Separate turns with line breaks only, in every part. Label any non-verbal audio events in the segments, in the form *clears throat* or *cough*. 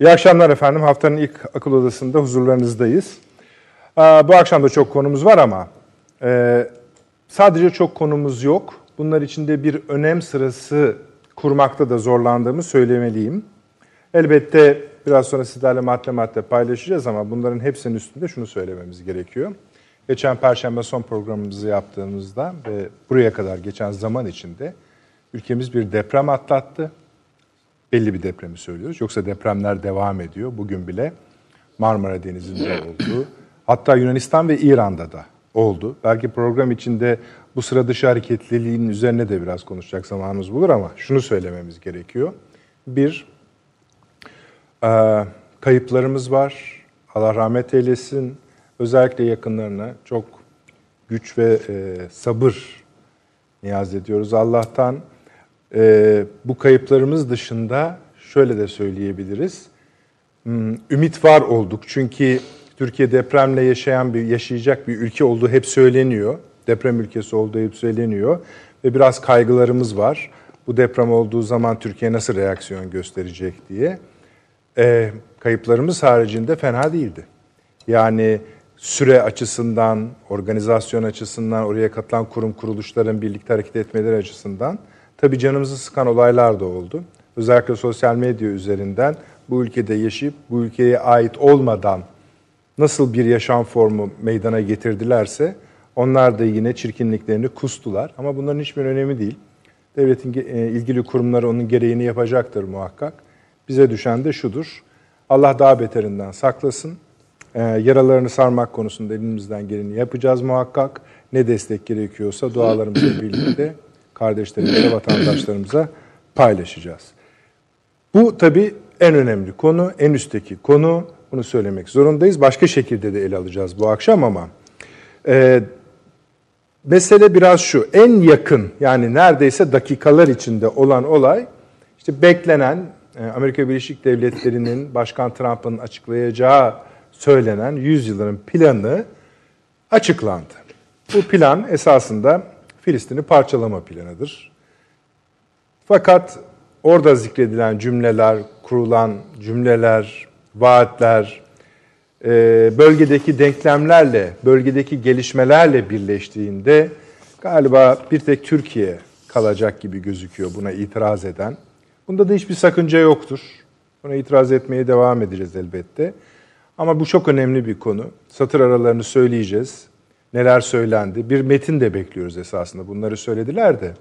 İyi akşamlar efendim. Haftanın ilk akıl odasında huzurlarınızdayız. Bu akşam da çok konumuz var ama e, sadece çok konumuz yok. Bunlar içinde bir önem sırası kurmakta da zorlandığımı söylemeliyim. Elbette biraz sonra sizlerle madde madde paylaşacağız ama bunların hepsinin üstünde şunu söylememiz gerekiyor. Geçen Perşembe son programımızı yaptığımızda ve buraya kadar geçen zaman içinde ülkemiz bir deprem atlattı belli bir depremi söylüyoruz. Yoksa depremler devam ediyor. Bugün bile Marmara Denizi'nde *clears throat* oldu. Hatta Yunanistan ve İran'da da oldu. Belki program içinde bu sıra dışı hareketliliğin üzerine de biraz konuşacak zamanımız bulur ama şunu söylememiz gerekiyor. Bir, e, kayıplarımız var. Allah rahmet eylesin. Özellikle yakınlarına çok güç ve e, sabır niyaz ediyoruz Allah'tan. E, bu kayıplarımız dışında şöyle de söyleyebiliriz. Hmm, ümit var olduk. Çünkü Türkiye depremle yaşayan bir yaşayacak bir ülke olduğu hep söyleniyor. Deprem ülkesi olduğu hep söyleniyor ve biraz kaygılarımız var. Bu deprem olduğu zaman Türkiye nasıl reaksiyon gösterecek diye. E, kayıplarımız haricinde fena değildi. Yani süre açısından, organizasyon açısından, oraya katılan kurum kuruluşların birlikte hareket etmeleri açısından Tabii canımızı sıkan olaylar da oldu. Özellikle sosyal medya üzerinden bu ülkede yaşayıp bu ülkeye ait olmadan nasıl bir yaşam formu meydana getirdilerse onlar da yine çirkinliklerini kustular. Ama bunların hiçbir önemi değil. Devletin e, ilgili kurumları onun gereğini yapacaktır muhakkak. Bize düşen de şudur. Allah daha beterinden saklasın. E, yaralarını sarmak konusunda elimizden geleni yapacağız muhakkak. Ne destek gerekiyorsa dualarımızla birlikte kardeşlerimize, *clears throat* vatandaşlarımıza paylaşacağız. Bu tabii en önemli konu, en üstteki konu. Bunu söylemek zorundayız. Başka şekilde de ele alacağız bu akşam ama e, mesele biraz şu. En yakın yani neredeyse dakikalar içinde olan olay işte beklenen e, Amerika Birleşik Devletleri'nin Başkan Trump'ın açıklayacağı söylenen 100 yılların planı açıklandı. Bu plan esasında Filistin'i parçalama planıdır. Fakat orada zikredilen cümleler, kurulan cümleler, vaatler, e, bölgedeki denklemlerle, bölgedeki gelişmelerle birleştiğinde galiba bir tek Türkiye kalacak gibi gözüküyor buna itiraz eden. Bunda da hiçbir sakınca yoktur. Buna itiraz etmeye devam edeceğiz elbette. Ama bu çok önemli bir konu. Satır aralarını söyleyeceğiz neler söylendi. Bir metin de bekliyoruz esasında. Bunları söylediler de.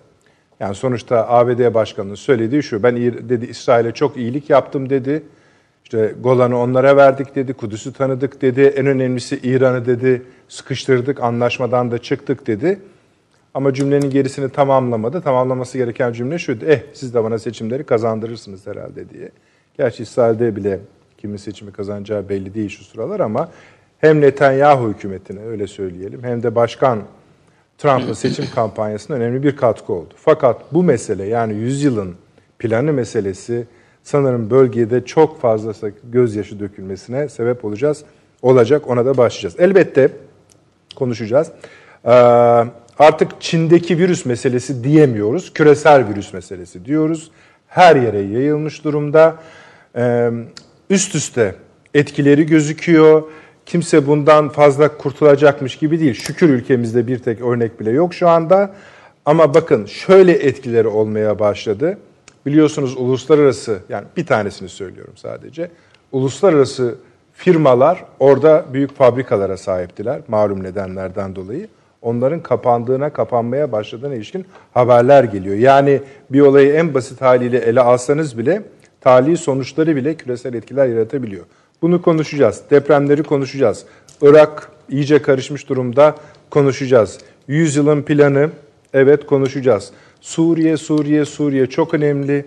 Yani sonuçta ABD Başkanı'nın söylediği şu. Ben dedi İsrail'e çok iyilik yaptım dedi. İşte Golan'ı onlara verdik dedi. Kudüs'ü tanıdık dedi. En önemlisi İran'ı dedi. Sıkıştırdık, anlaşmadan da çıktık dedi. Ama cümlenin gerisini tamamlamadı. Tamamlaması gereken cümle şuydu. Eh siz de bana seçimleri kazandırırsınız herhalde diye. Gerçi İsrail'de bile kimin seçimi kazanacağı belli değil şu sıralar ama hem Netanyahu hükümetine öyle söyleyelim hem de Başkan Trump'ın seçim kampanyasına önemli bir katkı oldu. Fakat bu mesele yani yüzyılın planı meselesi sanırım bölgede çok fazla gözyaşı dökülmesine sebep olacağız. Olacak ona da başlayacağız. Elbette konuşacağız. Ee, artık Çin'deki virüs meselesi diyemiyoruz. Küresel virüs meselesi diyoruz. Her yere yayılmış durumda. Ee, üst üste etkileri gözüküyor. Kimse bundan fazla kurtulacakmış gibi değil. Şükür ülkemizde bir tek örnek bile yok şu anda. Ama bakın şöyle etkileri olmaya başladı. Biliyorsunuz uluslararası yani bir tanesini söylüyorum sadece. Uluslararası firmalar orada büyük fabrikalara sahiptiler malum nedenlerden dolayı. Onların kapandığına, kapanmaya başladığına ilişkin haberler geliyor. Yani bir olayı en basit haliyle ele alsanız bile tali sonuçları bile küresel etkiler yaratabiliyor. Bunu konuşacağız. Depremleri konuşacağız. Irak iyice karışmış durumda konuşacağız. Yüzyılın planı evet konuşacağız. Suriye, Suriye, Suriye çok önemli.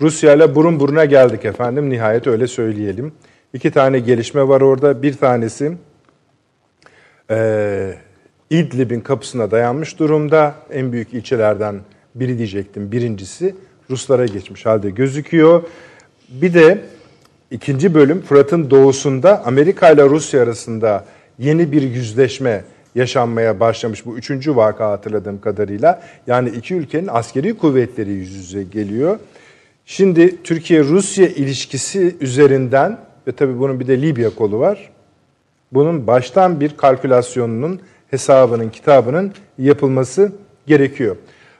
Rusya ile burun buruna geldik efendim. Nihayet öyle söyleyelim. İki tane gelişme var orada. Bir tanesi e, İdlib'in kapısına dayanmış durumda. En büyük ilçelerden biri diyecektim. Birincisi Ruslara geçmiş halde gözüküyor. Bir de İkinci bölüm Fırat'ın doğusunda Amerika ile Rusya arasında yeni bir yüzleşme yaşanmaya başlamış. Bu üçüncü vaka hatırladığım kadarıyla. Yani iki ülkenin askeri kuvvetleri yüz yüze geliyor. Şimdi Türkiye-Rusya ilişkisi üzerinden ve tabii bunun bir de Libya kolu var. Bunun baştan bir kalkülasyonunun, hesabının, kitabının yapılması gerekiyor.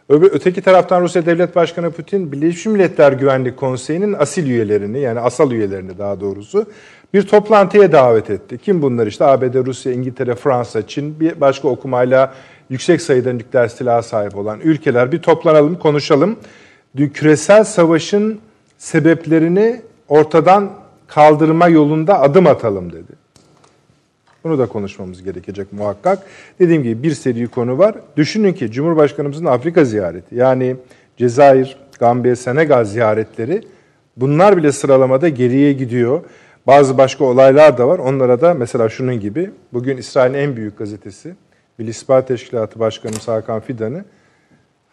Öbür, öteki taraftan Rusya Devlet Başkanı Putin Birleşmiş Milletler Güvenlik Konseyi'nin asil üyelerini yani asal üyelerini daha doğrusu bir toplantıya davet etti. Kim bunlar işte ABD, Rusya, İngiltere, Fransa, Çin bir başka okumayla yüksek sayıda nükleer silaha sahip olan ülkeler bir toplanalım konuşalım. Küresel savaşın sebeplerini ortadan kaldırma yolunda adım atalım dedi. Bunu da konuşmamız gerekecek muhakkak. Dediğim gibi bir seri konu var. Düşünün ki Cumhurbaşkanımızın Afrika ziyareti yani Cezayir, Gambiya, Senegal ziyaretleri bunlar bile sıralamada geriye gidiyor. Bazı başka olaylar da var. Onlara da mesela şunun gibi. Bugün İsrail'in en büyük gazetesi İstihbarat Teşkilatı Başkanımız Hakan Fidan'ı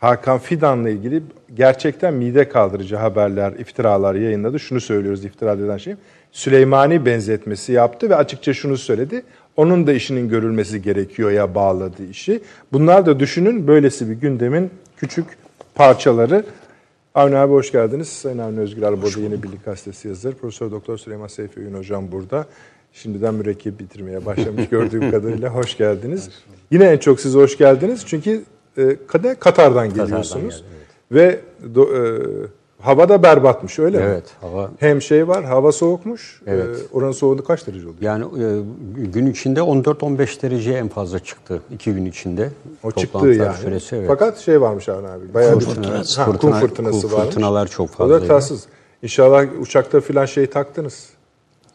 Hakan Fidan'la ilgili gerçekten mide kaldırıcı haberler, iftiralar yayınladı. Şunu söylüyoruz iftira eden şey. Süleymani benzetmesi yaptı ve açıkça şunu söyledi. Onun da işinin görülmesi gerekiyor ya bağladığı işi. Bunlar da düşünün böylesi bir gündemin küçük parçaları. Avni abi hoş geldiniz. Sayın Avni Özgür Arboğda yeni birlik gazetesi yazarı. Profesör Doktor Süleyman Seyfi Öğün hocam burada. Şimdiden mürekkep bitirmeye başlamış gördüğüm *laughs* kadarıyla hoş geldiniz. Yine en çok siz hoş geldiniz. Çünkü e, Katar'dan geliyorsunuz. Katar'dan Ve do, e, hava da berbatmış öyle
evet,
mi?
Evet. Hava...
Hem şey var hava soğukmuş. Evet. E, oranın soğuğu kaç derece oluyor?
Yani e, gün içinde 14-15 derece en fazla çıktı. iki gün içinde.
O çıktı yani. Süresi, evet. Fakat şey varmış Avni abi. Bayağı kum fırtınası, ha, kum fırtınası kum varmış.
Fırtınalar çok fazla.
O da tatsız. İnşallah uçakta filan şey taktınız.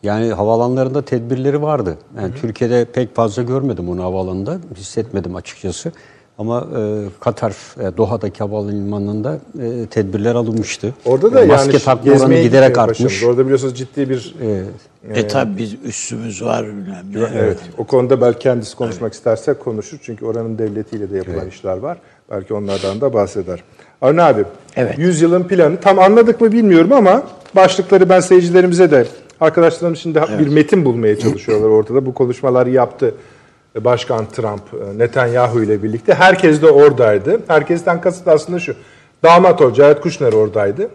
Yani havaalanlarında tedbirleri vardı. Yani Hı-hı. Türkiye'de pek fazla görmedim onu havaalanında. Hissetmedim açıkçası. Ama e, Katar, e, Doha'daki havalimanında e, tedbirler alınmıştı.
Orada da e, maske yani takma oranı giderek artmış. Başımız. Orada biliyorsunuz ciddi bir...
Evet. E, e tabi biz üstümüz var bilmem
Evet. evet. O konuda belki kendisi konuşmak evet. isterse konuşur. Çünkü oranın devletiyle de yapılan evet. işler var. Belki onlardan da bahseder. Arne abi, evet. 100 yılın planı tam anladık mı bilmiyorum ama başlıkları ben seyircilerimize de arkadaşlarım şimdi evet. bir metin bulmaya çalışıyorlar ortada. Bu konuşmaları yaptı Başkan Trump, e, Netanyahu ile birlikte. Herkes de oradaydı. Herkesten kasıt aslında şu. Damat o, Cahit Kuşner oradaydı.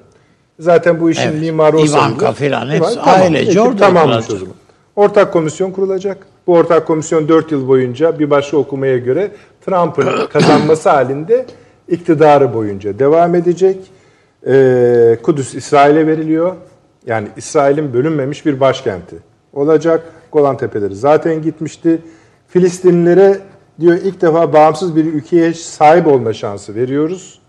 Zaten bu işin evet. mimarı o
İvanka filan hepsi tamam, ailece orada
Tamammış o zaman. Ortak komisyon kurulacak. Bu ortak komisyon 4 yıl boyunca bir başka okumaya göre Trump'ın *coughs* kazanması halinde iktidarı boyunca devam edecek. Ee, Kudüs İsrail'e veriliyor. Yani İsrail'in bölünmemiş bir başkenti olacak. Golan Tepeleri zaten gitmişti. Filistinlilere diyor ilk defa bağımsız bir ülkeye sahip olma şansı veriyoruz.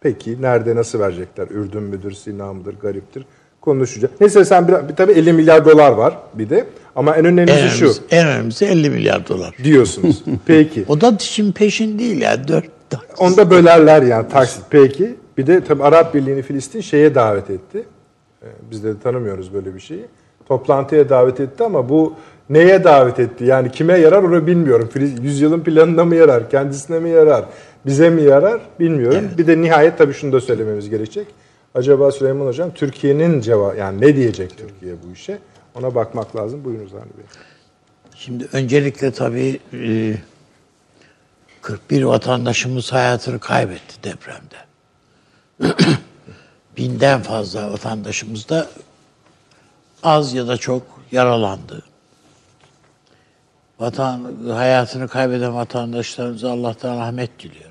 Peki nerede nasıl verecekler? Ürdün müdür, Sina mıdır, gariptir? Konuşacağız. Neyse sen bir, tabii 50 milyar dolar var bir de. Ama en önemlisi en şu. Önemlisi,
en önemlisi 50 milyar dolar.
Diyorsunuz. *laughs* Peki.
o da şimdi peşin değil yani. Dört,
dört. Onda bölerler yani taksit. Peki. Bir de tabii Arap Birliği'ni Filistin şeye davet etti. Ee, biz de tanımıyoruz böyle bir şeyi. Toplantıya davet etti ama bu neye davet etti? Yani kime yarar onu bilmiyorum. Yüzyılın planına mı yarar? Kendisine mi yarar? Bize mi yarar? Bilmiyorum. Evet. Bir de nihayet tabii şunu da söylememiz gerekecek. Acaba Süleyman Hocam Türkiye'nin cevabı yani ne diyecek Türkiye bu işe? Ona bakmak lazım. Buyurunuz Hani Bey.
Şimdi öncelikle tabii 41 vatandaşımız hayatını kaybetti depremde. *clears throat* Binden fazla vatandaşımız da az ya da çok yaralandı vatan hayatını kaybeden vatandaşlarımıza Allah'tan rahmet diliyoruz.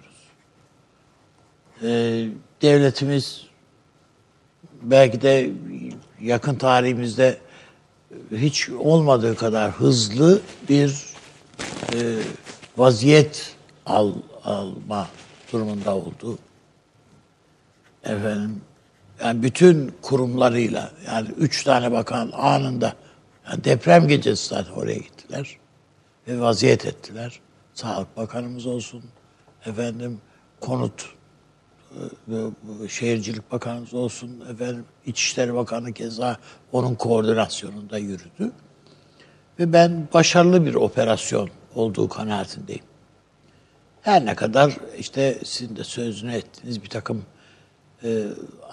Ee, devletimiz belki de yakın tarihimizde hiç olmadığı kadar hızlı bir e, vaziyet al, alma durumunda oldu. Efendim, yani bütün kurumlarıyla, yani üç tane bakan anında, yani deprem gecesi zaten oraya gittiler vaziyet ettiler. Sağlık Bakanımız olsun, efendim konut e, Şehircilik Bakanımız olsun, efendim İçişleri Bakanı keza onun koordinasyonunda yürüdü. Ve ben başarılı bir operasyon olduğu kanaatindeyim. Her ne kadar işte sizin de sözünü ettiğiniz bir takım e,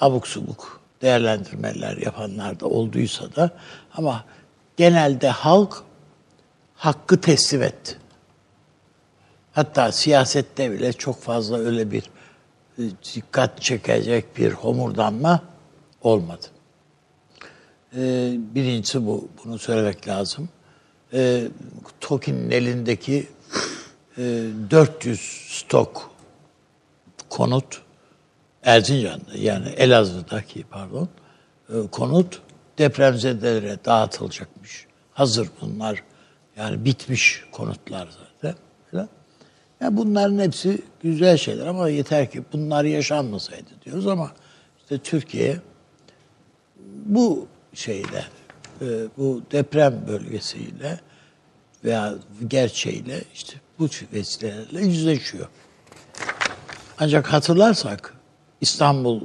abuk subuk değerlendirmeler yapanlar da olduysa da ama genelde halk hakkı teslim etti. Hatta siyasette bile çok fazla öyle bir e, dikkat çekecek bir homurdanma olmadı. Ee, birincisi bu. Bunu söylemek lazım. Ee, elindeki e, 400 stok konut Erzincan'da yani Elazığ'daki pardon e, konut depremzedelere dağıtılacakmış. Hazır bunlar. Yani bitmiş konutlar zaten. Falan. Yani bunların hepsi güzel şeyler ama yeter ki bunlar yaşanmasaydı diyoruz ama işte Türkiye bu şeyle e, bu deprem bölgesiyle veya gerçeğiyle işte bu vesilelerle yüzleşiyor. Ancak hatırlarsak İstanbul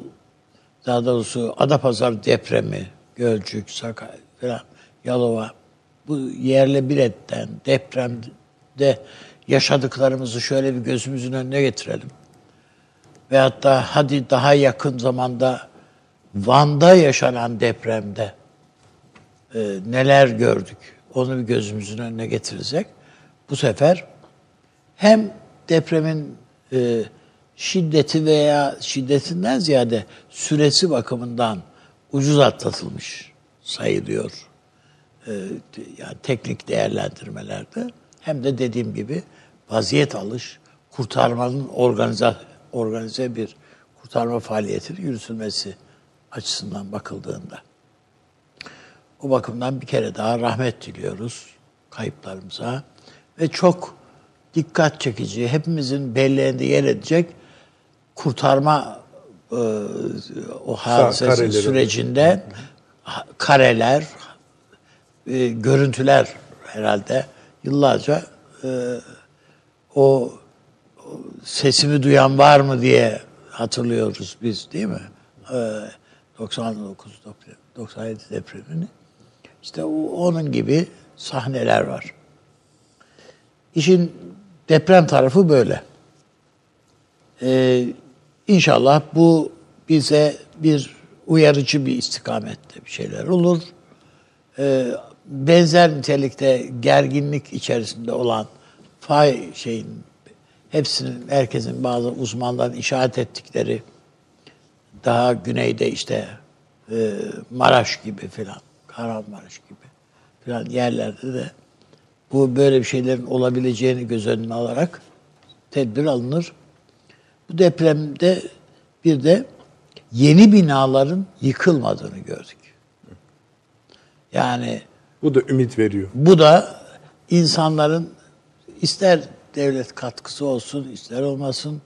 daha doğrusu Adapazarı depremi, Gölcük, Sakarya falan, Yalova bu yerle bir etten depremde yaşadıklarımızı şöyle bir gözümüzün önüne getirelim. Veyahut da hadi daha yakın zamanda Van'da yaşanan depremde e, neler gördük onu bir gözümüzün önüne getirirsek bu sefer hem depremin e, şiddeti veya şiddetinden ziyade süresi bakımından ucuz atlatılmış sayılıyor. E, yani teknik değerlendirmelerde hem de dediğim gibi vaziyet alış, kurtarmanın organize, organize bir kurtarma faaliyetinin yürütülmesi açısından bakıldığında. O bakımdan bir kere daha rahmet diliyoruz kayıplarımıza ve çok dikkat çekici, hepimizin belleğinde yer edecek kurtarma e, o hadisesi sürecinde kareler, e, görüntüler herhalde yıllarca e, o, o sesimi duyan var mı diye hatırlıyoruz biz değil mi? E, 99 97 depremini. İşte o, onun gibi sahneler var. İşin deprem tarafı böyle. Ee, inşallah bu bize bir uyarıcı bir istikamette bir şeyler olur. Ee, benzer nitelikte gerginlik içerisinde olan fay şeyin hepsinin herkesin bazı uzmanların işaret ettikleri daha güneyde işte e, Maraş gibi filan, Kahramanmaraş gibi filan yerlerde de bu böyle bir şeylerin olabileceğini göz önüne alarak tedbir alınır. Bu depremde bir de yeni binaların yıkılmadığını gördük. Yani
bu da ümit veriyor.
Bu da insanların ister devlet katkısı olsun, ister olmasın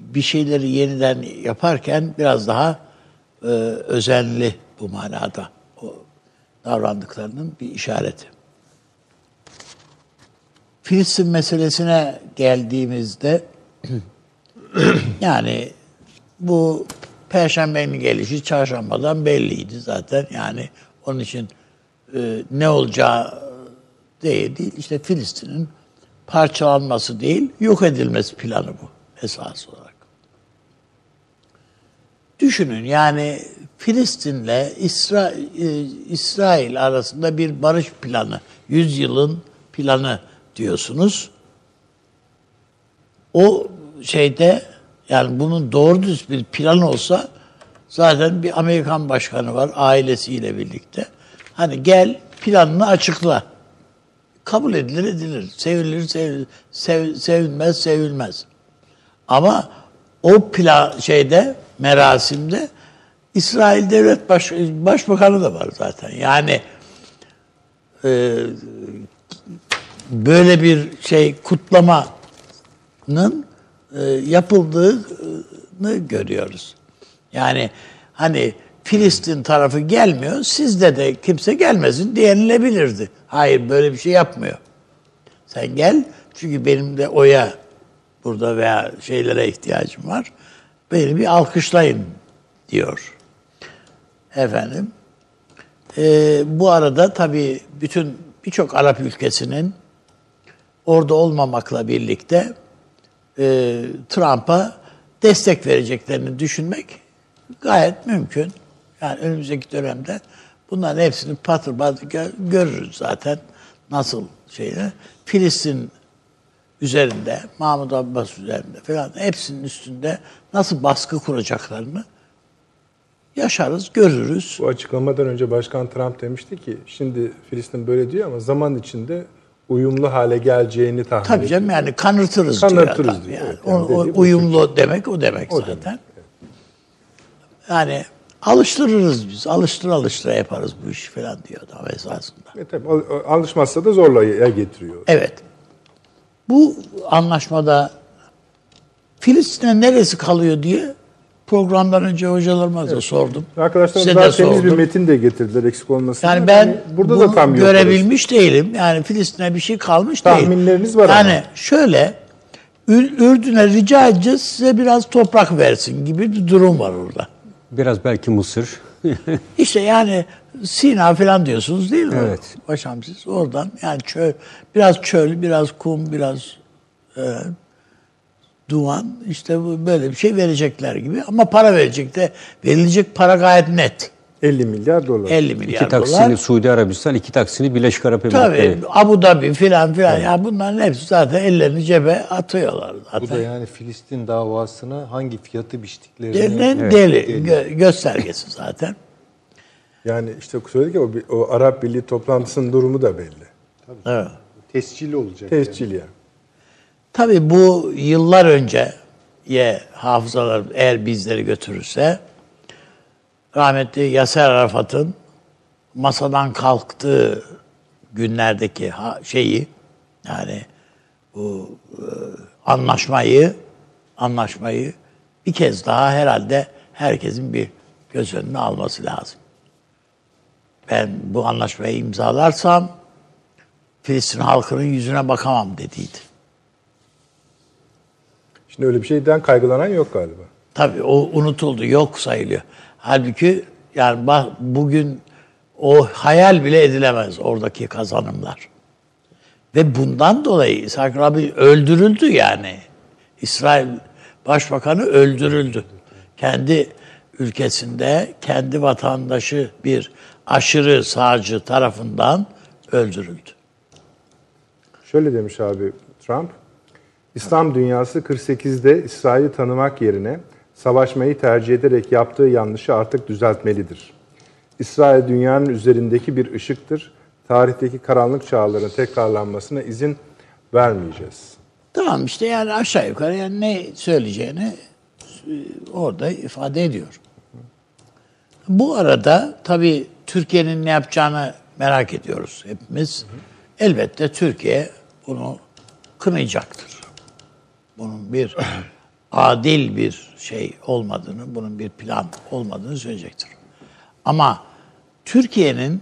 bir şeyleri yeniden yaparken biraz daha e, özenli bu manada o davrandıklarının bir işareti. Filistin meselesine geldiğimizde *clears throat* yani bu Perşembenin gelişi çarşambadan belliydi zaten. Yani onun için e, ne olacağı değil, değil. İşte Filistin'in parçalanması değil, yok edilmesi planı bu esas olarak. Düşünün yani Filistin'le İsra e, İsrail arasında bir barış planı, yüzyılın planı diyorsunuz. O şeyde yani bunun doğru düz bir plan olsa zaten bir Amerikan başkanı var ailesiyle birlikte. Hani gel planını açıkla. Kabul edilir edilir. Sevilir sevilir. Sev, sevilmez sevilmez. Ama o plan şeyde merasimde İsrail Devlet Baş, Başbakanı da var zaten. Yani e, böyle bir şey kutlamanın e, yapıldığını görüyoruz. Yani hani Filistin tarafı gelmiyor, sizde de kimse gelmesin diyenilebilirdi. Hayır böyle bir şey yapmıyor. Sen gel çünkü benim de oya burada veya şeylere ihtiyacım var. Beni bir alkışlayın diyor. Efendim. E, bu arada tabii bütün birçok Arap ülkesinin orada olmamakla birlikte e, Trump'a destek vereceklerini düşünmek gayet mümkün. Yani önümüzdeki dönemde bunların hepsini patır patır görürüz zaten nasıl şeyler. Filistin üzerinde, Mahmut Abbas üzerinde falan hepsinin üstünde nasıl baskı kuracaklarını yaşarız, görürüz.
Bu açıklamadan önce Başkan Trump demişti ki şimdi Filistin böyle diyor ama zaman içinde uyumlu hale geleceğini tahmin
Tabii canım
ediyor.
yani kanırtırız,
Kanırtırız
diyor.
diyor,
Yani.
Yani
O- o uyumlu demek o demek
O
zaten. Yani alıştırırız biz. Alıştır alıştıra yaparız bu işi falan diyor adam esasında.
E tabii, al- alışmazsa da zorla ya getiriyor.
Evet. Bu anlaşmada Filistin'e neresi kalıyor diye programdan önce hocalarıma da sordum.
Arkadaşlar
Size
daha
de
temiz bir
sordum.
metin de getirdiler eksik olmasın.
Yani ben
burada
bunu
da tam
görebilmiş değilim. Yani Filistin'e bir şey kalmış değil.
Tahminleriniz var
yani
ama.
şöyle Ür- Ürdün'e rica edeceğiz size biraz toprak versin gibi bir durum var orada.
Biraz belki Mısır. *laughs*
İşte yani Sina falan diyorsunuz değil mi?
Evet.
Paşam siz oradan yani çöl, biraz çöl, biraz kum, biraz e, duman işte böyle bir şey verecekler gibi. Ama para verecek de verilecek para gayet net.
50 milyar dolar.
50 milyar
iki taksini
dolar.
Suudi Arabistan, iki taksini Birleşik Arap
Tabii
Emirlikleri.
Abu Dhabi filan filan. Ya bunların hepsi zaten ellerini cebe atıyorlar
Bu
zaten.
da yani Filistin davasına hangi fiyatı biçtiklerini
Delilen deli gö- göstergesi zaten.
Yani işte söyledik ya o, o Arap Birliği toplantısının durumu da belli.
Evet.
tescilli olacak. yani.
Tescil yani.
Tabii bu yıllar önce ye hafızalar eğer bizleri götürürse rahmetli Yaser Arafat'ın masadan kalktığı günlerdeki şeyi yani bu e, anlaşmayı anlaşmayı bir kez daha herhalde herkesin bir göz önüne alması lazım. Ben bu anlaşmayı imzalarsam Filistin halkının yüzüne bakamam dediydi.
Şimdi öyle bir şeyden kaygılanan yok galiba.
Tabii o unutuldu, yok sayılıyor. Halbuki yani bak bugün o hayal bile edilemez oradaki kazanımlar. Ve bundan dolayı İshak Rabi öldürüldü yani. İsrail Başbakanı öldürüldü. Kendi ülkesinde kendi vatandaşı bir aşırı sağcı tarafından öldürüldü.
Şöyle demiş abi Trump. İslam dünyası 48'de İsrail'i tanımak yerine savaşmayı tercih ederek yaptığı yanlışı artık düzeltmelidir. İsrail dünyanın üzerindeki bir ışıktır. Tarihteki karanlık çağların tekrarlanmasına izin vermeyeceğiz.
Tamam işte yani aşağı yukarı yani ne söyleyeceğini e, orada ifade ediyor. Bu arada tabii Türkiye'nin ne yapacağını merak ediyoruz hepimiz. Elbette Türkiye bunu kınayacaktır. Bunun bir *laughs* adil bir şey olmadığını, bunun bir plan olmadığını söyleyecektir. Ama Türkiye'nin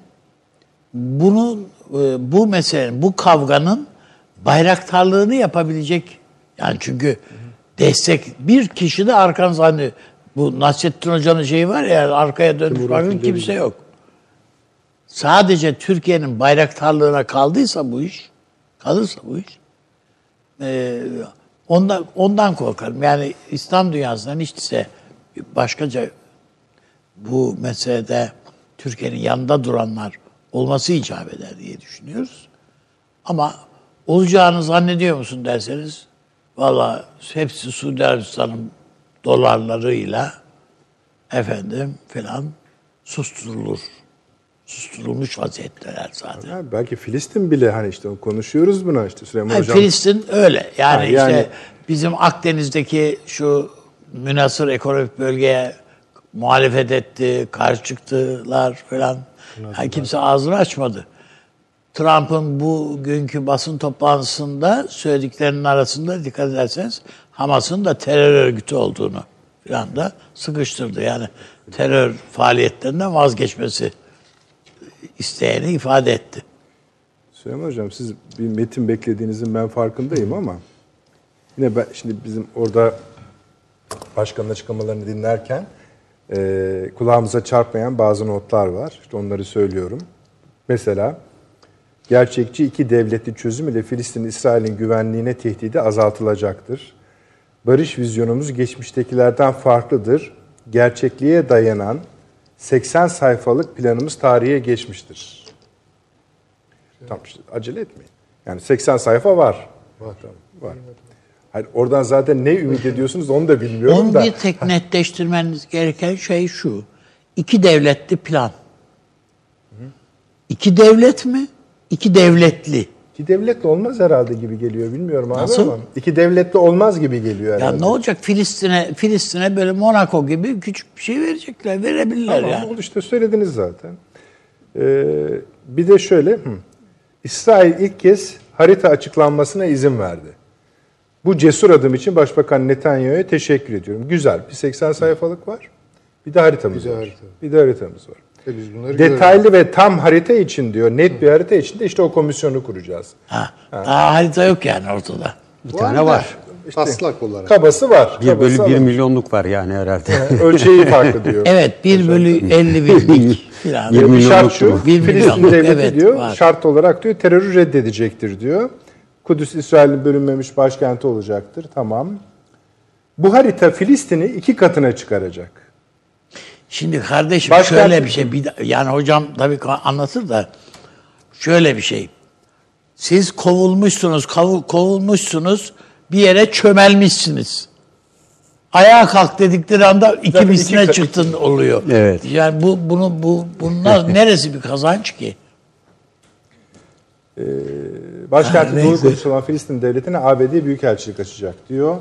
bunun e, bu meselenin, bu kavganın bayraktarlığını yapabilecek yani çünkü destek bir kişi de arkanızda hani bu Nasrettin Hoca'nın şeyi var ya arkaya dönüp bakın kimse yok. Sadece Türkiye'nin bayraktarlığına kaldıysa bu iş, kalırsa bu iş, e, ondan ondan korkarım. Yani İslam dünyasından hiç ise başkaca bu meselede Türkiye'nin yanında duranlar olması icap eder diye düşünüyoruz. Ama olacağını zannediyor musun derseniz valla hepsi Suudi Arabistan'ın dolarlarıyla efendim filan susturulur. Susturulmuş vaziyetteler zaten.
Ha, belki Filistin bile hani işte konuşuyoruz buna işte Süleyman
Yani
Hocam.
Filistin öyle. Yani,
Ha, yani-
işte bizim Akdeniz'deki şu münasır ekonomik bölgeye muhalefet etti, karşı çıktılar falan. Yani kimse ağzını açmadı. Trump'ın bugünkü basın toplantısında söylediklerinin arasında dikkat ederseniz Hamas'ın da terör örgütü olduğunu falan da sıkıştırdı. Yani terör faaliyetlerinden vazgeçmesi isteğini ifade etti.
Süleyman Hocam siz bir metin beklediğinizin ben farkındayım ama yine ben şimdi bizim orada başkanın açıklamalarını dinlerken e, kulağımıza çarpmayan bazı notlar var. İşte onları söylüyorum. Mesela gerçekçi iki devletli çözüm ile Filistin İsrail'in güvenliğine tehdidi azaltılacaktır. Barış vizyonumuz geçmiştekilerden farklıdır. Gerçekliğe dayanan 80 sayfalık planımız tarihe geçmiştir. Tamam işte acele etmeyin. Yani 80 sayfa var. Var. Tamam, var. Hayır, oradan zaten ne ümit ediyorsunuz onu da bilmiyorum
Onu
da.
bir tek netleştirmeniz gereken şey şu. iki devletli plan. İki devlet mi? İki devletli.
İki devletli olmaz herhalde gibi geliyor. Bilmiyorum abi
Nasıl?
ama. İki devletli olmaz gibi geliyor
Ya
herhalde.
ne olacak Filistin'e Filistin'e böyle Monaco gibi küçük bir şey verecekler, verebilirler
Tamam
yani.
oldu işte söylediniz zaten. Ee, bir de şöyle. hı. İsrail ilk kez harita açıklanmasına izin verdi. Bu cesur adım için Başbakan Netanyahu'ya teşekkür ediyorum. Güzel. Bir 80 sayfalık var. Bir de haritamız
Bir de
var.
harita.
Bir de haritamız var.
E biz bunları
Detaylı ve tam harita için diyor, net bir harita için de işte o komisyonu kuracağız.
Ha, daha harita yok yani ortada.
Bir tane var.
Taslak olarak.
Kabası var.
1
kabası
bölü 1
alın.
milyonluk var yani herhalde.
Ölçeği farklı diyor. *laughs*
Evet 1 bölü 50 binlik falan.
Yirmi
Bir *laughs*
milyon
şart
yoktu
şu.
Bir
Filistin
milyonluk,
devleti
evet,
diyor,
var.
şart olarak diyor terörü reddedecektir diyor. Kudüs İsrail'in bölünmemiş başkenti olacaktır. Tamam. Bu harita Filistin'i iki katına çıkaracak.
Şimdi kardeşim
Başka-
şöyle bir şey bir de- yani hocam tabii anlatır da şöyle bir şey. Siz kovulmuşsunuz, kavu- kovulmuşsunuz, bir yere çömelmişsiniz. Ayağa kalk dedikleri anda iki misline
iki-
çıktın oluyor.
Evet.
Yani bu bunu bu bunlar *laughs* neresi bir kazanç ki?
Başkenti
Ha,
Doğu Filistin devletine ABD büyükelçilik açacak diyor.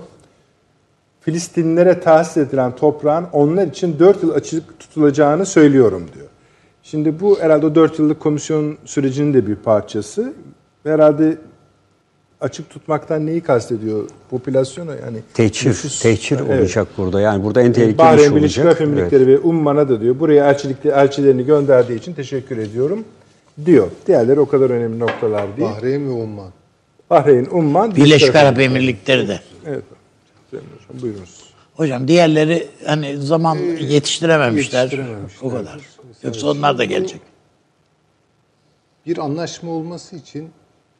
Filistinlilere tahsis edilen toprağın onlar için 4 yıl açık tutulacağını söylüyorum diyor. Şimdi bu herhalde o 4 yıllık komisyon sürecinin de bir parçası. Herhalde açık tutmaktan neyi kastediyor? Popülasyona yani.
Tehcir,
nüfus-
tehcir
Evet.
olacak burada. Yani burada en tehlikeli
Bahreyn
şey
Birleşik
olacak.
Arap Emirlikleri ve Umman'a da diyor buraya elçilikli elçilerini gönderdiği için teşekkür ediyorum diyor. Diğerleri o kadar önemli noktalar değil.
Bahreyn ve Umman.
Bahreyn, Umman,
Birleşik Arap Emirlikleri de.
Evet. Sayın Hocam buyurunuz.
Hocam diğerleri hani zaman yetiştirememişler.
yetiştirememişler.
O kadar. Yoksa onlar da gelecek.
Bir anlaşma olması için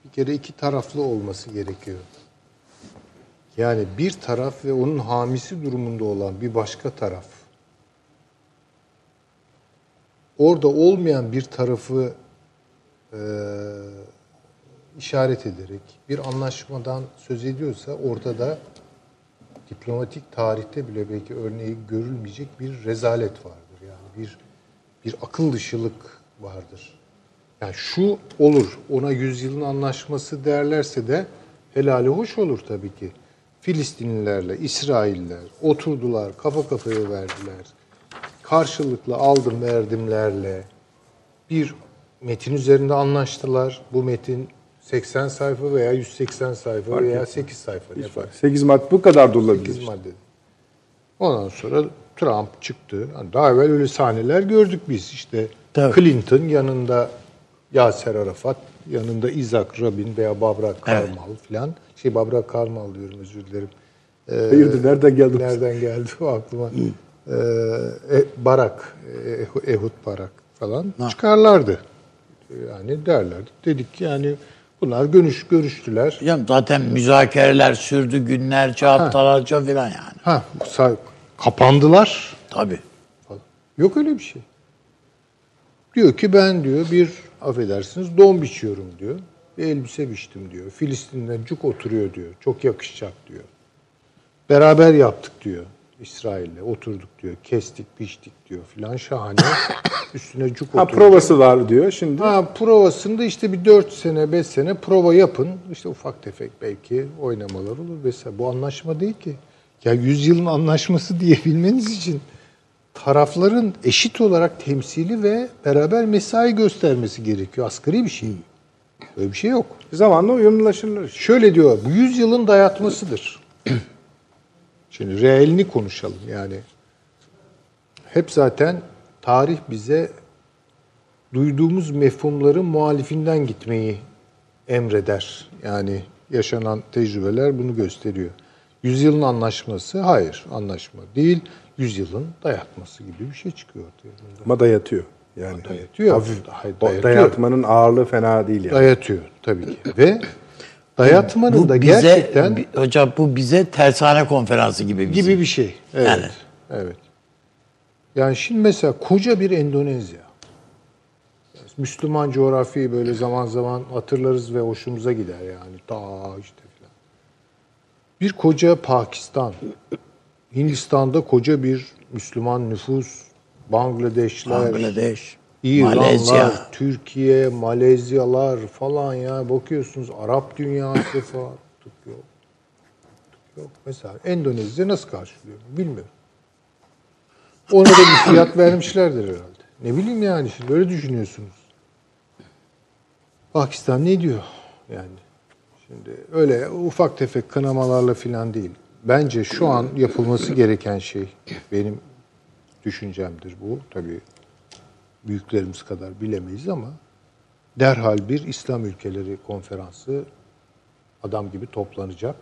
bir kere iki taraflı olması gerekiyor. Yani bir taraf ve onun hamisi durumunda olan bir başka taraf. Orada olmayan bir tarafı e, işaret ederek bir anlaşmadan söz ediyorsa orada da diplomatik tarihte bile belki örneği görülmeyecek bir rezalet vardır. Yani bir bir akıl dışılık vardır. Yani şu olur, ona yüzyılın anlaşması derlerse de helali hoş olur tabii ki. Filistinlilerle İsrailler oturdular, kafa kafaya verdiler. Karşılıklı aldım verdimlerle bir metin üzerinde anlaştılar. Bu metin 80 sayfa veya 180 sayfa veya 8 sayfa ne fark
8 madde bu kadar da olabilir.
8 madde. Ondan sonra Trump çıktı. Daha evvel öyle sahneler gördük biz. İşte
Tabii.
Clinton yanında Yaser Arafat, yanında Isaac Rabin veya Babrak Karmal filan. Şey Babrak Karmal diyorum özür dilerim. Ee,
Hayırdır nereden geldi?
Nereden geldi o aklıma? Ee, e, Barak, e, Ehud Barak falan çıkarlardı. Yani derlerdi. Dedik ki yani bunlar görüş görüştüler.
Hocam zaten müzakereler sürdü günlerce, haftalarca filan yani.
Ha, kapandılar.
Tabii.
falan. Yok öyle bir şey. Diyor ki ben diyor bir affedersiniz don biçiyorum diyor. Bir elbise biçtim diyor. Filistin'den cuk oturuyor diyor. Çok yakışacak diyor. Beraber yaptık diyor. İsrail'le oturduk diyor. Kestik, biçtik diyor filan şahane. *coughs* Üstüne cuk
Ha
oturuyor.
provası var diyor şimdi.
Ha provasında işte bir 4 sene 5 sene prova yapın. İşte ufak tefek belki oynamalar olur vesaire. Bu anlaşma değil ki. Ya yüzyılın anlaşması diyebilmeniz için tarafların eşit olarak temsili ve beraber mesai göstermesi gerekiyor. Asgari bir şey. Öyle bir şey yok.
Zamanla uyumlaşırlar.
Şöyle diyor, bu yüzyılın dayatmasıdır. *coughs* Şimdi realini konuşalım yani. Hep zaten tarih bize duyduğumuz mefhumların muhalifinden gitmeyi emreder. Yani yaşanan tecrübeler bunu gösteriyor. Yüzyılın anlaşması, hayır anlaşma değil, yüzyılın dayatması gibi bir şey çıkıyor ortaya.
Ama dayatıyor. Yani
Dayatıyor.
hafif
dayatıyor.
dayatmanın ağırlığı fena değil yani.
Dayatıyor tabii ki. Ve dayatmanın
Bu
da
bize,
gerçekten...
hocam bu bize tersane konferansı gibi bizim.
gibi bir şey. Evet.
Yani.
Evet. Yani şimdi mesela koca bir Endonezya. Müslüman coğrafyayı böyle zaman zaman hatırlarız ve hoşumuza gider yani. Ta işte filan. Bir koca Pakistan. Hindistan'da koca bir Müslüman nüfus. Bangladeşler,
Bangladeş,
İranlar,
Malezya.
Türkiye, Malezyalar falan ya bakıyorsunuz Arap dünyası *coughs* falan tık yok. Tık yok. Mesela Endonezya nasıl karşılıyor bilmiyorum. Ona da bir fiyat *coughs* vermişlerdir herhalde. Ne bileyim yani şimdi öyle düşünüyorsunuz. Pakistan ne diyor yani? Şimdi öyle ufak tefek kınamalarla falan değil. Bence şu an yapılması gereken şey benim düşüncemdir bu. Tabii büyüklerimiz kadar bilemeyiz ama derhal bir İslam ülkeleri konferansı adam gibi toplanacak.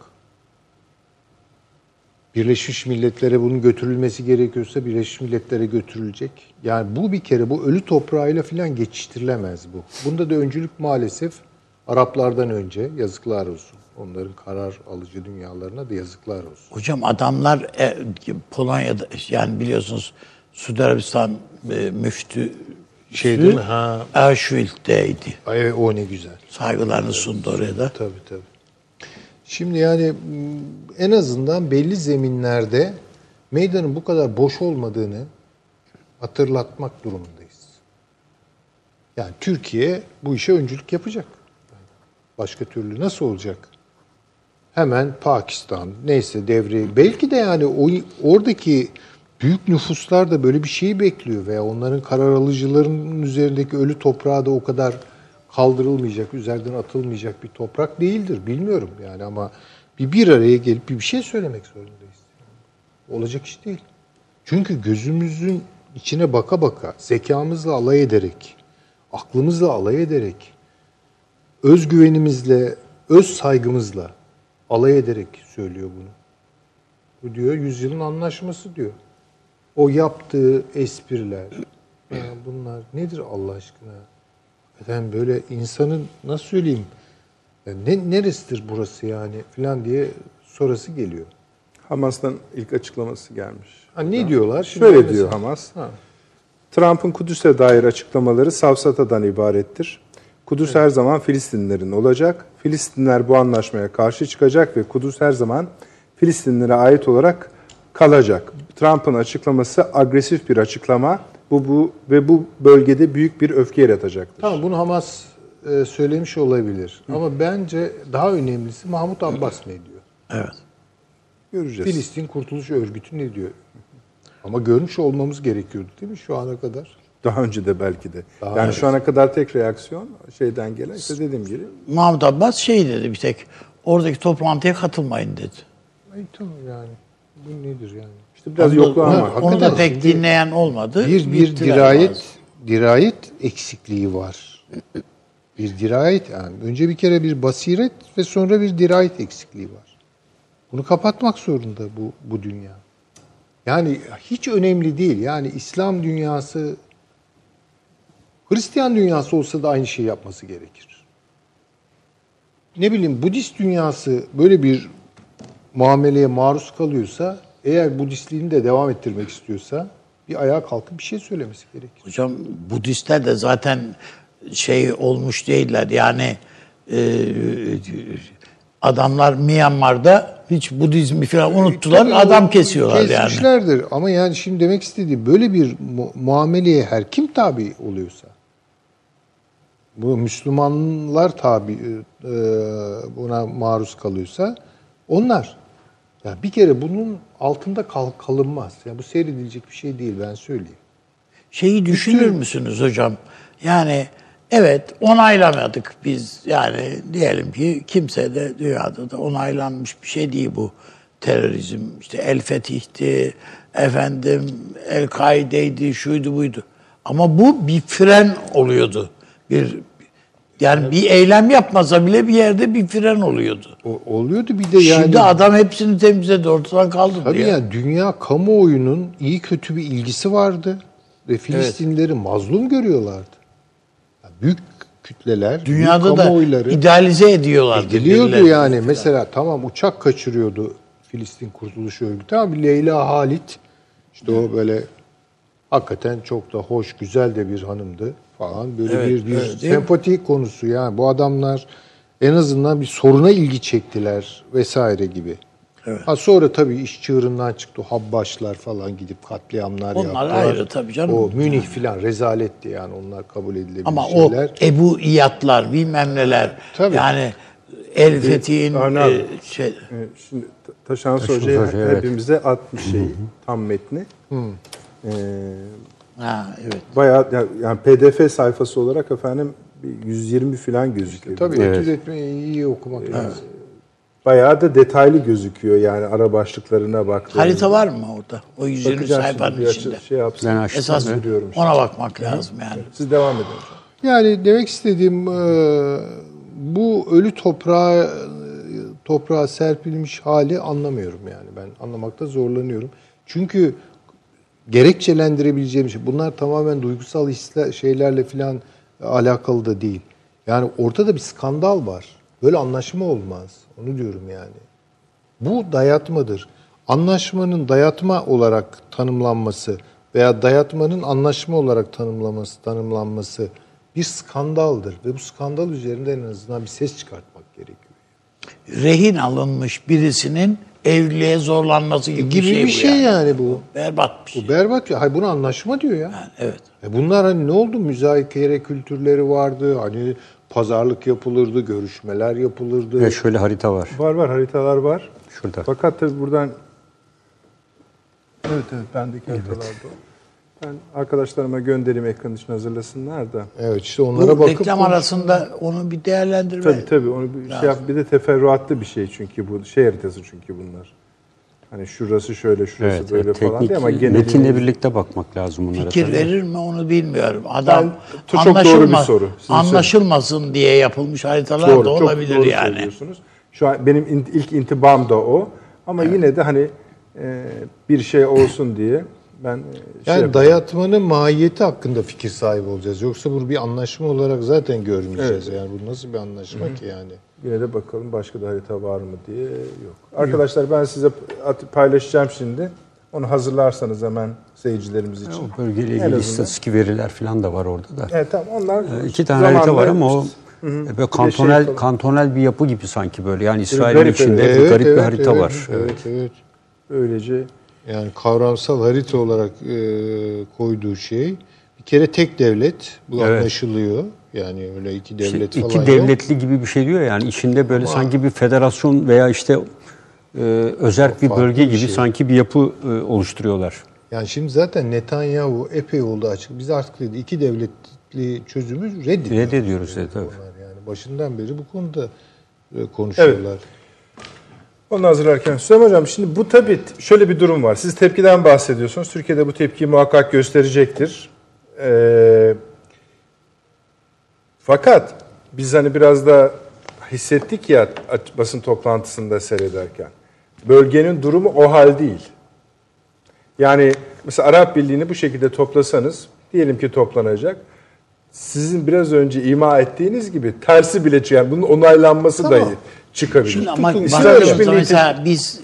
Birleşmiş Milletler'e bunun götürülmesi gerekiyorsa Birleşmiş Milletler'e götürülecek. Yani bu bir kere bu ölü toprağıyla falan geçiştirilemez bu. Bunda da öncülük maalesef Araplardan önce yazıklar olsun. Onların karar alıcı dünyalarına da yazıklar olsun.
Hocam adamlar e, Polonya'da yani biliyorsunuz Suudi Arabistan e, müftü
Şey değil mi? Ha.
Auschwitz'teydi.
Ay, Evet, o ne güzel.
Saygılarını sundu oraya da.
Tabii tabii. Şimdi yani en azından belli zeminlerde meydanın bu kadar boş olmadığını hatırlatmak durumundayız. Yani Türkiye bu işe öncülük yapacak. Başka türlü nasıl olacak? Hemen Pakistan neyse devre belki de yani o oradaki büyük nüfuslar da böyle bir şeyi bekliyor veya onların karar alıcılarının üzerindeki ölü toprağı da o kadar kaldırılmayacak, üzerinden atılmayacak bir toprak değildir. Bilmiyorum yani ama bir bir araya gelip bir şey söylemek zorundayız. Olacak iş değil. Çünkü gözümüzün içine baka baka, zekamızla alay ederek, aklımızla alay ederek, özgüvenimizle, öz saygımızla alay ederek söylüyor bunu. Bu diyor yüzyılın anlaşması diyor. O yaptığı espriler, ya bunlar nedir Allah aşkına? Efendim böyle insanın nasıl söyleyeyim, ya ne, neresidir burası yani filan diye sorası geliyor.
Hamas'tan ilk açıklaması gelmiş.
Ha, ne diyorlar? Şimdi
Şöyle
mesela-
diyor Hamas.
Ha.
Trump'ın Kudüs'e dair açıklamaları safsatadan ibarettir. Kudüs her zaman Filistinlilerin olacak. Filistinler bu anlaşmaya karşı çıkacak ve Kudüs her zaman Filistinlilere ait olarak kalacak. Trump'ın açıklaması agresif bir açıklama. Bu, bu ve bu bölgede büyük bir öfke yaratacaktır.
Tamam bunu Hamas e, söylemiş olabilir. Ama bence daha önemlisi Mahmut Abbas ne diyor?
Evet.
Göreceğiz.
Filistin Kurtuluş Örgütü ne diyor? Ama görmüş olmamız gerekiyordu değil mi şu ana kadar?
Daha önce de belki de.
Daha
yani
evet.
şu ana kadar tek reaksiyon şeyden gelen işte dediğim gibi
Mahmut Abbas şey dedi bir tek oradaki toplantıya katılmayın dedi.
Ay tamam yani. Bu nedir yani?
İşte biraz yoklama var.
Onu da pek dinleyen olmadı.
Bir bir dirayet
bazı.
dirayet eksikliği var. Bir dirayet yani önce bir kere bir basiret ve sonra bir dirayet eksikliği var. Bunu kapatmak zorunda bu bu dünya. Yani hiç önemli değil. Yani İslam dünyası Hristiyan dünyası olsa da aynı şeyi yapması gerekir. Ne bileyim Budist dünyası böyle bir muameleye maruz kalıyorsa eğer Budistliğini de devam ettirmek istiyorsa bir ayağa kalkıp bir şey söylemesi gerekir.
Hocam Budistler de zaten şey olmuş değiller yani e, adamlar Myanmar'da hiç Budizmi falan unuttular
Tabii
adam kesiyorlar yani.
Kesmişlerdir ama yani şimdi demek istediğim böyle bir mu- muameleye her kim tabi oluyorsa bu Müslümanlar tabi e, buna maruz kalıyorsa onlar ya bir kere bunun altında kal, kalınmaz. Ya bu seyredilecek bir şey değil ben söyleyeyim.
Şeyi düşünür müsünüz hocam? Yani evet onaylamadık biz yani diyelim ki kimse de dünyada da onaylanmış bir şey değil bu terörizm. İşte El Fetih'ti, efendim El Kaide'ydi, şuydu buydu. Ama bu bir fren oluyordu. Bir yani bir eylem yapmasa bile bir yerde bir fren oluyordu.
O, oluyordu bir de yani.
Şimdi adam hepsini temizledi, ortadan kaldırdı
Tabii
ya.
yani dünya kamuoyunun iyi kötü bir ilgisi vardı ve Filistinlileri mazlum görüyorlardı. Yani büyük kütleler,
Dünyada
büyük
da
kamuoyları
idealize ediyorlar.
ediliyordu yani. Mesela tamam uçak kaçırıyordu Filistin Kurtuluş Örgütü ama bir Leyla Halit işte o böyle hakikaten çok da hoş, güzel de bir hanımdı falan. Böyle
Evet,
bir, bir
evet,
sempati konusu yani. Bu adamlar en azından bir soruna ilgi çektiler vesaire gibi. Ha sonra tabii iş çığırından çıktı. Habbaşlar falan gidip katliamlar
Onlar
yaptılar.
ayrı tabii canım.
O Münih filan rezaletti yani onlar kabul edilebilir
Ama
şeyler.
o Ebu İyatlar bilmem neler.
Tabii.
Yani El Fethi'nin
abi.
e, şey,
Şimdi Ta- Taşan Hoca'ya
Hoca, evet.
hepimize atmış şey tam metni. Ee,
ha evet.
bayağı ya- yani PDF sayfası olarak efendim bir 120 falan gözüküyor.
Tabii
Evet.
etüt etmeyi iyi okumak lazım.
Bayağı da detaylı gözüküyor yani ara başlıklarına baktığımızda.
Harita var mı orada? O 120
Bakacağız
sayfanın içinde.
Şey yapsın.
Ben açtım.
Esas
Evet.
Biliyorum
ona bakmak lazım yani.
Siz devam edin.
Yani demek istediğim e, bu ölü toprağa toprağa serpilmiş hali anlamıyorum yani ben anlamakta zorlanıyorum. Çünkü gerekçelendirebileceğim şey bunlar tamamen duygusal hisler, şeylerle filan alakalı da değil. Yani ortada bir skandal var. Böyle anlaşma olmaz. Onu diyorum yani. Bu dayatmadır. Anlaşmanın dayatma olarak tanımlanması veya dayatmanın anlaşma olarak tanımlaması, tanımlanması bir skandaldır ve bu skandal üzerinde en azından bir ses çıkartmak gerekiyor.
Rehin alınmış birisinin evliliğe zorlanması gibi,
Gibi
bir şey,
bir
bu
şey
yani.
yani bu.
Berbat bir şey.
Bu berbat ya. Hayır bunu anlaşma diyor ya.
Yani, evet.
E bunlar hani ne oldu? Müzakere kültürleri vardı. Hani pazarlık yapılırdı, görüşmeler yapılırdı.
Ve şöyle harita var.
Var var haritalar var.
Şurada.
Fakat tabii buradan Evet evet bendeki haritalarda o. Ben arkadaşlarıma göndereyim ekran için hazırlasınlar da.
Evet işte onlara
Bu
bakıp
reklam arasında onu bir değerlendirme.
Tabii tabii onu bir şey yap. Bir de teferruatlı bir şey çünkü bu şey haritası çünkü bunlar. Hani şurası şöyle şurası
Evet,
böyle
evet,
falan
teknik,
diye ama genelini
metinle birlikte bakmak lazım bunlara.
Fikir
tabii.
verir mi onu bilmiyorum. Adam
Ben- çok doğru bir soru. Sizin
anlaşılmasın diye yapılmış haritalar
doğru,
da
çok
olabilir
doğru
yani.
söylüyorsunuz. Şu an benim in- ilk intibam da o. Ama yine de hani e, bir şey olsun diye ben e, şey
Yani dayatmanın mahiyeti hakkında fikir sahibi olacağız. Yoksa bunu bir anlaşma olarak zaten görmeyeceğiz. Yani bu nasıl bir anlaşma ki yani?
Yine de bakalım başka da harita var mı diye yok. Arkadaşlar ben size paylaşacağım şimdi. Onu hazırlarsanız hemen seyircilerimiz için.
O bölgeyle ilgili istatistik veriler falan da var orada da.
Evet tamam onlar
Ee, İki tane harita var ama o.
Hı hı.
e,
Bir
böyle
de
kantonel
şey falan.
kantonel bir yapı gibi sanki böyle. Yani İsrail'in içinde
evet.
bir garip bir harita
evet,
var.
Evet, evet.
Böylece
Yani kavramsal harita olarak e, koyduğu şey bir kere tek devlet bu
Evet.
anlaşılıyor. Yani öyle iki
İşte
devlet falan
iki
yok.
devletli gibi bir şey diyor yani içinde böyle sanki bir federasyon veya işte e, özerk bir bölge
bir
gibi
şey.
sanki bir yapı e, oluşturuyorlar.
Yani şimdi zaten Netanyahu epey oldu açık. Biz artık dedi iki devletli çözümü reddediyoruz.
Reddediyoruz dedi tabii.
Onlar Yani başından beri bu konuda e, konuşuyorlar.
Onu hazırlarken Süleyman Hocam şimdi bu tabii şöyle bir durum var. Siz tepkiden bahsediyorsunuz. Türkiye'de bu tepkiyi muhakkak gösterecektir. Ee, fakat biz hani biraz da hissettik ya basın toplantısında seyrederken. Bölgenin durumu o hal değil. Yani mesela Arap Birliği'ni bu şekilde toplasanız, diyelim ki toplanacak. Sizin biraz önce ima ettiğiniz gibi tersi bile çıkar. Bunun onaylanması
Tamam.
dahi çıkabilir.
Şimdi ama
Tutun,
bakıyoruz mesela biz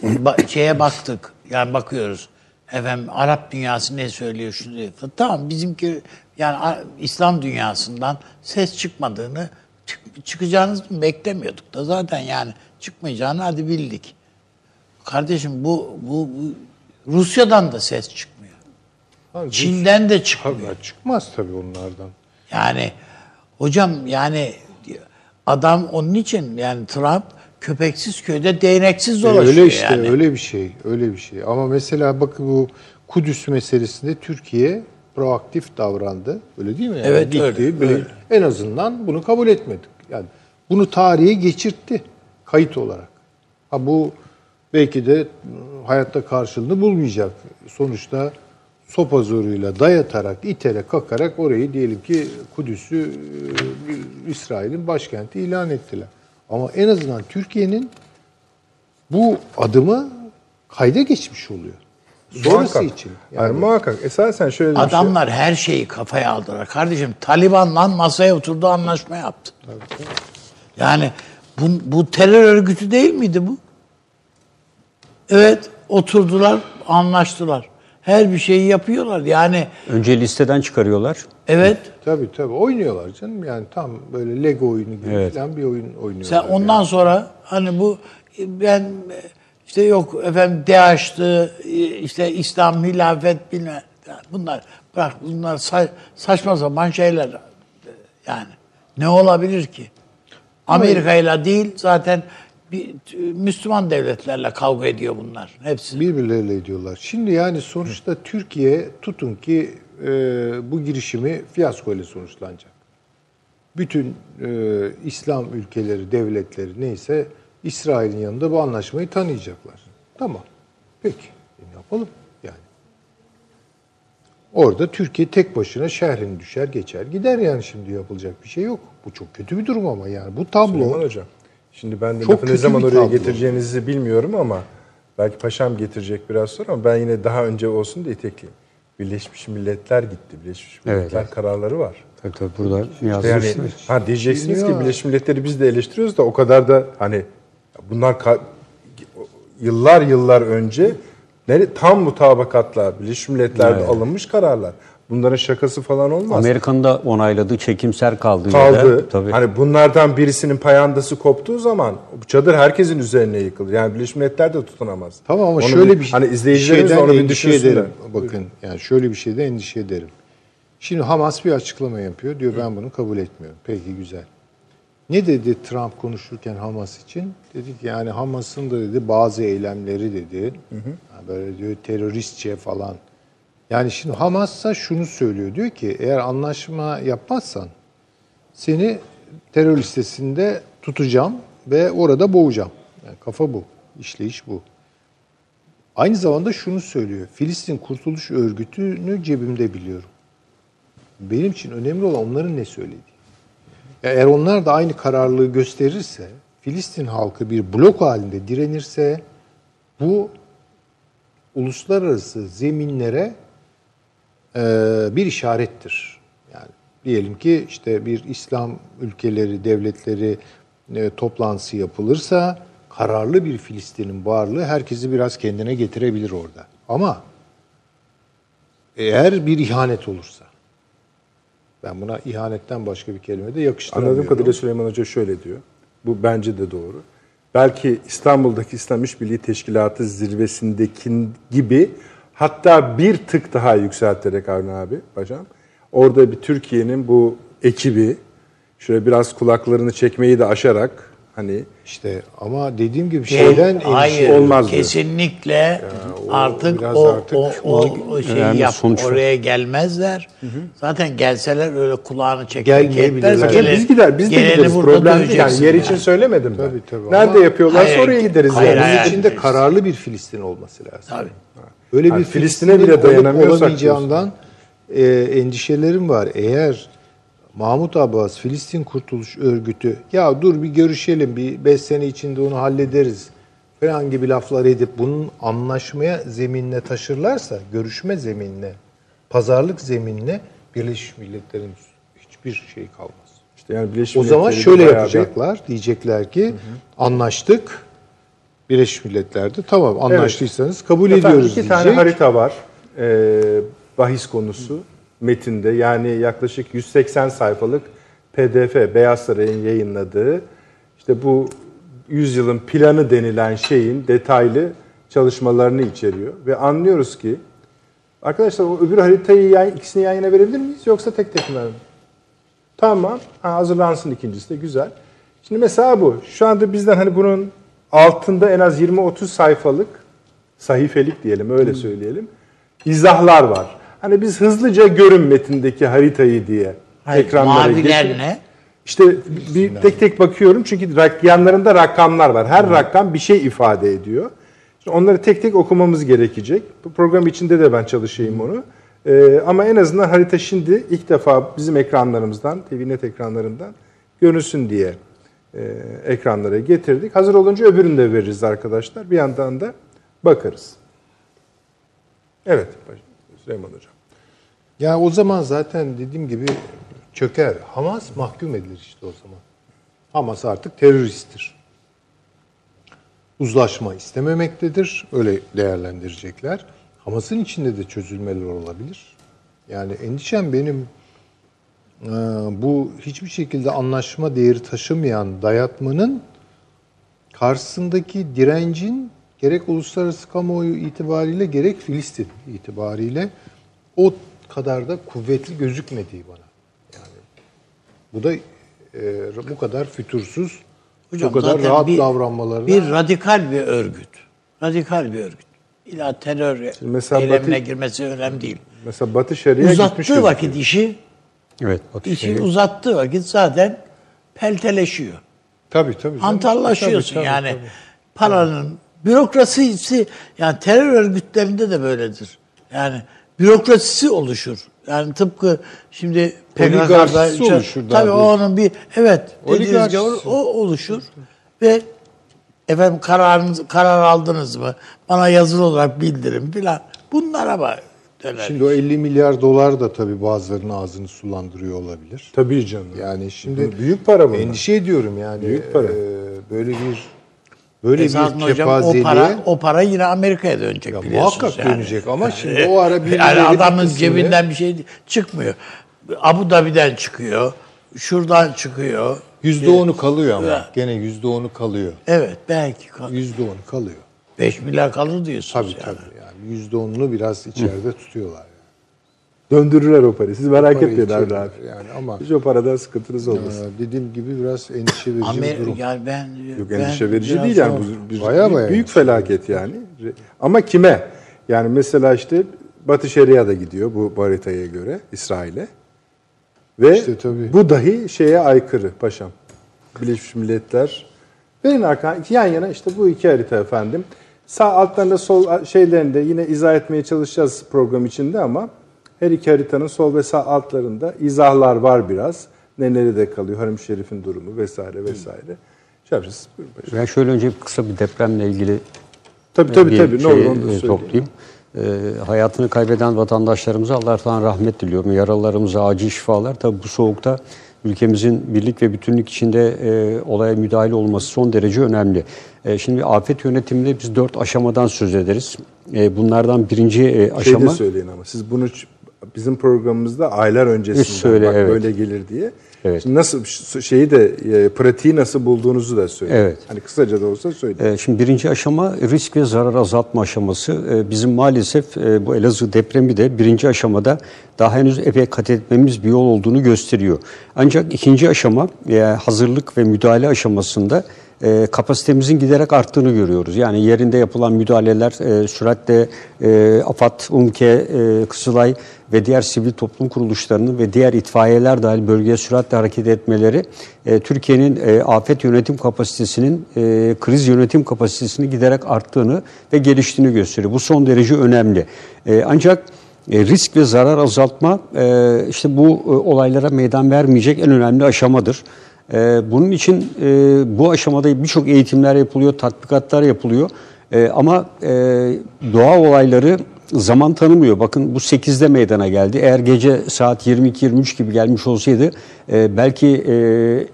şeye baktık. Yani bakıyoruz. Efendim Arap dünyası ne söylüyor şunu diyor. Tamam bizimki yani İslam dünyasından ses çıkmadığını çık- çıkacağınızı beklemiyorduk da zaten yani çıkmayacağını hadi bildik. Kardeşim bu bu, bu Rusya'dan da ses çıkmıyor.
Abi,
Çin'den de çıkmıyor.
Tabii, çıkmaz tabii onlardan.
Yani hocam yani adam onun için yani Trump köpeksiz köyde değneksiz
E,
dolaşıyor
öyle işte
yani.
öyle bir şey öyle bir şey ama mesela bakın bu Kudüs meselesinde Türkiye proaktif davrandı öyle değil mi? Yani
Evet,
gitti,
öyle,
böyle
öyle.
En azından bunu kabul etmedik. Yani bunu tarihe geçirtti kayıt olarak. Ha bu belki de hayatta karşılığını bulmayacak. Sonuçta sopa zoruyla dayatarak, iterek, kakarak orayı diyelim ki Kudüs'ü bir İsrail'in başkenti ilan ettiler. Ama en azından Türkiye'nin bu adımı kayda geçmiş oluyor. Sonrası
Muhakkak.
için.
Yani muhakkak. Esasen şöyle bir şey.
Adamlar her şeyi kafaya aldılar. Kardeşim Taliban'la masaya oturdu anlaşma yaptı. Yani bu, bu terör örgütü değil miydi bu? Evet oturdular anlaştılar. Her bir şeyi yapıyorlar. Yani
Önce listeden çıkarıyorlar.
evet
Tabii tabii oynuyorlar canım. Yani tam böyle Lego oyunu gibi
Evet.
falan bir oyun oynuyorlar.
sen ondan sonra hani bu ben işte yok efendim DAEŞ'tı, işte İslam hilafet bilmem. Bunlar bırak bunlar sa- saçma sapan şeyler. Yani ne olabilir ki? Amerika ile değil zaten bir, Müslüman devletlerle kavga ediyor bunlar. Hepsi.
Birbirleriyle ediyorlar. Şimdi yani sonuçta Türkiye tutun ki e, bu girişimi fiyasko ile sonuçlanacak. Bütün e, İslam ülkeleri, devletleri neyse İsrail'in yanında bu anlaşmayı tanıyacaklar. Tamam. Peki. E, ne yapalım yani. Orada Türkiye tek başına şehrini düşer geçer gider yani şimdi yapılacak bir şey yok. Bu çok kötü bir durum ama yani bu tablo
Süleyman Hocam. Şimdi ben de
Çok
lafı ne zaman oraya getireceğinizi bilmiyorum ama belki paşam getirecek biraz sonra ama ben yine daha önce olsun diye itekleyeyim. Birleşmiş Milletler gitti. Birleşmiş Milletler
evet.
kararları var.
Tabii tabii burada
Yani
yazmışsınız.
ha diyeceksiniz ki
Bilmiyorum.
Birleşmiş Milletler'i biz de eleştiriyoruz da o kadar da hani bunlar ka- yıllar yıllar önce nere- tam mutabakatla Birleşmiş Milletler'de
Evet.
alınmış kararlar. Bunların şakası falan olmaz.
Amerika'nın da onayladığı çekimser kaldı.
kaldı.
Tabii.
Hani bunlardan birisinin payandası koptuğu zaman bu çadır herkesin üzerine yıkılır. Yani Birleşmiş Milletler de tutunamaz.
Tamam ama
Onu
şöyle
bir-
bir
hani izleyicilerimiz de
şeyden
onu bir
endişe ederim. Bakın yani şöyle bir şeyde endişe ederim. Şimdi Hamas bir açıklama yapıyor. Diyor ben bunu kabul etmiyorum. Peki güzel. Ne dedi Trump konuşurken Hamas için? Dedi ki yani Hamas'ın da dedi bazı eylemleri dedi. Ha, Böyle diyor teröristçe falan. Yani şimdi Hamas'a şunu söylüyor. Diyor ki eğer anlaşma yapmazsan seni terör listesinde tutacağım ve orada boğacağım. Yani kafa bu. işleyiş bu. Aynı zamanda şunu söylüyor. Filistin Kurtuluş Örgütü'nü cebimde biliyorum. Benim için önemli olan onların ne söylediği. Eğer onlar da aynı kararlılığı gösterirse, Filistin halkı bir blok halinde direnirse bu uluslararası zeminlere bir işarettir. Yani diyelim ki işte bir İslam ülkeleri, devletleri e, toplantısı yapılırsa kararlı bir Filistin'in varlığı herkesi biraz kendine getirebilir orada. Ama eğer bir ihanet olursa, ben buna ihanetten başka bir kelime de yakıştıramıyorum.
Anladığım kadarıyla Süleyman Hoca şöyle diyor. Bu bence de doğru. Belki İstanbul'daki İslam İşbirliği Teşkilatı zirvesindeki gibi hatta bir tık daha yükselterek Avni abi hocam. Orada bir Türkiye'nin bu ekibi şöyle biraz kulaklarını çekmeyi de aşarak hani
İşte ama dediğim gibi şeyden endişe
hayır,
olmaz
kesinlikle
o
artık o,
artık
o, o, o şeyi yap,
sonuç var.
oraya gelmezler. Zaten gelseler öyle kulağını çekmek yetmez.
Biz gider biz de gideriz. Problem değil. Yani yer
yani.
için söylemedim ben.
Tabii, tabii.
Nerede
Ama-
yapıyorlarsa
Hayır,
oraya gideriz
hayır,
yani.
hayır.
Bunun içinde kararlı bir Filistin olması lazım.
Tabii.
Öyle
Ha,
bir
Filistin'e bile dayanamıyorsak
olamayacağından e, endişelerim var. Eğer Mahmut Abbas Filistin Kurtuluş Örgütü ya dur bir görüşelim bir 5 sene içinde onu hallederiz falan gibi laflar edip bunun anlaşmaya zeminine taşırlarsa görüşme zeminine pazarlık zeminine Birleşmiş Milletler'in hiçbir şey kalmaz.
İşte yani Birleşmiş
O zaman şöyle
bayağı bir-
yapacaklar. Diyecekler ki anlaştık. Birleşmiş Milletler'de tamam anlaştıysanız kabul
Zaten
ediyoruz
iki
diyecek.
tane harita var. Ee, bahis konusu metinde. Yani yaklaşık 180 sayfalık PDF Beyaz Saray'ın yayınladığı işte bu yüzyılın planı denilen şeyin detaylı çalışmalarını içeriyor ve anlıyoruz ki arkadaşlar o öbür haritayı yan, ikisini yan yana verebilir miyiz yoksa tek tek mi verelim? Tamam. Ha, hazırlansın ikincisi de güzel. Şimdi mesela bu. Şu anda bizden hani bunun altında en az 20-30 sayfalık sahifelik diyelim öyle söyleyelim. izahlar var. Hani biz hızlıca görün metindeki haritayı diye
Hayır,
ekranlara
maviler
getir-
ne?
İşte bir tek tek bakıyorum çünkü rak- yanlarında rakamlar var. Her rakam bir şey ifade ediyor. Şimdi onları tek tek okumamız gerekecek. Bu program içinde de ben çalışayım onu. Ee, ama en azından harita şimdi ilk defa bizim ekranlarımızdan, TVNet ekranlarından görünsün diye ekranlara getirdik. Hazır olunca öbürünü de veririz arkadaşlar. Bir yandan da bakarız. Evet Süleyman Hocam.
Ya o zaman zaten dediğim gibi çöker. Hamas mahkum edilir işte o zaman. Hamas artık teröristtir. Uzlaşma istememektedir. Öyle değerlendirecekler. Hamas'ın içinde de çözülmeler olabilir. Yani endişem benim e, bu hiçbir şekilde anlaşma değeri taşımayan dayatmanın karşısındaki direncin gerek uluslararası kamuoyu itibariyle gerek Filistin itibariyle o kadar da kuvvetli gözükmediği bana. Yani bu da e, bu kadar fütursuz,
Hocam
bu kadar rahat
bir-
davranmalarına
Bir radikal bir örgüt. Radikal bir örgüt. İlla terör
mesela
eylemine
Batı-
girmesi önemli değil.
Mesela Batı gitmiş
Uzattığı vakit işi,
Evet. Batı
işi
Şeria-
uzattığı vakit zaten pelteleşiyor.
tabii tabii.
Hantallaşıyorsun
Tabii, tabii,
yani.
tabii.
Paranın bürokrasisi yani terör örgütlerinde de böyledir. Yani bürokrasisi oluşur. Yani tıpkı şimdi
Oligarşisi oluşur
Tabii o onun bir evet dediğiniz gibi o oluşur ve efendim kararınız karar aldınız mı? Bana yazılı olarak bildirin filan. Bunlara bak döner.
Şimdi o 50 milyar dolar da tabii bazılarının ağzını sulandırıyor olabilir.
Tabii canım.
Yani şimdi
Bu büyük para bunlar.
Endişe ediyorum yani.
Büyük para.
e, böyle bir böyle
Esasında
bir
hocam o
kepazeliğe
para o para yine Amerika'ya dönecek
ya
biliyorsunuz
muhakkak
yani.
dönecek ama *laughs* şimdi o ara birileri
Yani
bir
adamın
kısmını-
cebinden bir şey çıkmıyor. Abu Dhabi'den çıkıyor. Şuradan çıkıyor.
yüzde onu kalıyor ama
Ya.
gene yüzde onu kalıyor.
Evet belki
Yüzde onu kalıyor.
5 milyar kalır diyorsunuz
Tabii
yani.
tabii yani yüzde onunu biraz içeride tutuyorlar. Yani.
Döndürürler o parayı. Siz merak etmeyin Avni abi.
yani ama-
Hiç o paradan sıkıntınız olmasın.
Ee, dediğim gibi biraz endişe verici bir
Amer
durum.
yani ben
Yok
ben
endişe verici değil yani. Bu bir,
Bayağı
bir-
bayağı
büyük
endişe
felaket yani. Ama kime? Yani mesela işte Batı Şeria'da gidiyor bu haritaya göre İsrail'e. Ve
İşte tabii.
bu dahi şeye aykırı paşam. Birleşmiş Milletler. Verin arka yan yana işte bu iki harita efendim. Sağ altlarında sol şeylerinde yine izah etmeye çalışacağız program içinde ama her iki haritanın sol ve sağ altlarında izahlar var biraz. Ne nerede kalıyor, Harim Şerif'in durumu vesaire vesaire. Şey yapacağız.
Ben şöyle önce kısa bir depremle ilgili
Tabii tabii
bir
tabii. Ne
şey,
olur onu
e, toplayayım. E, hayatını kaybeden vatandaşlarımıza Allah'tan rahmet diliyorum. Yaralılarımıza acil şifalar. Tabii bu soğukta ülkemizin birlik ve bütünlük içinde e, olaya müdahale olması son derece önemli. E, şimdi afet yönetiminde biz dört aşamadan söz ederiz. E, bunlardan birinci e,
Şey de
aşama...
söyleyin ama siz bunu bizim programımızda aylar öncesinden
söyle,
bak
evet.
böyle gelir diye.
Evet.
Nasıl şeyi de e, pratiği nasıl bulduğunuzu da söyleyin.
Evet.
Hani kısaca da olsa söyleyin.
Ee, Şimdi birinci aşama risk ve zarar azaltma aşaması. Ee, Bizim maalesef e, bu Elazığ depremi de birinci aşamada daha henüz epey kat etmemiz bir yol olduğunu gösteriyor. Ancak ikinci aşama e, hazırlık ve müdahale aşamasında e, kapasitemizin giderek arttığını görüyoruz. Yani yerinde yapılan müdahaleler e, süratle e, AFAD, UMKE, e, Kızılay ve diğer sivil toplum kuruluşlarının ve diğer itfaiyeler dahil bölgeye süratle hareket etmeleri e, Türkiye'nin e, afet yönetim kapasitesinin, e, kriz yönetim kapasitesini giderek arttığını ve geliştiğini gösteriyor. Bu son derece önemli. E, ancak e, risk ve zarar azaltma e, işte bu e, olaylara meydan vermeyecek en önemli aşamadır. E, bunun için e, bu aşamada birçok eğitimler yapılıyor, tatbikatlar yapılıyor. E, ama e, doğa olayları zaman tanımıyor. Bakın bu 8'de meydana geldi. Eğer gece saat 22-23 gibi gelmiş olsaydı e, belki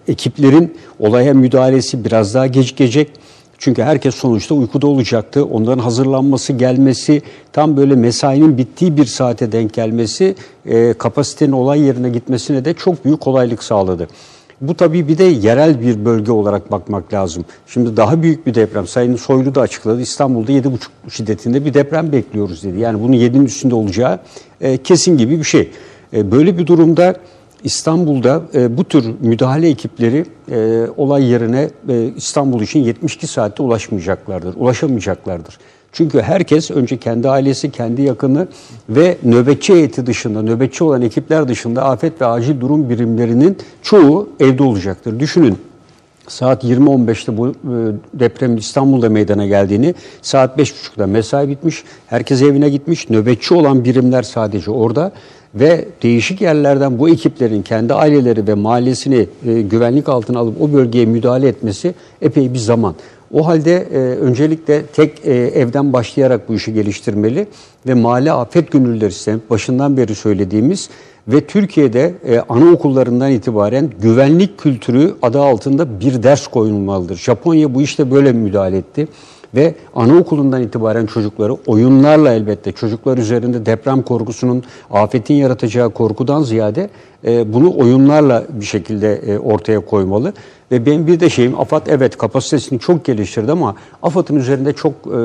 ekiplerin olaya müdahalesi biraz daha gecikecek. Çünkü herkes sonuçta uykuda olacaktı. Onların hazırlanması, gelmesi, tam böyle mesainin bittiği bir saate denk gelmesi kapasitenin olay yerine gitmesine de çok büyük kolaylık sağladı. Bu tabii bir de yerel bir bölge olarak bakmak lazım. Şimdi daha büyük bir deprem. Sayın Soylu da açıkladı. İstanbul'da 7,5 şiddetinde bir deprem bekliyoruz dedi. Yani bunun 7'nin üstünde olacağı e, kesin gibi bir şey. E, böyle bir durumda İstanbul'da e, bu tür müdahale ekipleri e, olay yerine e, İstanbul için 72 saatte ulaşmayacaklardır, ulaşamayacaklardır. Çünkü herkes önce kendi ailesi, kendi yakını ve nöbetçi heyeti dışında, nöbetçi olan ekipler dışında afet ve acil durum birimlerinin çoğu evde olacaktır. Düşünün saat 20.15'te bu e, depremin İstanbul'da meydana geldiğini, saat 5.30'da mesai bitmiş, herkes evine gitmiş, nöbetçi olan birimler sadece orada ve değişik yerlerden bu ekiplerin kendi aileleri ve mahallesini e, güvenlik altına alıp o bölgeye müdahale etmesi epey bir zaman. O halde e, öncelikle tek e, evden başlayarak bu işi geliştirmeli ve mahalle afet gönüllüleri sistemi başından beri söylediğimiz ve Türkiye'de e, anaokullarından itibaren güvenlik kültürü adı altında bir ders koyulmalıdır. Japonya bu işte böyle müdahale etti. Ve anaokulundan itibaren çocukları oyunlarla elbette çocuklar üzerinde deprem korkusunun, afetin yaratacağı korkudan ziyade e, bunu oyunlarla bir şekilde e, ortaya koymalı. Ve benim bir de şeyim AFAD evet kapasitesini çok geliştirdi ama AFAD'ın üzerinde çok e,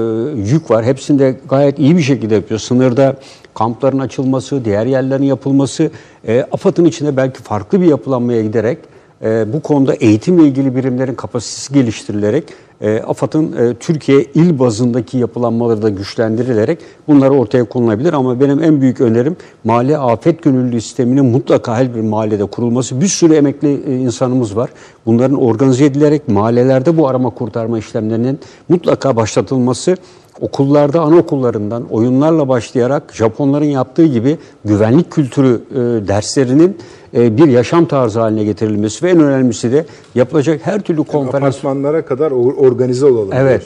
yük var. Hepsini de gayet iyi bir şekilde yapıyor. Sınırda kampların açılması, diğer yerlerin yapılması, e, AFAD'ın içinde belki farklı bir yapılanmaya giderek e, bu konuda eğitimle ilgili birimlerin kapasitesi geliştirilerek e, AFAD'ın e, Türkiye il bazındaki yapılanmaları da güçlendirilerek bunları ortaya konulabilir. Ama benim en büyük önerim mali afet gönüllü sisteminin mutlaka her bir mahallede kurulması. Bir sürü emekli e, insanımız var. Bunların organize edilerek mahallelerde bu arama kurtarma işlemlerinin mutlaka başlatılması okullarda, anaokullarından oyunlarla başlayarak Japonların yaptığı gibi güvenlik kültürü e, derslerinin e, bir yaşam tarzı haline getirilmesi ve en önemlisi de yapılacak her türlü konferans
Apartmanlara kadar or- organize olalım.
Evet.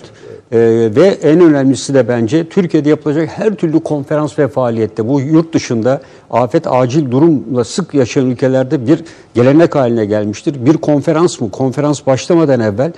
Ee, ve en önemlisi de bence Türkiye'de yapılacak her türlü konferans ve faaliyette bu yurt dışında afet acil durumla sık yaşayan ülkelerde bir gelenek haline gelmiştir. Bir konferans mı? Konferans başlamadan evvel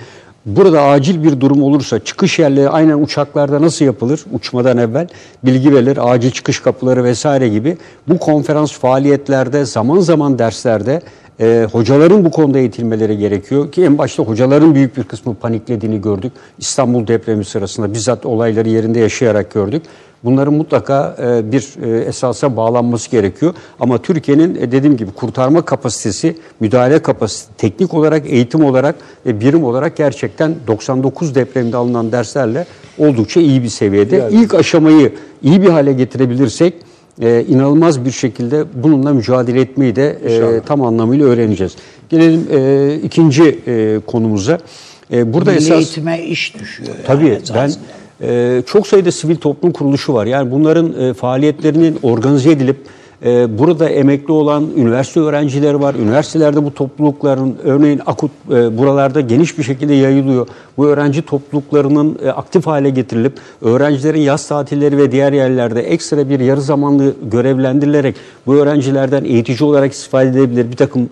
burada acil bir durum olursa çıkış yerleri aynen uçaklarda nasıl yapılır? Uçmadan evvel bilgi verilir, acil çıkış kapıları vesaire gibi bu konferans faaliyetlerde zaman zaman derslerde e, hocaların bu konuda eğitilmeleri gerekiyor ki en başta hocaların büyük bir kısmı paniklediğini gördük. İstanbul depremi sırasında bizzat olayları yerinde yaşayarak gördük. Bunların mutlaka e, bir e, esasa bağlanması gerekiyor. Ama Türkiye'nin e, dediğim gibi kurtarma kapasitesi, müdahale kapasitesi, teknik olarak, eğitim olarak ve birim olarak gerçekten 99 depremde alınan derslerle oldukça iyi bir seviyede. İlk aşamayı iyi bir hale getirebilirsek e, inanılmaz bir şekilde bununla mücadele etmeyi de e, tam anlamıyla öğreneceğiz. Gelelim e, ikinci e, konumuza. E, burada
Milli
esas
eğitime iş düşüyor. yani
tabii ben
esasında.
E, çok sayıda sivil toplum kuruluşu var. Yani bunların e, faaliyetlerinin organize edilip e, burada emekli olan üniversite öğrencileri var. Üniversitelerde bu toplulukların örneğin akut e, buralarda geniş bir şekilde yayılıyor. Bu öğrenci topluluklarının aktif hale getirilip öğrencilerin yaz tatilleri ve diğer yerlerde ekstra bir yarı zamanlı görevlendirilerek bu öğrencilerden eğitici olarak istifade edilebilir. Bir takım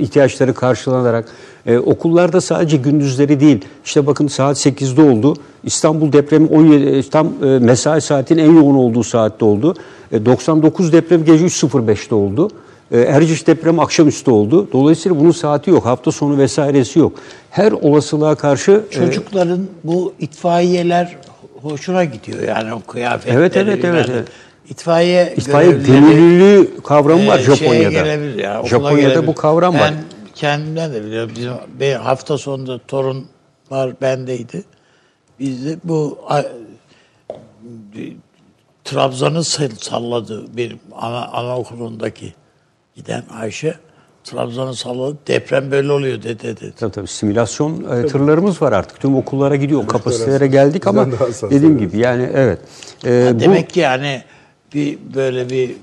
ihtiyaçları karşılanarak ee, okullarda sadece gündüzleri değil, işte bakın saat 8'de oldu. İstanbul depremi 17, tam e, mesai saatin en yoğun olduğu saatte oldu. E, 99 deprem gece 3.05'te oldu. E, Erciş deprem akşamüstü oldu. Dolayısıyla bunun saati yok, hafta sonu vesairesi yok. Her olasılığa karşı... e,
Çocukların bu itfaiyeler hoşuna gidiyor yani o kıyafetleri.
Evet, evet, evet, evet.
İtfaiye,
İtfaiye gönüllülüğü kavramı var
e,
Japonya'da.
gelebilir ya,
Japonya'da
gelebilir.
bu kavram var.
Kendimden de biliyorum. Bizim bir hafta sonunda torun var bendeydi. Biz de bu Trabzon'u sall- salladı benim ana, anaokulundaki giden Ayşe. Trabzon'u salladı. Deprem böyle oluyor dedi dedi.
Tabii tabii simülasyon e, tırlarımız var artık. Tüm okullara gidiyor. O kapasitelere geldik ama dediğim gibi yani evet. E,
Ha,
bu-
demek ki yani bir böyle bir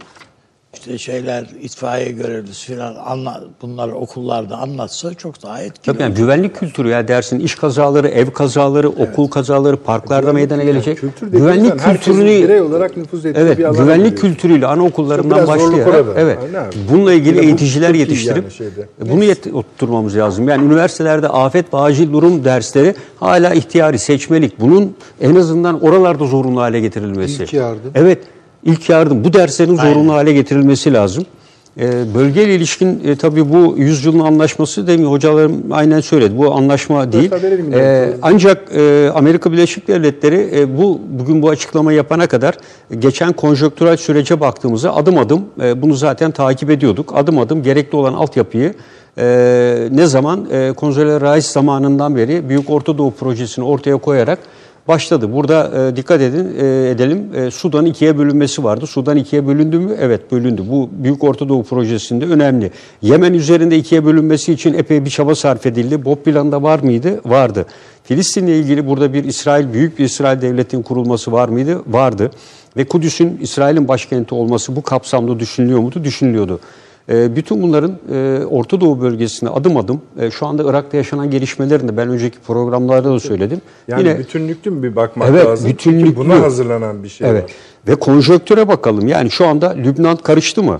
işte şeyler itfaiye görevlisi falan anla, bunlar okullarda anlatsa çok daha etkili.
Tabii yani güvenlik kültürü ya dersin iş kazaları, ev kazaları, okul kazaları, parklarda meydana gelecek.
Kültür
güvenlik kültürünü
birey olarak nüfuz ettiği
Evet,
bir alana
güvenlik
giriyorsun.
kültürüyle anaokullarından başlayarak evet. Bununla ilgili
Yine bu
eğiticiler
iyi
yetiştirip
yani şeyde.
bunu yet- oturtmamız lazım. Yani üniversitelerde afet ve acil durum dersleri hala ihtiyari, seçmelik. Bunun en azından oralarda zorunlu hale getirilmesi.
İlk yardım.
Evet, ilk yardım. Bu derslerin zorunlu
Aynen.
hale getirilmesi lazım. Ee, bölgeyle ilişkin e, tabii bu yüzyılın anlaşması mi? Hocalarım aynen söyledi. Bu anlaşma değil. Ee, ancak e, Amerika Birleşik Devletleri e, bu bugün bu açıklamayı yapana kadar e, geçen konjonktürel sürece baktığımızda adım adım e, bunu zaten takip ediyorduk. Adım adım gerekli olan altyapıyı e, ne zaman e, Konsolide Rice zamanından beri Büyük Orta Doğu projesini ortaya koyarak başladı. Burada e, dikkat edin e, edelim. E, Sudan ikiye bölünmesi vardı. Sudan ikiye bölündü mü? Evet bölündü. Bu Büyük Orta Doğu projesinde önemli. Yemen üzerinde ikiye bölünmesi için epey bir çaba sarf edildi. BOP planında var mıydı? Vardı. Filistin'le ilgili burada bir İsrail, büyük bir İsrail devletinin kurulması var mıydı? Vardı. Ve Kudüs'ün İsrail'in başkenti olması bu kapsamda düşünülüyor muydu? Düşünülüyordu. E, bütün bunların e, Orta Doğu bölgesinde adım adım e, şu anda Irak'ta yaşanan gelişmelerini de ben önceki programlarda da söyledim.
Yani
Yine
bütünlüklü mü bir bakmak
Evet,
lazım? Çünkü
bütünlüklü.
buna hazırlanan bir şey
Evet.
var.
Ve konjonktüre bakalım. Yani şu anda Lübnan karıştı mı?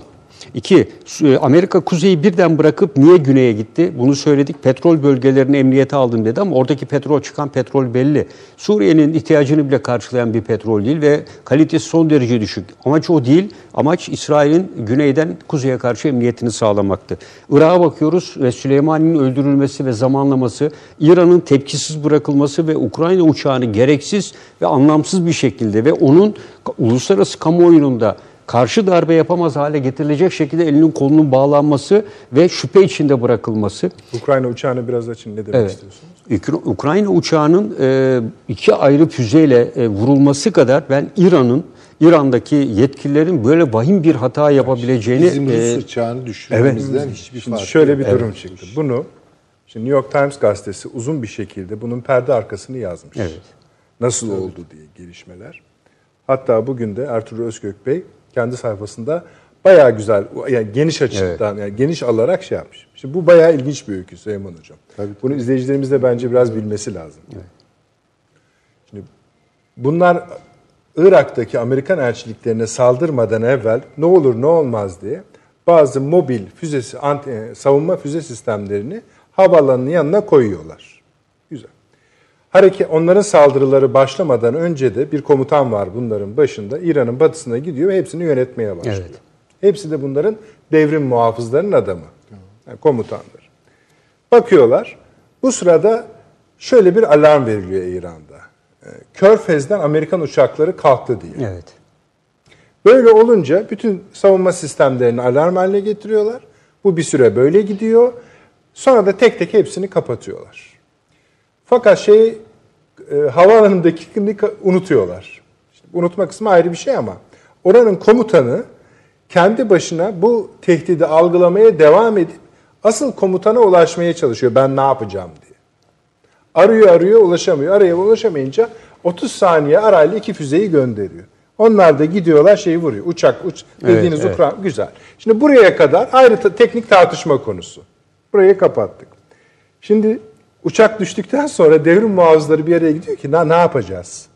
İki, Su- Amerika kuzeyi birden bırakıp niye güneye gitti? Bunu söyledik. Petrol bölgelerini emniyete aldım dedi ama oradaki petrol çıkan petrol belli. Suriye'nin ihtiyacını bile karşılayan bir petrol değil ve kalitesi son derece düşük. Amaç o değil. Amaç İsrail'in güneyden kuzeye karşı emniyetini sağlamaktı. Irak'a bakıyoruz ve Süleymani'nin öldürülmesi ve zamanlaması, İran'ın tepkisiz bırakılması ve Ukrayna uçağını gereksiz ve anlamsız bir şekilde ve onun uluslararası kamuoyunun da karşı darbe yapamaz hale getirilecek şekilde elinin kolunun bağlanması ve şüphe içinde bırakılması.
Ukrayna uçağını biraz açın ne demek
Evet.
istiyorsunuz?
Ukra- Ukrayna uçağının e, iki ayrı füzeyle e, vurulması kadar ben İran'ın İran'daki yetkililerin böyle vahim bir hata yapabileceğini
Bizim Rus
e,
uçağını düşürmemizden hiçbir
Şimdi
farkı
şöyle
yok.
bir durum çıktı. Bunu şimdi New York Times gazetesi uzun bir şekilde bunun perde arkasını yazmış.
Evet.
Nasıl oldu diye gelişmeler. Hatta bugün de Ertuğrul Özgök Bey kendi sayfasında bayağı güzel yani geniş açıdan yani geniş alarak şey yapmış. Şimdi bu bayağı ilginç bir öykü Süleyman Hocam. Bunu izleyicilerimiz de bence biraz bilmesi lazım. Şimdi bunlar Irak'taki Amerikan elçiliklerine saldırmadan evvel ne olur ne olmaz diye bazı mobil füzesi savunma füze sistemlerini havaalanının yanına koyuyorlar. Hareket onların saldırıları başlamadan önce de bir komutan var bunların başında. İran'ın batısına gidiyor ve hepsini yönetmeye başlıyor.
Evet.
Hepsi de bunların devrim muhafızlarının adamı. Yani komutanlar. Bakıyorlar. Bu sırada şöyle bir alarm veriliyor İran'da. Ee, Körfez'den Amerikan uçakları kalktı diye.
evet.
Böyle olunca bütün savunma sistemlerini alarm haline getiriyorlar. Bu bir süre böyle gidiyor. Sonra da tek tek hepsini kapatıyorlar. Fakat şey e, havaalanındakini ka- unutuyorlar. İşte unutma kısmı ayrı bir şey ama oranın komutanı kendi başına bu tehdidi algılamaya devam edip asıl komutana ulaşmaya çalışıyor. Ben ne yapacağım diye. Arıyor arıyor ulaşamıyor. Araya ulaşamayınca 30 saniye arayla iki füzeyi gönderiyor. Onlar da gidiyorlar şeyi vuruyor. Uçak, uç, dediğiniz
evet.
Ukrayna güzel. Şimdi buraya kadar ayrı ta- teknik tartışma konusu. Burayı kapattık. Şimdi uçak düştükten sonra devrim muhafızları bir araya gidiyor ki ne, ne yapacağız?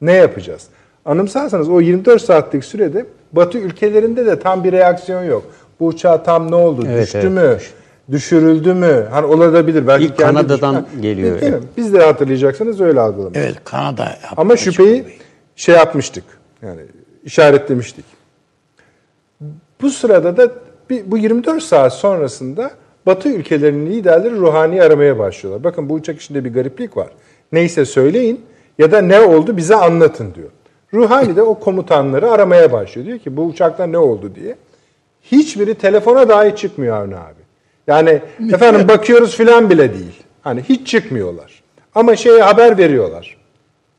Ne yapacağız? Anımsarsanız o 24 saatlik sürede Batı ülkelerinde de tam bir reaksiyon yok. Bu uçağa tam ne oldu?
Evet,
Düştü
evet.
mü? Düşürüldü mü? Hani olabilir. Belki
İlk Kanada'dan
düşman-
geliyor,
Değil mi? Biz de hatırlayacaksınız öyle algılamış.
Evet Kanada yaptı.
Ama şüpheyi şey yapmıştık. Yani işaretlemiştik. Bu sırada da bir, bu 24 saat sonrasında Batı ülkelerinin liderleri ruhani aramaya başlıyorlar. Bakın bu uçak işinde bir gariplik var. Neyse söyleyin ya da ne oldu bize anlatın diyor. Ruhani de o komutanları aramaya başlıyor. Diyor ki bu uçakta ne oldu diye. Hiçbiri telefona dahi çıkmıyor Avni abi. Yani efendim bakıyoruz filan bile değil. Hani hiç çıkmıyorlar. Ama şeye haber veriyorlar.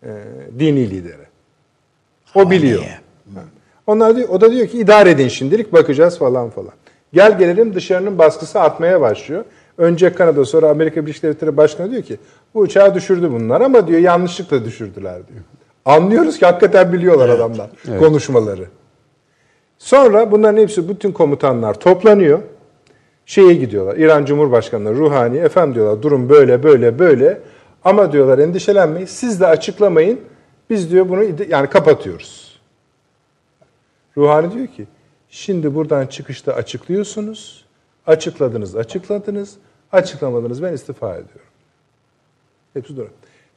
e, dini lidere. O biliyor. Onlar diyor, o da diyor ki idare edin şimdilik bakacağız falan falan. Gel gelelim dışarının baskısı artmaya başlıyor. Önce Kanada sonra Amerika Birleşik Devletleri Başkanı diyor ki bu uçağı düşürdü bunlar ama diyor yanlışlıkla düşürdüler diyor. Anlıyoruz ki hakikaten biliyorlar adamlar konuşmaları. Sonra bunların hepsi bütün komutanlar toplanıyor. Şeye gidiyorlar. İran Cumhurbaşkanı Ruhani efendim diyorlar durum böyle böyle böyle. Ama diyorlar endişelenmeyin. Siz de açıklamayın. Biz diyor bunu yani kapatıyoruz. Ruhani diyor ki şimdi buradan çıkışta açıklıyorsunuz. Açıkladınız, açıkladınız. Açıklamadınız ben istifa ediyorum. Hepsi doğru.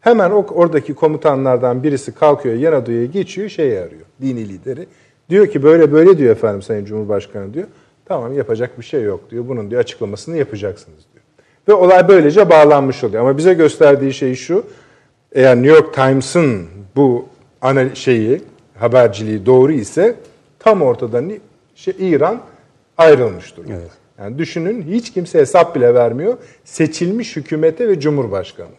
Hemen oradaki komutanlardan birisi kalkıyor Yanado'ya geçiyor şeyi arıyor. Dini lideri. Diyor ki böyle böyle diyor efendim Sayın Cumhurbaşkanı diyor. Tamam yapacak bir şey yok diyor. Bunun diyor açıklamasını yapacaksınız diyor. Ve olay böylece bağlanmış oluyor. Ama bize gösterdiği şey şu. Eğer New York Times'ın bu ana şeyi haberciliği doğru ise tam ortada şey, İran ayrılmış durumda. Yani düşünün hiç kimse hesap bile vermiyor. Seçilmiş hükümete ve cumhurbaşkanına.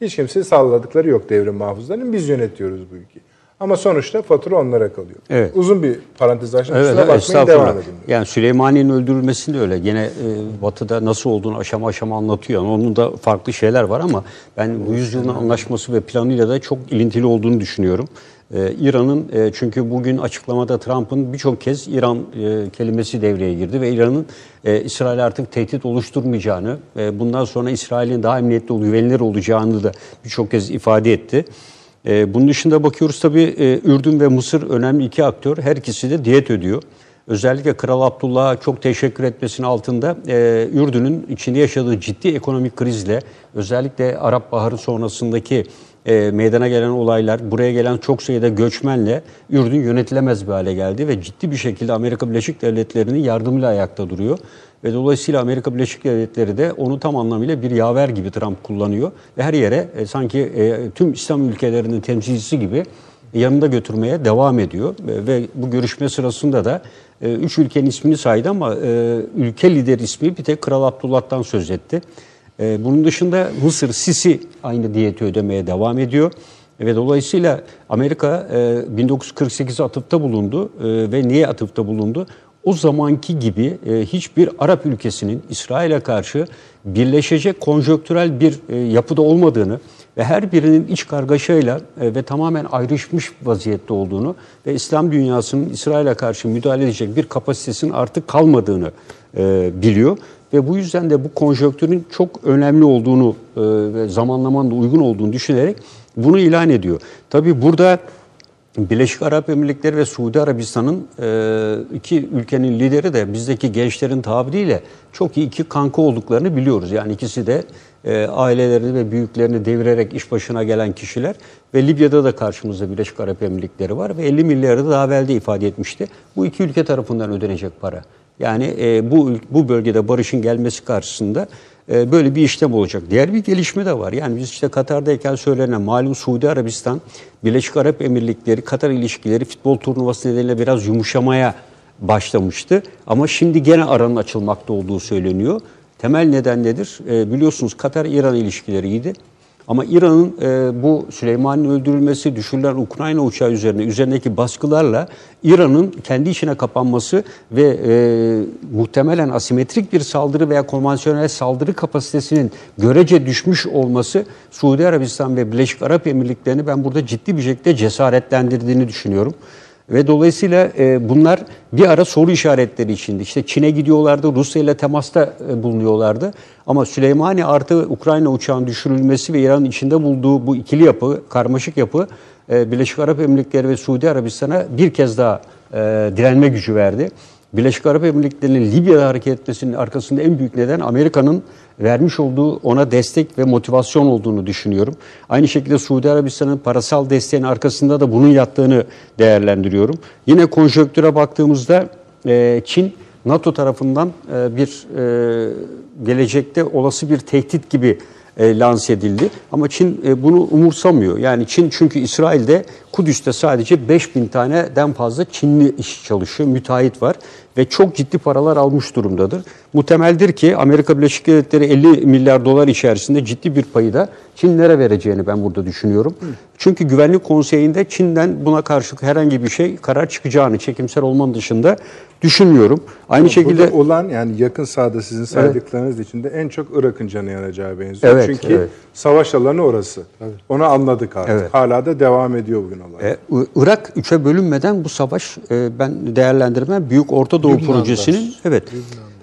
Hiç kimse salladıkları yok devrim muhafızlarının. Biz yönetiyoruz bu ülkeyi. Ama sonuçta fatura onlara kalıyor.
Evet.
Uzun bir parantez açtım.
Evet,
Kusura bakmayın devam edin.
Yani Süleymaniye'nin öldürülmesinde öyle. Gene e, Batı'da nasıl olduğunu aşama aşama anlatıyor. Yani onun da farklı şeyler var ama ben bu yüzyılın anlaşması ve planıyla da çok ilintili olduğunu düşünüyorum. E, İran'ın e, çünkü bugün açıklamada Trump'ın birçok kez İran e, kelimesi devreye girdi ve İran'ın e, İsrail'e artık tehdit oluşturmayacağını, e, bundan sonra İsrail'in daha emniyetli, güvenilir olacağını da birçok kez ifade etti. Ee, bunun dışında bakıyoruz tabii e, Ürdün ve Mısır önemli iki aktör. Her ikisi de diyet ödüyor. özellikle Kral Abdullah'a çok teşekkür etmesinin altında e, Ürdün'ün içinde yaşadığı ciddi ekonomik krizle özellikle Arap Baharı sonrasındaki e, meydana gelen olaylar, buraya gelen çok sayıda göçmenle Ürdün yönetilemez bir hale geldi ve ciddi bir şekilde Amerika Birleşik Devletleri'nin yardımıyla ayakta duruyor. Ve dolayısıyla Amerika Birleşik Devletleri de onu tam anlamıyla bir yaver gibi Trump kullanıyor. Ve her yere e, sanki e, tüm İslam ülkelerinin temsilcisi gibi yanında götürmeye devam ediyor. E, ve bu görüşme sırasında da e, üç ülkenin ismini saydı ama e, ülke lideri ismi bir tek Kral Abdullah'tan söz etti. E, bunun dışında Mısır, Sisi aynı diyeti ödemeye devam ediyor. Ve dolayısıyla Amerika e, 1948'e atıfta bulundu e, ve niye atıfta bulundu? O zamanki gibi e, hiçbir Arap ülkesinin İsrail'e karşı birleşecek konjöktürel bir e, yapıda olmadığını ve her birinin iç kargaşayla e, ve tamamen ayrışmış vaziyette olduğunu ve İslam dünyasının İsrail'e karşı müdahale edecek bir kapasitesinin artık kalmadığını e, biliyor. Ve bu yüzden de bu konjonktürün çok önemli olduğunu e, ve zamanlamanın da uygun olduğunu düşünerek bunu ilan ediyor. Tabii burada Birleşik Arap Emirlikleri ve Suudi Arabistan'ın e, iki ülkenin lideri de bizdeki gençlerin tabiriyle çok iyi iki kanka olduklarını biliyoruz. Yani ikisi de e, ailelerini ve büyüklerini devirerek iş başına gelen kişiler ve Libya'da da karşımızda Birleşik Arap Emirlikleri var ve 50 milyarı da daha evvel de ifade etmişti. Bu iki ülke tarafından ödenecek para. Yani e, bu bu bölgede barışın gelmesi karşısında e, böyle bir işlem olacak. Diğer bir gelişme de var. Yani biz işte Katar'dayken söylenen malum Suudi Arabistan, Birleşik Arap Emirlikleri, Katar ilişkileri futbol turnuvası nedeniyle biraz yumuşamaya başlamıştı. Ama şimdi gene aranın açılmakta olduğu söyleniyor. Temel neden nedir? E, biliyorsunuz Katar-İran ilişkileriydi. Ama İran'ın e, bu Süleyman'ın öldürülmesi, düşürülen Ukrayna uçağı üzerine üzerindeki baskılarla İran'ın kendi içine kapanması ve e, muhtemelen asimetrik bir saldırı veya konvansiyonel saldırı kapasitesinin görece düşmüş olması Suudi Arabistan ve Birleşik Arap Emirlikleri'ni ben burada ciddi bir şekilde cesaretlendirdiğini düşünüyorum. Ve dolayısıyla e, bunlar bir ara soru işaretleri içindi. İşte Çin'e gidiyorlardı, Rusya ile temasta e, bulunuyorlardı. Ama Süleymani artı Ukrayna uçağın düşürülmesi ve İran'ın içinde bulduğu bu ikili yapı, karmaşık yapı e, Birleşik Arap Emirlikleri ve Suudi Arabistan'a bir kez daha e, direnme gücü verdi. Birleşik Arap Emirlikleri'nin Libya'da hareket etmesinin arkasında en büyük neden Amerika'nın vermiş olduğu ona destek ve motivasyon olduğunu düşünüyorum. Aynı şekilde Suudi Arabistan'ın parasal desteğin arkasında da bunun yattığını değerlendiriyorum. Yine konjöktüre baktığımızda e, Çin NATO tarafından e, bir e, gelecekte olası bir tehdit gibi e, lanse edildi. Ama Çin bunu umursamıyor. Yani Çin çünkü İsrail'de Kudüs'te sadece 5000 taneden fazla Çinli iş çalışıyor, müteahhit var ve çok ciddi paralar almış durumdadır. Muhtemeldir ki Amerika Birleşik Devletleri 50 milyar dolar içerisinde ciddi bir payı da Çinlere vereceğini ben burada düşünüyorum. Hı. Çünkü Güvenlik Konseyi'nde Çin'den buna karşı herhangi bir şey karar çıkacağını çekimsel olmanın dışında düşünmüyorum. Aynı
Ama
şekilde
olan yani yakın sahada sizin saydıklarınız evet. içinde en çok Irak'ın canı yanacağı benziyor.
Evet,
Çünkü
evet.
savaş alanı orası. Evet. Onu anladık artık. Evet. Hala da devam ediyor bugün olay.
Ee, Irak üçe bölünmeden bu savaş e, ben değerlendirmem Büyük Orta Doğu
Lübnan'da.
projesinin evet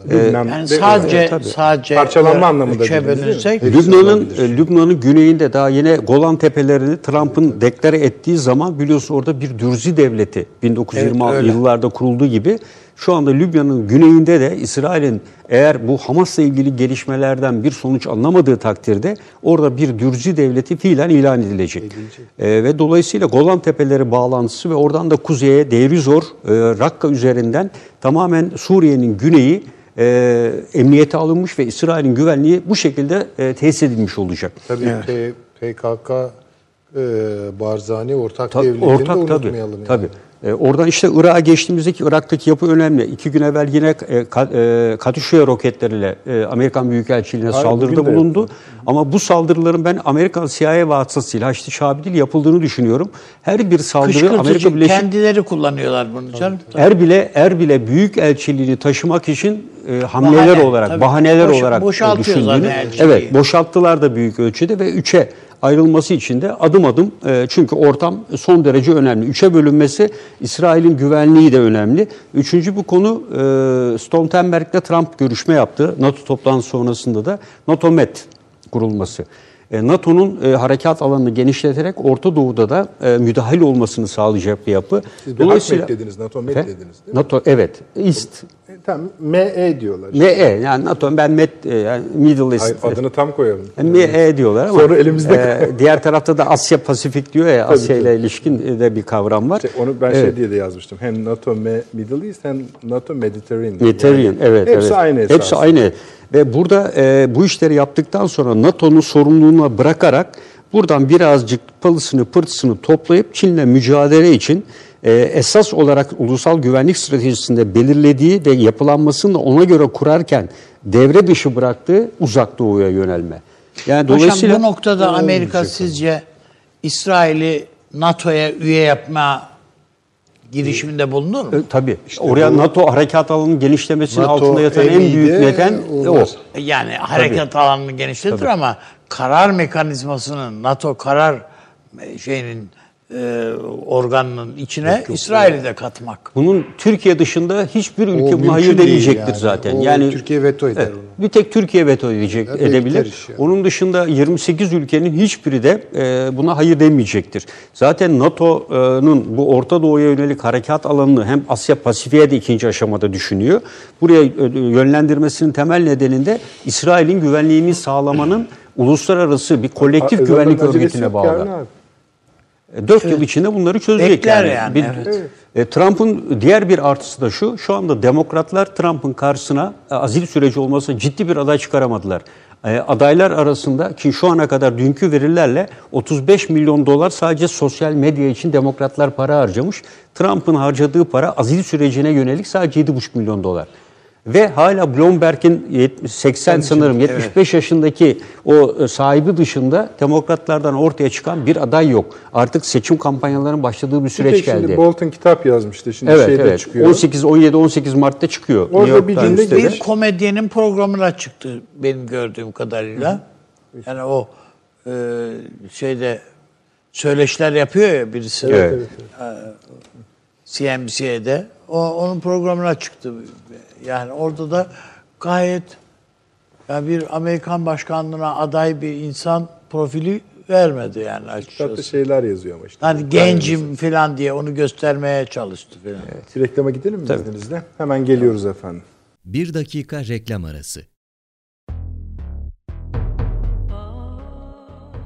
Lübnan
Yani
ve-
sadece
Evet, tabii.
sadece
Parçalanma anlamında
üçe bölünsek
Lübnan'ın e, Lübnan'ın güneyinde daha yine Golan Tepelerini Trump'ın deklare ettiği zaman biliyorsun orada bir Dürzi devleti 1920
Evet, öyle.
yıllarda kurulduğu gibi şu anda Lübnan'ın güneyinde de İsrail'in eğer bu Hamas'la ilgili gelişmelerden bir sonuç anlamadığı takdirde orada bir Dürzi devleti fiilen ilan edilecek. E, ve dolayısıyla Golan Tepeleri bağlantısı ve oradan da kuzeye Deirizor, e, Rakka üzerinden tamamen Suriye'nin güneyi e, emniyete alınmış ve İsrail'in güvenliği bu şekilde e, tesis edilmiş olacak.
Tabii P- PKK e, Barzani ortak
Tabii,
devletini de
ortak tabii.
unutmayalım. yani.
tabii. E, oradan işte Irak'a geçtiğimizdeki Irak'taki yapı önemli. İki gün evvel yine e, Ka- e, Katyusha roketleriyle e, Amerikan Büyükelçiliğine
Hayır,
saldırıda bulundu. Ama bu saldırıların ben Amerikan CIA vasıtasıyla Haçlı Şabi'yle yapıldığını düşünüyorum. Her bir saldırı Amerika Birleşik
kendileri kullanıyorlar bunu canım.
Er bile er bile büyük elçiliğini taşımak için e, hamleler
Bahane,
olarak,
tabii.
bahaneler
Boş-
olarak düşündüğünü.
zaten elçiliği.
Evet, boşalttılar da büyük ölçüde ve üçe ayrılması için de adım adım e, çünkü ortam son derece önemli. Üçe bölünmesi İsrail'in güvenliği de önemli. Üçüncü bu konu e, Stoltenberg'le Trump görüşme yaptı. NATO toplantısı sonrasında da NATO-MED kurulması. E, NATO'nun e, harekat alanını genişleterek Orta Doğu'da da e, müdahil olmasını sağlayacak bir yapı.
Siz Dolayısıyla... dediniz, NATO
Efendim?
dediniz?
NATO evet. East.
E, tamam, ME diyorlar.
ME yani NATO ben Met e, yani Middle East.
Ay, adını tam koyalım.
ME diyorlar ama
Sonra elimizde
e, diğer tarafta da Asya Pasifik diyor ya Asya ile ilişkin de bir kavram var.
İşte onu ben
Evet.
şey diye de yazmıştım. Hem NATO Me- Middle East hem NATO Mediterranean.
Mediterranean,
Yani
evet.
Hepsi
evet.
aynı esas.
Hepsi aynı. Ve burada e, bu işleri yaptıktan sonra NATO'nun sorumluluğuna bırakarak buradan birazcık palısını pırtısını toplayıp Çin'le mücadele için e, esas olarak ulusal güvenlik stratejisinde belirlediği ve yapılanmasını ona göre kurarken devre dışı bıraktığı uzak doğuya yönelme. Yani dolayısıyla
Hocam bu noktada Amerika sizce İsrail'i NATO'ya üye yapma girişiminde bulunur mu?
E, tabii. Oraya NATO harekat alanının genişlemesinin
NATO
altında yatan en büyük
de
neden o.
olmaz.
Yani harekat alanını genişletir ama karar mekanizmasının NATO karar e, şeyinin e, organının içine İsrail'i de katmak.
Bunun Türkiye dışında hiçbir ülke buna hayır demeyecektir
yani.
zaten.
O
yani
Türkiye veto eder
Evet,
onu.
Bir tek Türkiye veto edecek
Ya,
edebilir.
yani.
Onun dışında 28 ülkenin hiçbiri de e, buna hayır demeyecektir. Zaten NATO'nun bu Orta Doğu'ya yönelik harekat alanını hem Asya Pasifik'e de ikinci aşamada düşünüyor. Buraya e, yönlendirmesinin temel nedeninde İsrail'in güvenliğini sağlamanın uluslararası bir kolektif
Zaten
güvenlik
acelesi
örgütüne
yok
bağlı.
yani abi.
4 yıl içinde bunları çözecek
Bekler
yani.
yani,
Bir-
evet.
E, Trump'ın diğer bir artısı da şu, şu anda demokratlar Trump'ın karşısına e, azil süreci olmasa ciddi bir aday çıkaramadılar. E, adaylar arasında ki şu ana kadar dünkü verilerle 35 milyon dolar sadece sosyal medya için demokratlar para harcamış. Trump'ın harcadığı para azil sürecine yönelik sadece 7,5 milyon dolar. Ve hala Bloomberg'in 70 80 sanırım 75 yaşındaki o e, sahibi dışında demokratlardan ortaya çıkan bir aday yok. Artık seçim kampanyalarının başladığı bir
Bir
süreç
şimdi
geldi.
Bolton kitap yazmıştı. Şimdi
Evet
şeyde
evet.
çıkıyor.
18 17 18 Mart'ta çıkıyor.
Orada
New York
bir cümle
Bir komedyenin programına çıktı benim gördüğüm kadarıyla. Yani o e, şeyde söyleşiler yapıyor ya birisi.
Evet.
CNBC'de. O, onun programına çıktı. Yani orada da gayet ya bir Amerikan başkanlığına aday bir insan profili vermedi yani
Kitapta
açıkçası.
şeyler yazıyor ama işte.
Hani gencim falan diye onu göstermeye çalıştı falan.
Bir reklama gidelim mi izninizle? Hemen geliyoruz efendim.
Bir dakika reklam arası.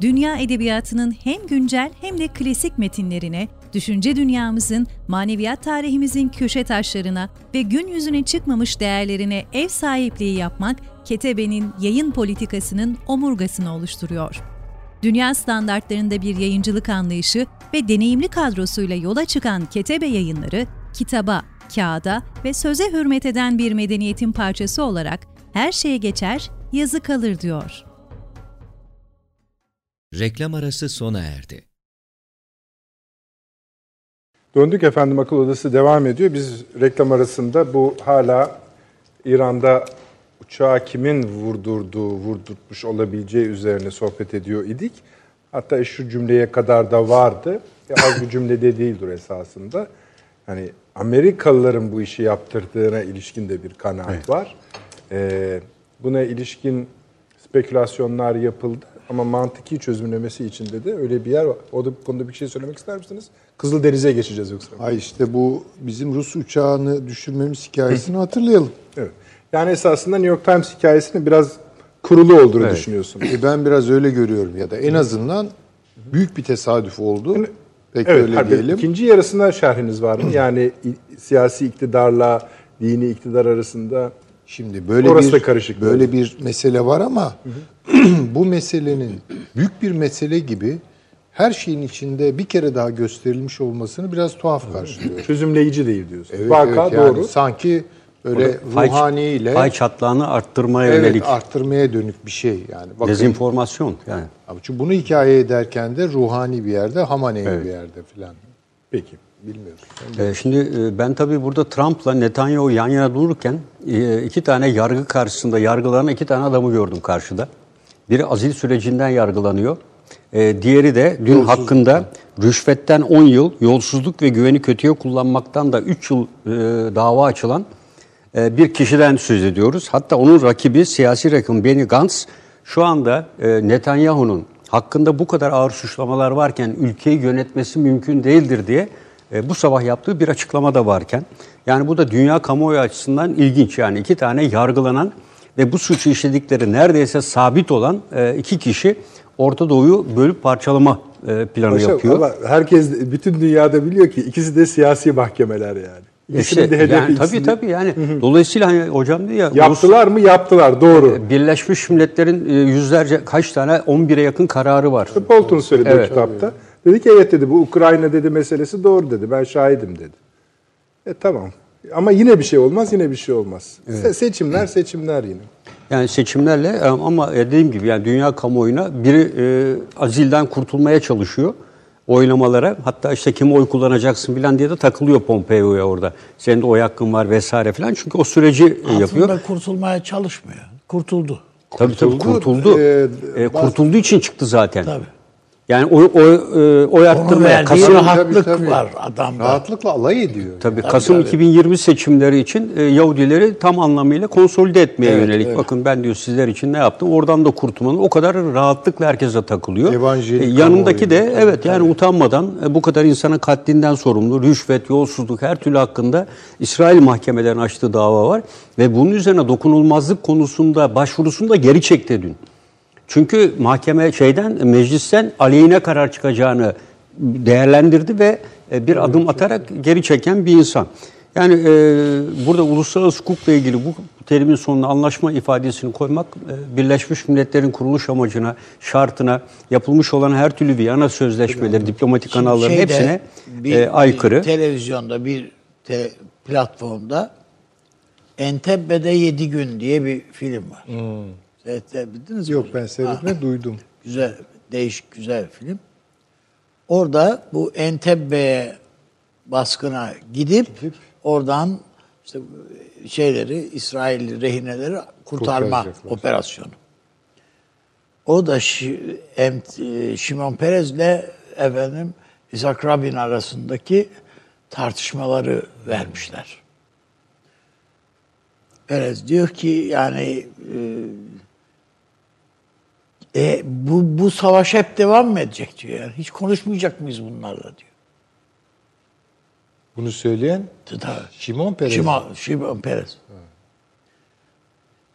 dünya edebiyatının hem güncel hem de klasik metinlerine, düşünce dünyamızın, maneviyat tarihimizin köşe taşlarına ve gün yüzüne çıkmamış değerlerine ev sahipliği yapmak, Ketebe'nin yayın politikasının omurgasını oluşturuyor. Dünya standartlarında bir yayıncılık anlayışı ve deneyimli kadrosuyla yola çıkan Ketebe yayınları, kitaba, kağıda ve söze hürmet eden bir medeniyetin parçası olarak her şeye geçer, yazı kalır diyor.
Reklam arası sona erdi.
Döndük efendim akıl odası devam ediyor. Biz reklam arasında bu hala İran'da uçağı kimin vurdurduğu, vurdurtmuş olabileceği üzerine sohbet ediyor idik. Hatta şu cümleye kadar da vardı. E, az bir cümle de değildir esasında. Hani Amerikalıların bu işi yaptırdığına ilişkin de bir kanaat var. Ee, buna ilişkin spekülasyonlar yapıldı ama mantıki çözümlemesi içinde de öyle bir yer var. O da bu konuda bir şey söylemek ister misiniz? Kızıldeniz'e geçeceğiz yoksa.
Ay işte bu bizim Rus uçağını düşürmemiz hikayesini hatırlayalım.
Evet. Yani esasında New York Times hikayesinin biraz kurulu olduğunu
Evet.
düşünüyorsun.
E ben biraz öyle görüyorum ya da en azından büyük bir tesadüf oldu. Peki
Evet,
öyle
harbi.
diyelim.
ikinci yarısında şerhiniz var mı? Yani siyasi iktidarla dini iktidar arasında
Şimdi böyle
Orası
bir
da karışık
böyle bir mesele var ama *clears throat* bu meselenin büyük bir mesele gibi her şeyin içinde bir kere daha gösterilmiş olmasını biraz tuhaf karşılıyorum. *laughs*
çözümleyici değil diyorsun.
Evet,
Vaka
evet, yani
doğru.
sanki böyle
Pay-
ruhaniyle
pay çatlağını arttırmaya
evet,
yönelik
arttırmaya dönük bir şey yani. Bakın,
dezenformasyon yani.
Ama çünkü bunu hikaye ederken de ruhani bir yerde, Hamane'yi
Evet.
bir yerde filan.
Peki.
bilmiyoruz.
Ee, Şimdi e, ben tabii burada Trump'la Netanyahu yan yana dururken e, iki tane yargı karşısında yargılanan iki tane adamı gördüm karşıda. Biri azil sürecinden yargılanıyor. E, Diğeri de dün hakkında rüşvetten 10 yıl, yolsuzluk ve güveni kötüye kullanmaktan da 3 yıl e, dava açılan e, bir kişiden söz ediyoruz. Hatta onun rakibi siyasi rakım Benny Gantz şu anda e, Netanyahu'nun hakkında bu kadar ağır suçlamalar varken ülkeyi yönetmesi mümkün değildir diye e, bu sabah yaptığı bir açıklama da varken yani bu da dünya kamuoyu açısından ilginç yani iki tane yargılanan ve bu suçu işledikleri neredeyse sabit olan e, iki kişi Orta Doğu'yu bölüp parçalama e, planı
Paşam,
yapıyor.
Ama herkes, bütün dünyada biliyor ki ikisi de siyasi mahkemeler yani. İkisinin
İşte,
de hedefi
yani, tabii tabii yani dolayısıyla hani hocam diyor ya
Yaptılar mı? Yaptılar. Doğru.
Rus- Birleşmiş Milletler'in e, yüzlerce kaç tane 11'e yakın kararı var.
Bolton söyledi
Evet.
kitapta. Dedi ki evet dedi bu Ukrayna dedi meselesi doğru dedi. Ben şahidim dedi. E tamam. Ama yine bir şey olmaz, yine bir şey olmaz. Se- seçimler, seçimler yine.
Yani seçimlerle e, ama dediğim gibi yani dünya kamuoyuna biri e, azilden kurtulmaya çalışıyor oylamalara. Hatta işte kime oy kullanacaksın falan diye de takılıyor Pompeo'ya orada. Senin de oy hakkın var vesaire falan. Çünkü o süreci e, yapıyor.
Aslında kurtulmaya çalışmıyor. Kurtuldu.
Tabii tabii
Kurtuldu.
kurtuldu.
Ee,
E, kurtulduğu için çıktı zaten.
Tabii.
Yani oy, oy, e, arttırmaya
verdiği
Kasım,
rahatlık
Tabii, tabii.
var adamda.
Rahatlıkla alay ediyor.
Tabii Kasım 2020 seçimleri için e, Yahudileri tam anlamıyla konsolide etmeye yönelik. Bakın ben diyor sizler için ne yaptım? Oradan da kurtulmanın o kadar rahatlıkla herkese takılıyor.
Evanjelik
E, yanındaki de evet yani utanmadan e, bu kadar insanın katlinden sorumlu, rüşvet, yolsuzluk her türlü hakkında İsrail mahkemelerinin açtığı dava var ve bunun üzerine dokunulmazlık konusunda başvurusunu da geri çekti dün. Çünkü mahkeme şeyden meclisten aleyhine karar çıkacağını değerlendirdi ve e, bir adım atarak geri çeken bir insan. Yani e, burada uluslararası hukukla ilgili bu terimin sonuna anlaşma ifadesini koymak e, Birleşmiş Milletler'in kuruluş amacına, şartına, yapılmış olan her türlü Viyana sözleşmeleri, diplomatik kanalların
Şeyde,
hepsine
bir-
e, aykırı.
bir televizyonda bir te- platformda Entebbe'de 7 gün diye bir film var. Seyredebildiniz mi?
Yok ben seyretme duydum.
Güzel, değişik güzel film. Orada bu Entebbe'ye baskına gidip, oradan işte şeyleri, İsrail rehineleri kurtarma operasyonu. O da e, Şimon Perez'le efendim İshak Rabin arasındaki tartışmaları vermişler. Perez diyor ki yani e, e, bu bu savaş hep devam mı edecek diyor. Yani hiç konuşmayacak mıyız bunlarla diyor.
Bunu söyleyen
Tabii.
Şimon Perez.
Şimon, Şimon Perez.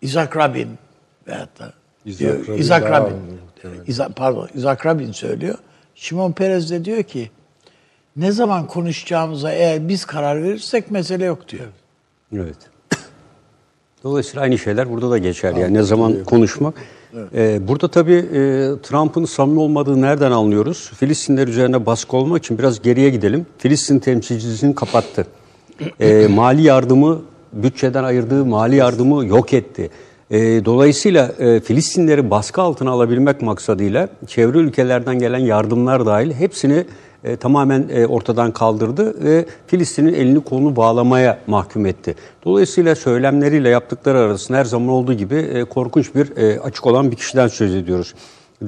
İshak Rabin veyahut da diyor,
Rabin daha
Rabin. İza- pardon, İshak Rabin söylüyor. Şimon Perez de diyor ki ne zaman konuşacağımıza eğer biz karar verirsek mesele yok diyor.
Evet. Dolayısıyla aynı şeyler burada da geçer. Yani ne zaman konuşmak. Ee, burada tabii e, Trump'ın samimi olmadığı nereden anlıyoruz? Filistinler üzerine baskı olmak için biraz geriye gidelim. Filistin temsilcisini kapattı. Ee, mali yardımı, bütçeden ayırdığı mali yardımı yok etti. Ee, dolayısıyla e, Filistinleri baskı altına alabilmek maksadıyla çevre ülkelerden gelen yardımlar dahil hepsini e, tamamen e, ortadan kaldırdı ve Filistin'in elini kolunu bağlamaya mahkum etti. Dolayısıyla söylemleriyle yaptıkları arasında her zaman olduğu gibi e, korkunç bir e, açık olan bir kişiden söz ediyoruz.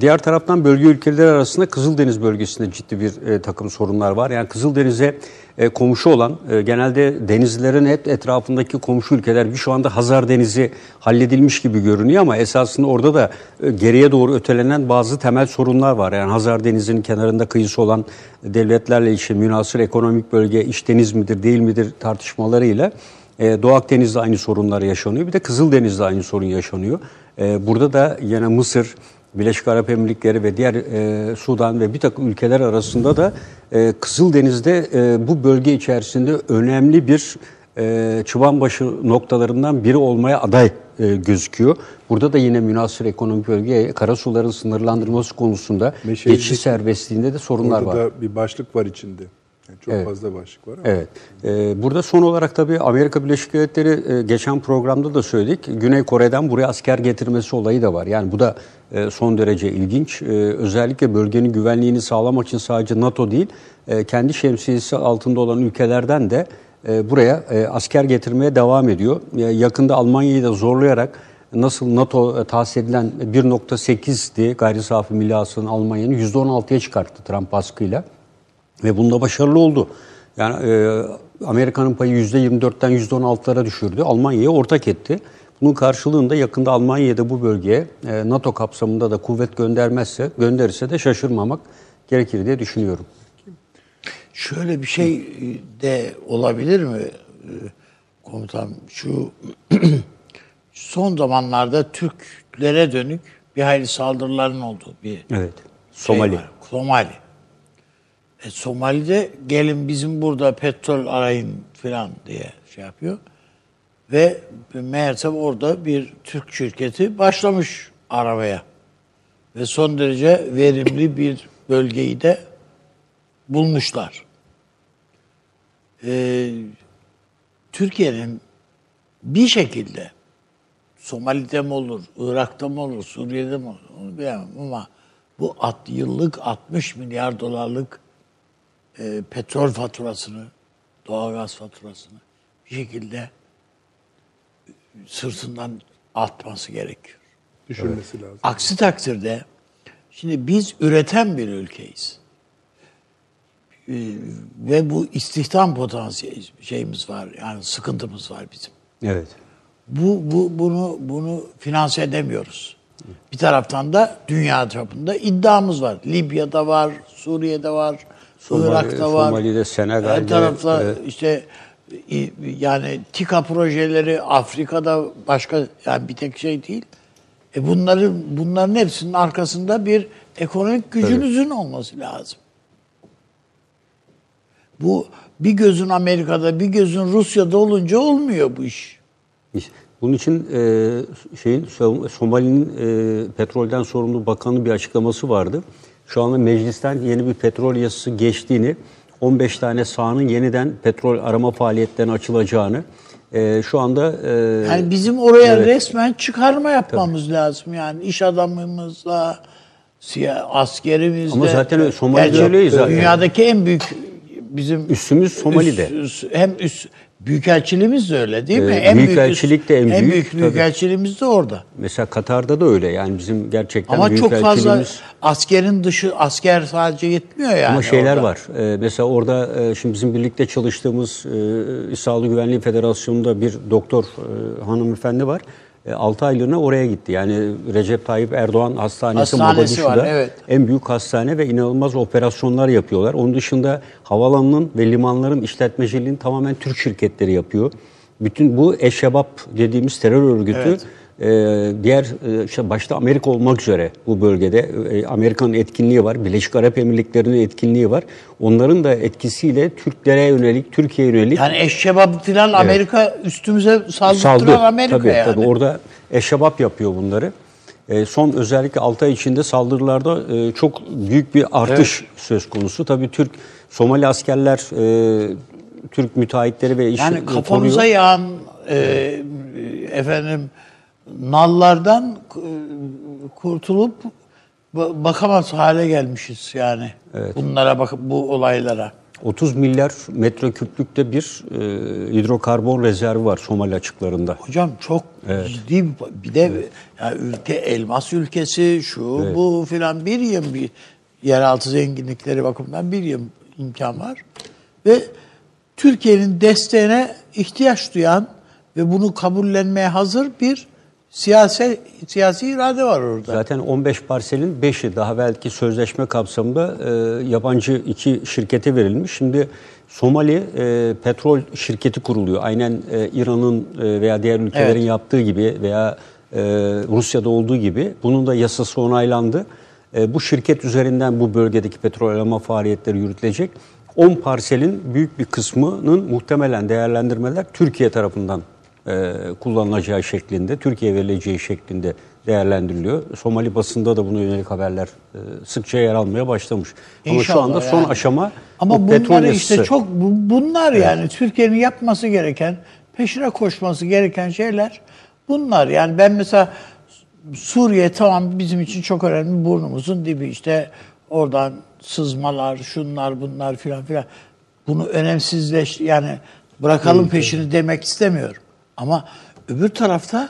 Diğer taraftan bölge ülkeleri arasında Kızıldeniz bölgesinde ciddi bir e, takım sorunlar var. Yani Kızıldeniz'e e, komşu olan, e, genelde denizlerin hep etrafındaki komşu ülkeler, bir şu anda Hazar Denizi halledilmiş gibi görünüyor ama esasında orada da e, geriye doğru ötelenen bazı temel sorunlar var. Yani Hazar Denizi'nin kenarında kıyısı olan devletlerle ilişkin münasır ekonomik bölge iç deniz midir değil midir tartışmalarıyla e, Doğu Akdeniz'de aynı sorunlar yaşanıyor. Bir de Kızıldeniz'de aynı sorun yaşanıyor. E, burada da yine Mısır, Birleşik Arap Emirlikleri ve diğer e, Sudan ve bir takım ülkeler arasında da e, Kızıldeniz'de e, bu bölge içerisinde önemli bir e, çıbanbaşı noktalarından biri olmaya aday e, gözüküyor. Burada da yine münasır ekonomik bölgeye karasuların sınırlandırılması konusunda
Meşeli-
geçiş serbestliğinde de sorunlar
Orada
var.
da bir başlık var içinde. Yani çok
Evet.
fazla başlık var ama.
Evet. Ee, burada son olarak tabii Amerika Birleşik Devletleri e, geçen programda da söyledik. Güney Kore'den buraya asker getirmesi olayı da var. Yani bu da e, son derece ilginç. E, özellikle bölgenin güvenliğini sağlamak için sadece NATO değil, kendi şemsiyesi altında olan ülkelerden de buraya asker getirmeye devam ediyor. Yakında Almanya'yı da zorlayarak nasıl NATO tahsis edilen 1.8'di gayri safi milli hasılanın Almanya'nın %16'ya çıkarttı Trump baskıyla. Ve bunda başarılı oldu. Yani e, Amerika'nın payı %24'ten %16'lara düşürdü. Almanya'ya ortak etti. Bunun karşılığında yakında Almanya'da bu bölgeye e, NATO kapsamında da kuvvet göndermezse, gönderirse de şaşırmamak gerekir diye düşünüyorum.
Şöyle bir şey de olabilir mi e, komutan? Şu *clears throat* son zamanlarda Türklere dönük bir hayli saldırıların olduğu bir
Evet.
şey
Somali.
var. Somali. E, Somali'de gelin bizim burada petrol arayın falan diye şey yapıyor. Ve meğerse orada bir Türk şirketi başlamış aramaya. Ve son derece verimli bir bölgeyi de bulmuşlar. Ee, Türkiye'nin bir şekilde Somali'de mi olur, Irak'ta mı olur, Suriye'de mi olur onu bilemem ama bu at, yıllık 60 milyar dolarlık e, petrol faturasını, doğalgaz faturasını bir şekilde sırtından atması gerekiyor.
Düşürmesi lazım.
Aksi takdirde şimdi biz üreten bir ülkeyiz. Ee, ve bu istihdam potansiyeli şeyimiz var. Yani sıkıntımız var bizim.
Evet.
Bu, bu bunu bunu finanse edemiyoruz. Bir taraftan da dünya çapında iddiamız var. Libya'da var, Suriye'de var,
Somali-
Irak'ta var.
Somali'de, Senegal'de,
Her tarafta
evet.
işte yani TİKA projeleri Afrika'da başka yani bir tek şey değil. E bunların bunların hepsinin arkasında bir ekonomik gücünüzün olması lazım. Bu bir gözün Amerika'da, bir gözün Rusya'da olunca olmuyor bu iş.
Bunun için e, şeyin Som- Somali'nin e, petrolden sorumlu bakanı bir açıklaması vardı. Şu anda meclisten yeni bir petrol yasası geçtiğini, 15 tane sahanın yeniden petrol arama faaliyetlerine açılacağını, e, şu anda e,
Yani bizim oraya
Evet.
resmen çıkarma yapmamız lazım yani iş adamımızla, askerimizle.
Ama zaten Somali'de öyleyiz zaten.
Dünyadaki en büyük bizim
Üssümüz Somali'de.
üs- üs- hem üst büyükelçiliğimiz de öyle değil mi?
Evet,
en büyük
büyükelçilik de en
en
büyük,
büyük
tabii.
büyükelçiliğimiz de orada.
mesela Katar'da da öyle. Yani bizim gerçekten
Ama çok fazla
büyükelçiliğimiz-
askerin dışı asker sadece yetmiyor yani.
Ama şeyler
orada.
var. Ee, mesela orada e, şimdi bizim birlikte çalıştığımız e, Sağlık Güvenliği Federasyonu'nda bir doktor e, hanımefendi var. 6 aylığına oraya gitti. Yani Recep Tayyip Erdoğan Hastanesi,
Hastanesi var, evet.
en büyük hastane ve inanılmaz operasyonlar yapıyorlar. Onun dışında havaalanının ve limanların işletmeciliğini tamamen Türk şirketleri yapıyor. Bütün bu Eşebap dediğimiz terör örgütü
Evet.
E, diğer e, işte başta Amerika olmak üzere bu bölgede e, Amerika'nın etkinliği var, Birleşik Arap Emirlikleri'nin etkinliği var. Onların da etkisiyle Türklere yönelik, Türkiye'ye yönelik
Yani eşşebap filan Amerika üstümüze saldırtıran
saldı.
Amerika
tabii,
yani.
Tabii orada eşebap yapıyor bunları. E, son özellikle 6 ay içinde saldırılarda çok büyük bir artış söz konusu. Tabii Türk Somali askerler Türk müteahhitleri ve iş
Yani kafamıza
koruyor.
yağan e, efendim nallardan kurtulup ba- bakamaz hale gelmişiz yani. Bunlara bak bu olaylara.
30 milyar metreküplükte bir e, hidrokarbon rezervi var Somali açıklarında.
Hocam çok ciddi bir, bir de ya ülke elmas ülkesi şu bu filan bir yıl bir yeraltı zenginlikleri bakımından bir yıl imkan var. Ve Türkiye'nin desteğine ihtiyaç duyan ve bunu kabullenmeye hazır bir siyasi siyasi irade var orada.
Zaten 15 parselin 5'i daha belki sözleşme kapsamında e, yabancı iki şirkete verilmiş. Şimdi Somali e, petrol şirketi kuruluyor. Aynen e, İran'ın e, veya diğer ülkelerin
Evet.
yaptığı gibi veya e, Rusya'da olduğu gibi bunun da yasası onaylandı. E, bu şirket üzerinden bu bölgedeki petrol arama faaliyetleri yürütülecek. 10 parselin büyük bir kısmının muhtemelen değerlendirmeler Türkiye tarafından e, kullanılacağı şeklinde, Türkiye verileceği şeklinde değerlendiriliyor. Somali basında da buna yönelik haberler e, sıkça yer almaya başlamış. Ama şu
İnşallah
anda son
yani.
aşama
Ama
bu petrol
bunlar işte
yasası.
çok bu- bunlar yani Türkiye'nin yapması gereken, peşine koşması gereken şeyler bunlar. Yani ben mesela Suriye tamam bizim için çok önemli burnumuzun dibi işte oradan sızmalar, şunlar bunlar filan filan. Bunu önemsizleş yani bırakalım peşini demek istemiyorum. Ama öbür tarafta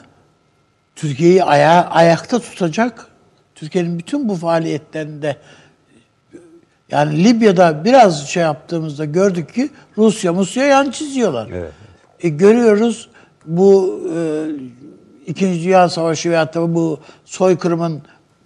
Türkiye'yi aya, ayakta tutacak Türkiye'nin bütün bu faaliyetlerinde yani Libya'da biraz şey yaptığımızda gördük ki Rusya Musya yan çiziyorlar.
Evet.
E, görüyoruz bu e, İkinci Dünya Savaşı veyahut da bu soykırımın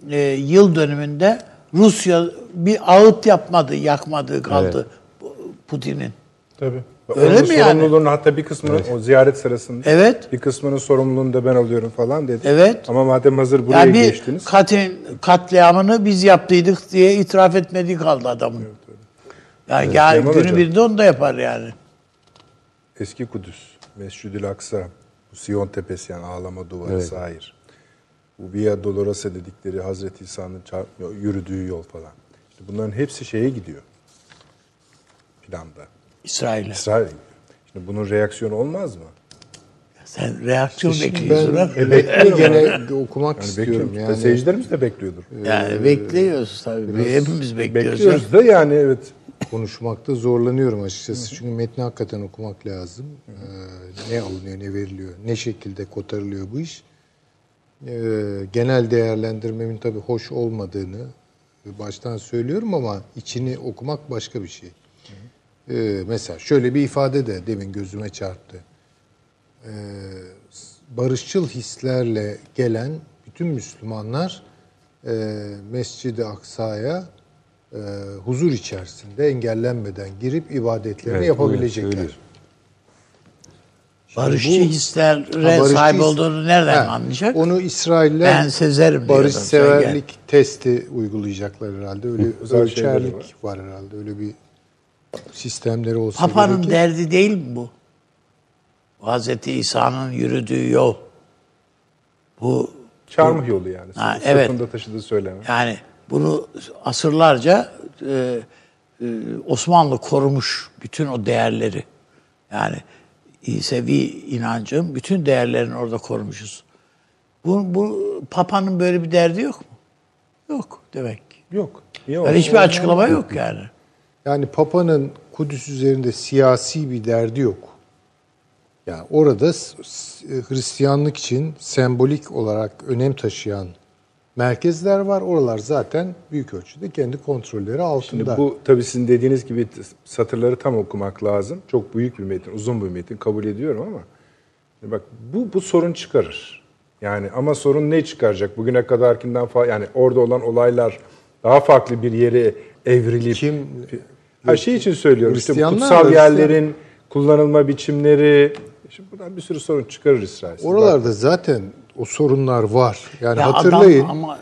e, yıl dönümünde Rusya bir ağıt yapmadı, yakmadı kaldı bu- Putin'in.
Tabii.
Öyle mi yani?
sorumluluğunu hatta bir kısmını o ziyaret sırasında
Evet.
bir kısmının sorumluluğunu da ben alıyorum falan dedi.
Evet.
Ama madem hazır buraya
Yani bir
geçtiniz.
katin, katliamını biz yaptıydık diye itiraf etmediği kaldı adamın. Yani gel-
Kemal
günü
Hocam.
birinde onu da yapar yani.
Eski Kudüs, Mescid-ül Aksa, bu Siyon Tepesi yani ağlama duvarı, sahir. Bu Via Dolorosa dedikleri Hazreti İsa'nın yürüdüğü yol falan. İşte bunların hepsi şeye gidiyor. Planda.
İsrail'e.
Gidiyor. Şimdi bunun reaksiyonu olmaz mı?
Sen reaksiyon
Şimdi
bekliyorsun. ha?
ben metni gene okumak
Yani
istiyorum.
bekliyorum.
Yani
Seyircilerimiz de bekliyordur.
Yani bekliyoruz tabii. Hepimiz bekliyoruz.
Bekliyoruz da yani evet.
konuşmakta zorlanıyorum açıkçası. Çünkü metni hakikaten okumak lazım. Ee, ne alınıyor, ne veriliyor, ne şekilde kotarılıyor bu iş. Ee, genel değerlendirmemin tabii hoş olmadığını baştan söylüyorum ama içini okumak başka bir şey. Ee, mesela şöyle bir ifade de demin gözüme çarptı. Ee, barışçıl hislerle gelen bütün Müslümanlar e, Mescid-i Aksa'ya e, huzur içerisinde engellenmeden girip ibadetlerini
Evet,
yapabilecekler.
söylüyor.
Barışçı
bu-
hislere
barışçı
sahip
his-
olduğunu nereden
Ha,
anlayacak?
Onu İsrailler
Ben sezerim
barış severlik testi uygulayacaklar herhalde. Öyle ölçerlik var herhalde. Öyle bir sistemleri olsa
Papa'nın
gerekir.
derdi değil mi bu? Hazreti İsa'nın yürüdüğü yol. Bu
Çarmıh yolu yani.
Ha,
Sırtında
evet.
taşıdığı söyleme.
yani bunu asırlarca e, e, Osmanlı korumuş bütün o değerleri. Yani İsevi inancın bütün değerlerini orada korumuşuz. Bu, bu Papa'nın böyle bir derdi yok mu? Yok demek ki.
Yok. Niye
Yani hiçbir açıklama yok yani.
Yani Papa'nın Kudüs üzerinde siyasi bir derdi yok. Yani orada Hristiyanlık için sembolik olarak önem taşıyan merkezler var. Oralar zaten büyük ölçüde kendi kontrolleri altında.
Şimdi bu tabii sizin dediğiniz gibi satırları tam okumak lazım. Çok büyük bir metin, uzun bir metin kabul ediyorum ama bak bu bu sorun çıkarır. Yani ama sorun ne çıkaracak? Bugüne kadarkinden fa yani orada olan olaylar daha farklı bir yere evrilip
Kim-
her şey için söylüyorum. İşte kutsal yerlerin kullanılma biçimleri Şimdi buradan bir sürü sorun çıkarır İsrail.
Oralarda zaten o sorunlar var. Yani
Ya adam
hatırlayın
ama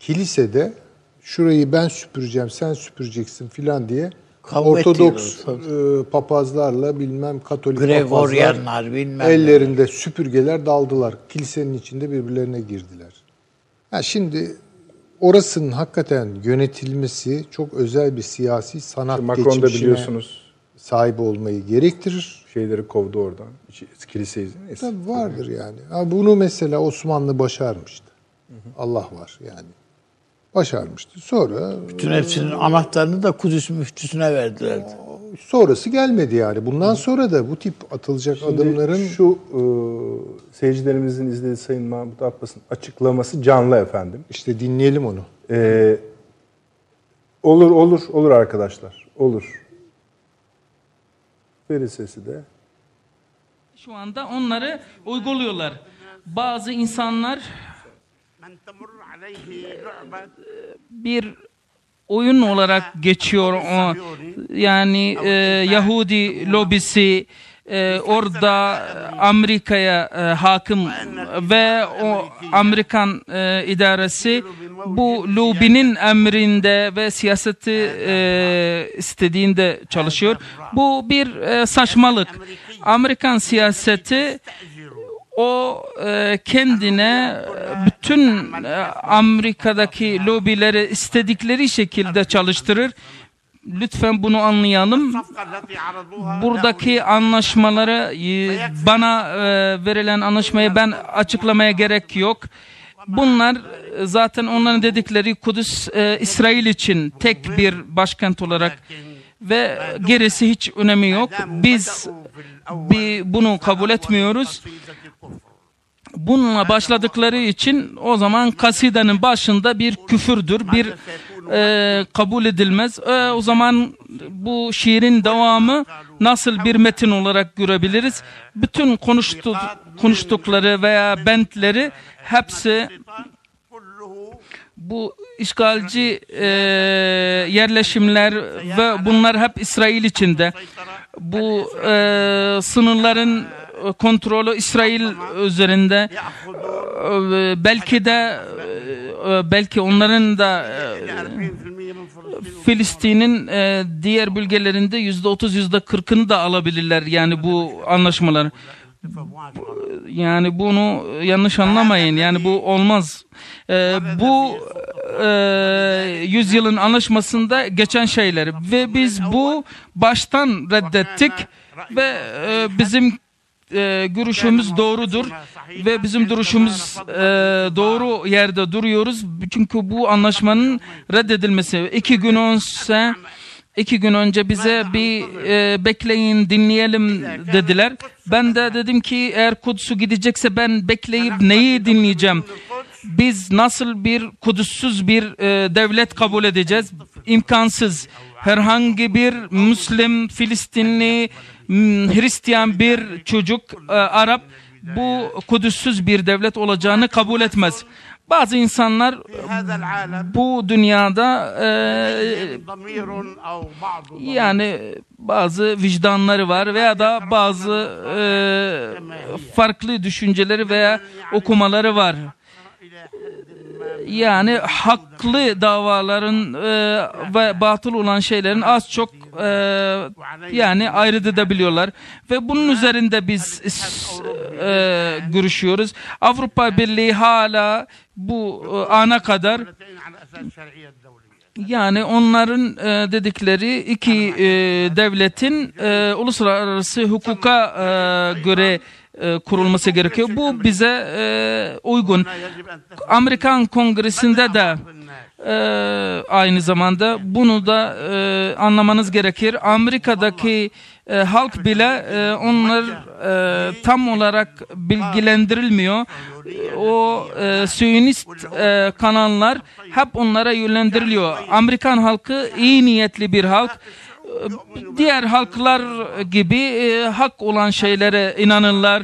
kilisede şurayı ben süpüreceğim, sen süpüreceksin filan diye
Kavga
Ortodoks e, papazlarla bilmem Katolik papazlar
bilmem
ellerinde süpürgeler daldılar. Kilisenin içinde birbirlerine girdiler. Ha şimdi orasının hakikaten yönetilmesi çok özel bir siyasi sanat
Macron da biliyorsunuz
sahip olmayı gerektirir.
şeyleri kovdu oradan. Kiliseyi.
Tabii vardır yani. Ha, bunu mesela Osmanlı başarmıştı. Allah var yani. Başarmıştı. Sonra
Bütün hepsinin anahtarını da Kudüs müftüsüne verdiler
sonrası gelmedi yani. Bundan sonra da bu tip atılacak
Şimdi
adımların...
şu e, seyircilerimizin izlediği Sayın Mahmut Abbas'ın açıklaması canlı efendim.
İşte dinleyelim onu.
E, olur, olur, olur arkadaşlar. Olur. Veri sesi de.
Şu anda onları uyguluyorlar. Bazı insanlar bir oyun olarak geçiyor o. yani e, Yahudi lobisi e, orada Amerika'ya e, hakim ve o Amerikan e, idaresi bu lobinin emrinde ve siyaseti e, istediğinde çalışıyor. Bu bir e, saçmalık. Amerikan siyaseti o e, kendine e, bütün e, Amerika'daki lobileri istedikleri şekilde çalıştırır. Lütfen bunu anlayalım. Buradaki anlaşmaları e, bana e, verilen anlaşmayı ben açıklamaya gerek yok. Bunlar e, zaten onların dedikleri Kudüs e, İsrail için tek bir başkent olarak ve gerisi hiç önemi yok. Biz bir bunu kabul etmiyoruz bununla başladıkları için o zaman kasidenin başında bir küfürdür, bir e, kabul edilmez. E, o zaman bu şiirin devamı nasıl bir metin olarak görebiliriz? Bütün konuştu, konuştukları veya bentleri hepsi bu işgalci e, yerleşimler ve bunlar hep İsrail içinde. Bu e, sınırların kontrolü İsrail üzerinde e, belki de e, e, belki onların da Filistin'in diğer bölgelerinde yüzde otuz yüzde kırkını da alabilirler yani bu anlaşmalar. Yani bunu yanlış anlamayın yani bu olmaz. Bu e, yüzyılın anlaşmasında geçen şeyler ve biz bu baştan reddettik ve bizim e, görüşümüz doğrudur ve bizim duruşumuz e, doğru yerde duruyoruz. Çünkü bu anlaşmanın reddedilmesi iki gün önce iki gün önce bize bir e, bekleyin dinleyelim dediler. Ben de dedim ki eğer Kudüs'ü gidecekse ben bekleyip neyi dinleyeceğim? Biz nasıl bir Kudüs'süz bir e, devlet kabul edeceğiz? İmkansız. Herhangi bir Müslim, Filistinli, Hmm, Hristiyan bir çocuk, e, Arap bu Kudüs'süz bir devlet olacağını kabul etmez. Bazı insanlar bu dünyada e, yani bazı vicdanları var veya da bazı e, farklı düşünceleri veya okumaları var yani haklı davaların e, ve batıl olan şeylerin az çok e, yani ayrıt edebiliyorlar ve bunun üzerinde biz e, görüşüyoruz. Avrupa Birliği hala bu e, ana kadar yani onların e, dedikleri iki e, devletin e, uluslararası hukuka e, göre e, kurulması gerekiyor. Bu bize e, uygun. Amerikan Kongresi'nde de e, aynı zamanda bunu da e, anlamanız gerekir. Amerika'daki e, halk bile e, onlar e, tam olarak bilgilendirilmiyor. O e, Siyonist e, kanallar hep onlara yönlendiriliyor. Amerikan halkı iyi niyetli bir halk diğer halklar gibi e, hak olan şeylere inanırlar.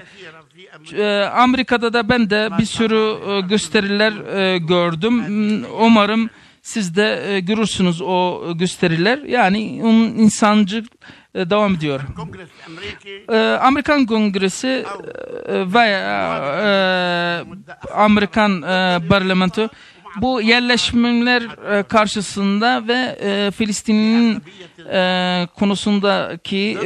E, Amerika'da da ben de bir sürü e, gösteriler e, gördüm. Umarım siz de görürsünüz o gösteriler. Yani insancı devam ediyor. Amerikan Kongresi veya Amerikan e, parlamento bu yerleşmeler e, karşısında ve e, Filistin'in e, konusundaki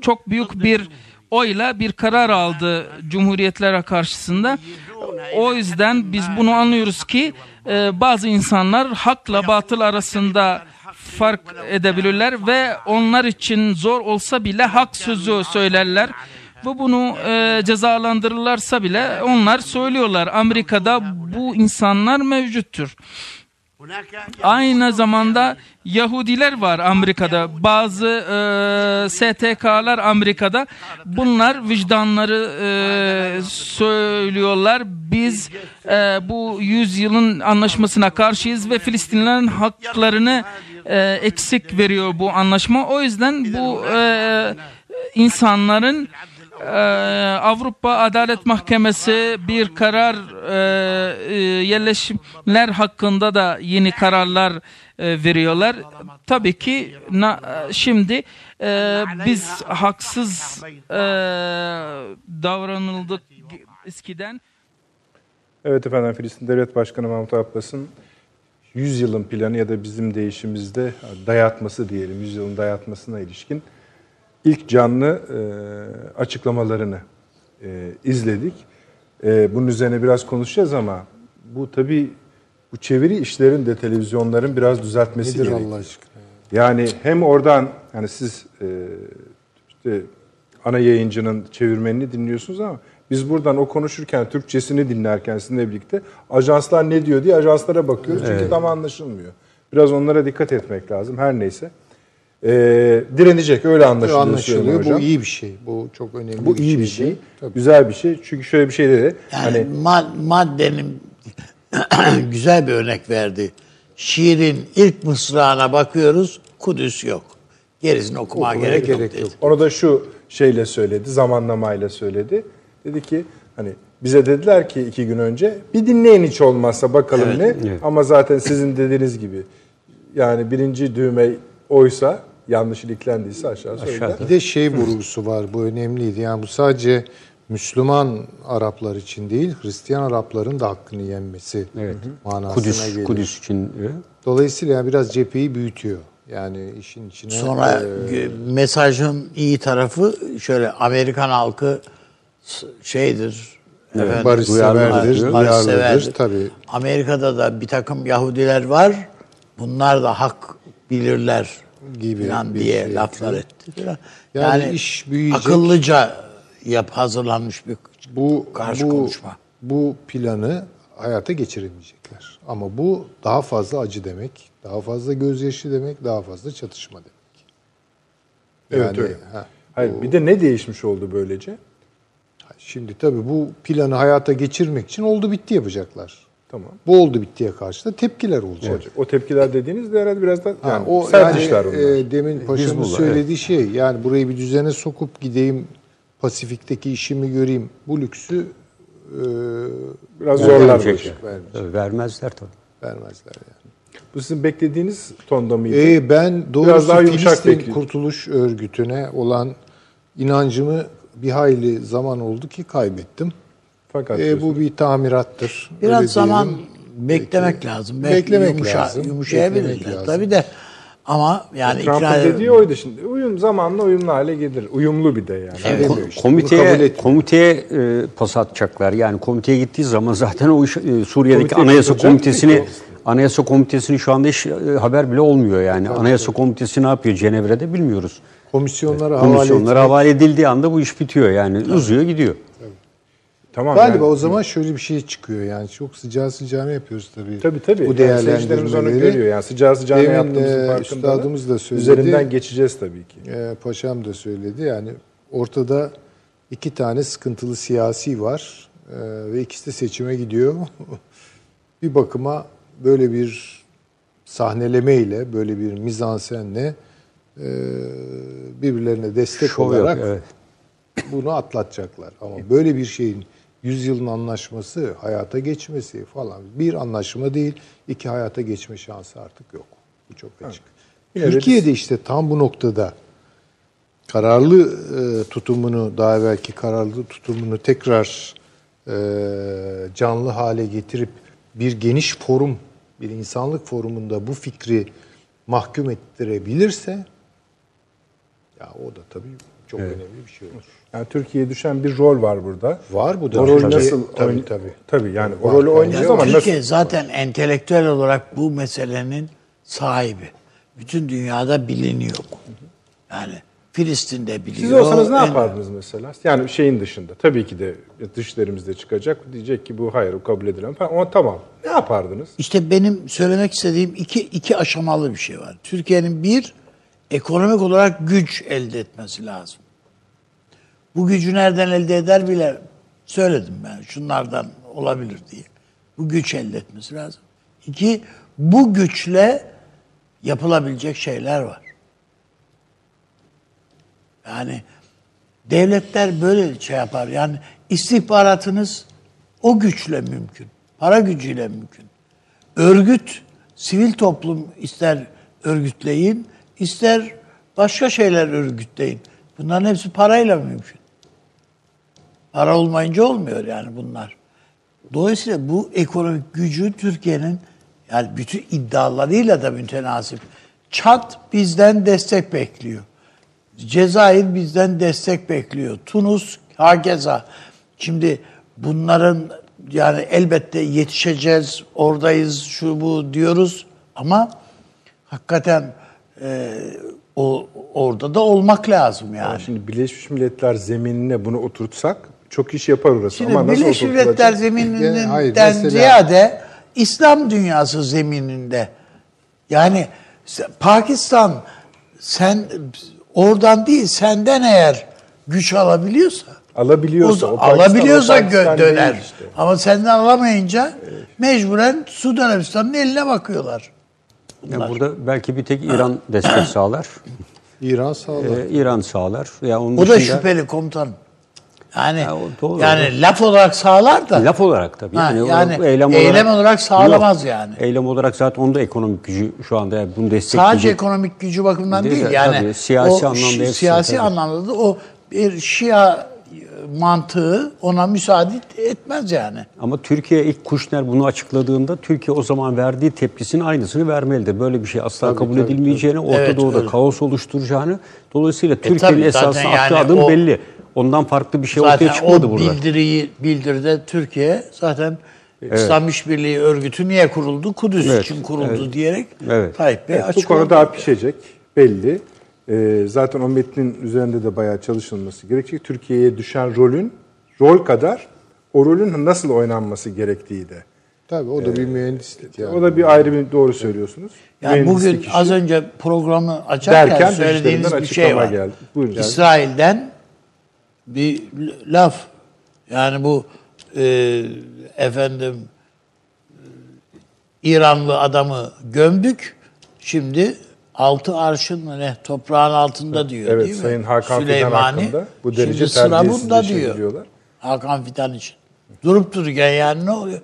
çok büyük bir oyla bir karar aldı cumhuriyetlere karşısında. O yüzden biz bunu anlıyoruz ki bazı insanlar hakla batıl arasında fark edebilirler ve onlar için zor olsa bile hak sözü söylerler ve bunu e, cezalandırırlarsa bile onlar söylüyorlar Amerika'da bu insanlar mevcuttur. Aynı zamanda Yahudiler var Amerika'da. Bazı e, STK'lar Amerika'da. Bunlar vicdanları e, söylüyorlar. Biz e, bu yüzyılın anlaşmasına karşıyız ve Filistinlerin haklarını e, eksik veriyor bu anlaşma. O yüzden bu e, insanların Avrupa Adalet Mahkemesi bir karar e, e, yerleşimler hakkında da yeni kararlar e, veriyorlar. Tabii ki na, şimdi e, biz haksız e, davranıldık eskiden.
Evet efendim Filistin Devlet Başkanı Mahmut Abbas'ın 100 yılın planı ya da bizim değişimizde dayatması diyelim 100 yılın dayatmasına ilişkin ilk canlı e, açıklamalarını e, izledik. E, bunun üzerine biraz konuşacağız ama bu tabii bu çeviri işlerin de televizyonların biraz düzeltmesi
Nedir
gerekiyor.
Allah aşkına?
Yani hem oradan yani siz e, işte ana yayıncının çevirmenini dinliyorsunuz ama biz buradan o konuşurken Türkçesini dinlerken sizinle birlikte ajanslar ne diyor diye ajanslara bakıyoruz çünkü tam anlaşılmıyor. Biraz onlara dikkat etmek lazım. Her neyse. E, direnecek öyle anlaşılıyor.
Anlaşılıyor. Bu iyi bir şey. Bu çok önemli
Bu iyi bir
şeydi.
şey.
Tabii.
Güzel bir şey. Çünkü şöyle bir şey dedi.
Yani
Hani
ma- maddenin *clears throat* güzel bir örnek verdi. Şiirin ilk mısrağına bakıyoruz, Kudüs yok. Gerisini okumaya gerek,
gerek
yok. dedi.
yok.
Onu da şu şeyle söyledi, zamanlamayla söyledi. Dedi ki hani bize dediler ki iki gün önce bir dinleyin hiç olmazsa bakalım ne.
Evet.
Ama zaten sizin dediğiniz gibi yani birinci düğme oysa yanlış iliklendiyse aşağı söyle.
Bir de şey vurgusu var. Bu önemliydi. Yani bu sadece Müslüman Araplar için değil, Hristiyan Arapların da hakkını yenmesi
Evet.
manasına
Kudüs,
gelir.
Kudüs için
Dolayısıyla yani biraz cepheyi büyütüyor. Yani işin içine
Sonra
e,
mesajın iyi tarafı şöyle Amerikan halkı şeydir. efendim,
barışseverdir,
barışseverdir.
tabii.
Amerika'da da bir takım Yahudiler var. Bunlar da hak bilirler
Gibi
falan
bir
diye
şey
laflar
yapıyor.
etti. Falan.
Yani iş büyüyecek.
Akıllıca yap hazırlanmış bir
bu
karşı
bu,
konuşma.
bu planı hayata geçiremeyecekler. Ama bu daha fazla acı demek, daha fazla gözyaşı demek, daha fazla çatışma demek.
Evet öyle.
ha,
Hayır,
bu-
bir de ne değişmiş oldu böylece?
Şimdi tabii bu planı hayata geçirmek için oldu bitti yapacaklar.
Tamam.
Bu oldu bittiye karşı da tepkiler olacak.
Olacak. O tepkiler dediğiniz de herhalde biraz da
Ha,
yani
o
sert
yani,
işler onlar.
e, demin paşamın söylediği şey yani burayı bir düzene sokup gideyim Pasifik'teki işimi göreyim bu lüksü e,
biraz zorlar
Tabii vermezler tabii.
vermezler yani.
Bu sizin beklediğiniz tonda mıydı?
E, ben doğrusu
daha yumuşak
Filistin. Kurtuluş Örgütü'ne olan inancımı bir hayli zaman oldu ki kaybettim.
Fakat
E, bu bir tamirattır.
Biraz
Öyle
zaman
diyelim.
beklemek
Belki-
lazım. Belki
Beklemek
yumuşa,
lazım.
Yumuşayabilirler tabii de. Ama yani ikna
Trump'ın dediği oydu şimdi. Uyum zamanla uyumlu hale gelir. Uyumlu bir de yani.
Evet.
Demiyor işte,
Komiteye komiteye e, pas atacaklar. Yani komiteye gittiği zaman *laughs* zaten o iş, e, Suriye'deki
Komiteye
Anayasa Komitesini
ki
Anayasa Komitesini şu anda hiç e, haber bile olmuyor yani. Anayasa Komitesi ne yapıyor Cenevre'de bilmiyoruz.
Komisyonlara havale
Komisyonlara havale edildiği anda bu iş bitiyor yani. Uzuyor gidiyor.
Tamam.
Galiba
yani-
o zaman şöyle bir şey çıkıyor yani çok sıcağı sıcağına yapıyoruz tabii.
Tabii tabii.
Bu
Yani seyircilerimiz onu görüyor. Yani sıcağı sıcağına yaptığımızın
e,
farkında.
üstadımız da söyledi.
Üzerinden geçeceğiz tabii ki.
E, paşam da söyledi yani ortada iki tane sıkıntılı siyasi var e, ve ikisi de seçime gidiyor. *laughs* bir bakıma böyle bir sahnelemeyle, böyle bir mizansenle e, birbirlerine destek
Şov yok,
olarak
evet.
bunu atlatacaklar. Ama böyle bir şeyin yüzyılın anlaşması, hayata geçmesi falan bir anlaşma değil, iki hayata geçme şansı artık yok. Bu çok açık.
De
Türkiye'de işte tam bu noktada kararlı e, tutumunu, daha evvelki kararlı tutumunu tekrar e, canlı hale getirip bir geniş forum, bir insanlık forumunda bu fikri mahkum ettirebilirse ya o da tabii çok önemli bir şey olur.
Yani Türkiye'ye düşen bir rol var burada.
Var bu da.
O rol
Tabii,
nasıl
tabii,
oyn-
tabii.
Tabii yani o rolü oynayacağız ama nasıl?
Türkiye zaten entelektüel olarak bu meselenin sahibi. Bütün dünyada biliniyor. Yani Filistin'de biliyor.
Siz olsanız ne
En-
yapardınız mesela? Yani şeyin dışında. Tabii ki de dışlarımızda çıkacak. Diyecek ki bu hayır, bu kabul edilemez. falan. Ama tamam. Ne yapardınız?
İşte benim söylemek istediğim iki, iki aşamalı bir şey var. Türkiye'nin bir, ekonomik olarak güç elde etmesi lazım. Bu gücü nereden elde eder bile söyledim ben. Şunlardan olabilir diye. Bu güç elde etmesi lazım. İki, bu güçle yapılabilecek şeyler var. Yani devletler böyle şey yapar. Yani istihbaratınız o güçle mümkün. Para gücüyle mümkün. Örgüt, sivil toplum ister örgütleyin, ister başka şeyler örgütleyin. Bunların hepsi parayla mümkün. Para olmayınca olmuyor yani bunlar. Dolayısıyla bu ekonomik gücü Türkiye'nin yani bütün iddialarıyla da mütenasip. Çat bizden destek bekliyor. Cezayir bizden destek bekliyor. Tunus hakeza. Şimdi bunların yani elbette yetişeceğiz, oradayız, şu bu diyoruz ama hakikaten e, o orada da olmak lazım yani.
Şimdi Birleşmiş Milletler zeminine bunu oturtsak çok iş yapar orası.
Şimdi
Ama nasıl
Birleşmiş? Milletler
Yani
zemininden
hayır, mesela-
ziyade İslam dünyası zemininde. Yani Pakistan sen oradan değil senden eğer güç alabiliyorsa
Alabiliyorsa,
o,
o Pakistan,
alabiliyorsa
o Pakistan
döner.
işte.
Ama senden alamayınca mecburen Suudi Arabistan'ın eline bakıyorlar.
Ya burada belki bir tek İran destek sağlar.
İran sağlar.
Ee, İran sağlar. Ya onun
O da
dışında-
şüpheli komutanım. Yani
Ya doğru.
yani laf olarak sağlar da
Laf olarak tabii.
Ha,
o
yani
eylem,
eylem olarak sağlamaz
Yok.
yani.
Eylem olarak zaten onun da ekonomik gücü şu anda yani bunu
sadece
destekleyecek.
ekonomik gücü bakımından
Değil
değil,
de
yani
tabii, siyasi
o
anlamda hepsi
siyasi
tabii.
anlamda da o bir Şia mantığı ona müsaade etmez yani.
Ama Türkiye ilk Kuşner bunu açıkladığında Türkiye o zaman verdiği tepkisinin aynısını vermelidir. Böyle bir şey asla kabul
tabii,
edilmeyeceğini, Orta
Evet,
Doğu'da
öyle. E,
kaos oluşturacağını, dolayısıyla Türkiye'nin
tabii,
esasında
zaten
attığı
yani
adım
o-
belli. Ondan farklı bir şey
Zaten
ortaya çıkmadı
o
burada.
bildiriyi bildirde Türkiye zaten İslam İşbirliği Örgütü niye kuruldu? Kudüs
Evet,
için kuruldu
evet.
diyerek
Evet.
Tayyip Bey
Evet, bu
açıkladı.
konu daha pişecek belli. Ee, zaten o metnin üzerinde de bayağı çalışılması gerekecek. Türkiye'ye düşen rolün rol kadar o rolün nasıl oynanması gerektiği de.
Tabii o da bir mühendislik yani.
O da bir ayrı bir doğru söylüyorsunuz.
Yani bugün
işi.
az önce programı açarken
Derken
söylediğiniz bir şey var.
geldi. Buyurun.
İsrail'den bir laf. Yani bu e, efendim e, İranlı adamı gömdük. Şimdi altı arşın mı ne toprağın altında diyor
evet,
değil mi?
Sayın Hakan Fidan
Süleymani.
hakkında bu derece
Şimdi sıra bunda
bir şey
diyor.
diyorlar.
Hakan Fidan için. Durup dururken yani ne oluyor?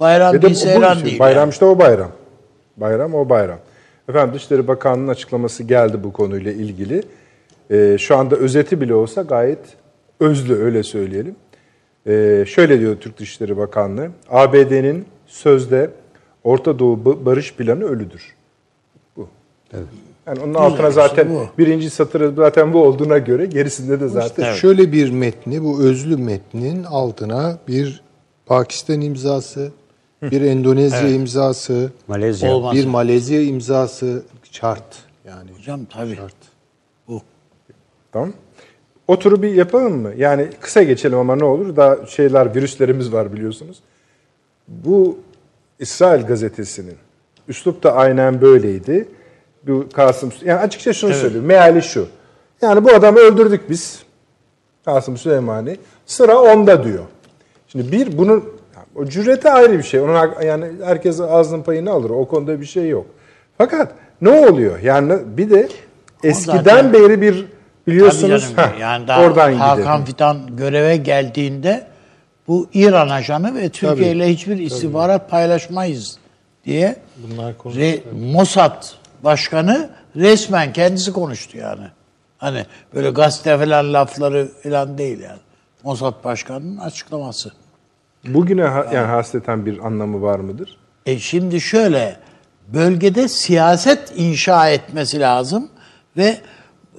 Bayram
Ve de bu-
seyran
için
değil.
Bayram
yani.
işte o bayram. Bayram o bayram. Efendim Dışişleri Bakanlığı'nın açıklaması geldi bu konuyla ilgili. Ee, şu anda özeti bile olsa gayet özlü öyle söyleyelim. Ee, şöyle diyor Türk Dışişleri Bakanlığı. ABD'nin sözde Orta Doğu ba- barış planı ölüdür. Bu. Yani onun altına zaten
bu.
birinci satırı zaten bu olduğuna göre gerisinde de zaten
İşte şöyle bir metni, bu özlü metnin altına bir Pakistan imzası, bir Endonezya imzası,
Malezya.
Olmaz.
bir Malezya imzası şart. Yani
Hocam tabii.
şart.
Bu.
Tamam. O turu bir yapalım mı? Yani kısa geçelim ama ne olur. Daha şeyler, virüslerimiz var biliyorsunuz. Bu İsrail gazetesinin üslup da aynen böyleydi. Bu Kasım, yani açıkça şunu söylüyor. Meali şu. Yani bu adamı öldürdük biz. Kasım Süleymani. Sıra onda diyor. Şimdi bir bunun o cürete ayrı bir şey. Onun yani herkes ağzının payını alır. O konuda bir şey yok. Fakat ne oluyor? Yani bir de eskiden beri bir biliyorsunuz
Tabii canım, *laughs* yani daha
oradan
Hakan
gidelim.
Fidan göreve geldiğinde bu İran ajanı ve Türkiye ile hiçbir istihbarat paylaşmayız diye
Bunlar konuştu.
Re, Mossad başkanı resmen kendisi konuştu yani. Hani böyle gazete falan lafları falan değil yani. Mossad başkanının açıklaması.
Bugüne ha- yani hasreten bir anlamı var mıdır?
E şimdi şöyle bölgede siyaset inşa etmesi lazım ve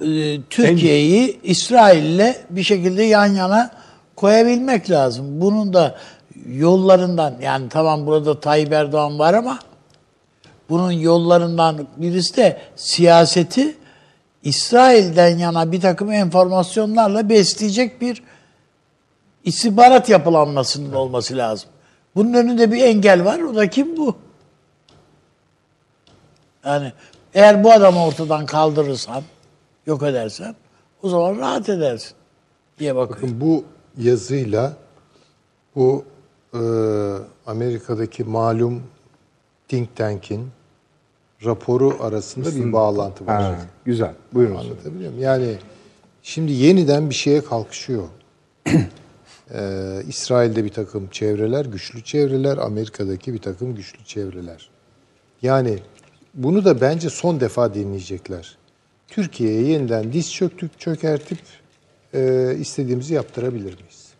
e, Türkiye'yi İsrail'le bir şekilde yan yana koyabilmek lazım. Bunun da yollarından yani tamam burada Tayyip Erdoğan var ama bunun yollarından birisi de siyaseti İsrail'den yana bir takım enformasyonlarla besleyecek bir istihbarat yapılanmasının olması lazım. Bunun önünde bir engel var. O da kim bu? Yani eğer bu adamı ortadan kaldırırsan, yok edersen o zaman rahat edersin diye bakıyorum.
Bakın bu yazıyla bu e, Amerika'daki malum think tank'in raporu arasında bir bağlantı var.
Ha, güzel. Buyurun.
Anlatabiliyor muyum? Yani şimdi yeniden bir şeye kalkışıyor. Ee, *clears throat* İsrail'de bir takım çevreler, güçlü çevreler, Amerika'daki bir takım güçlü çevreler. Yani bunu da bence son defa dinleyecekler. Türkiye'ye yeniden diz çöktük, çökertip e, istediğimizi yaptırabilir miyiz?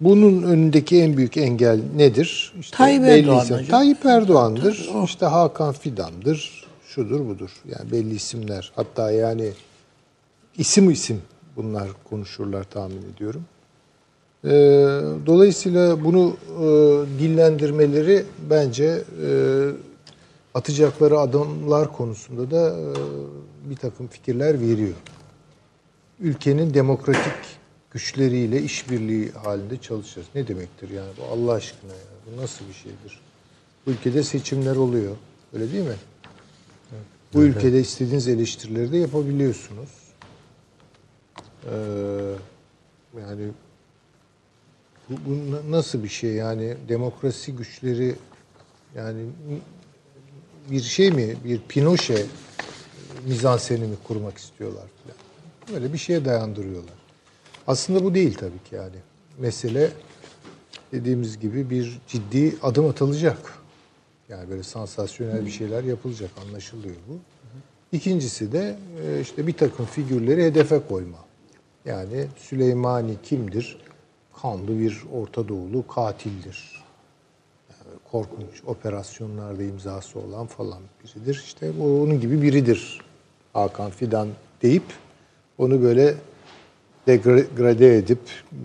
Bunun önündeki en büyük engel nedir? İşte
Tayyip Erdoğan.
Tayyip Erdoğan'dır. İşte Hakan Fidan'dır. Şudur budur. Yani belli isimler. Hatta yani isim isim bunlar konuşurlar tahmin ediyorum. Ee, dolayısıyla bunu e, dillendirmeleri bence e, atacakları adımlar konusunda da e, bir takım fikirler veriyor. Ülkenin demokratik güçleriyle işbirliği halinde çalışacağız. Ne demektir yani bu Allah aşkına ya? Bu nasıl bir şeydir? Bu ülkede seçimler oluyor. Öyle değil mi? Bu ülkede istediğiniz eleştirileri de yapabiliyorsunuz. Ee, yani bu, bu na- nasıl bir şey yani demokrasi güçleri yani bir şey mi bir Pinochet mizanseni mi kurmak istiyorlar falan. Böyle bir şeye dayandırıyorlar. Aslında bu değil tabii ki yani. Mesele dediğimiz gibi bir ciddi adım atılacak. Yani böyle sansasyonel bir şeyler yapılacak anlaşılıyor bu. İkincisi de e, işte bir takım figürleri hedefe koyma. Yani Süleymani kimdir? Kanlı bir Orta Doğulu katildir. Korkunç operasyonlarda imzası olan falan biridir. İşte onun gibi biridir. Hakan Fidan deyip onu böyle degrade edip,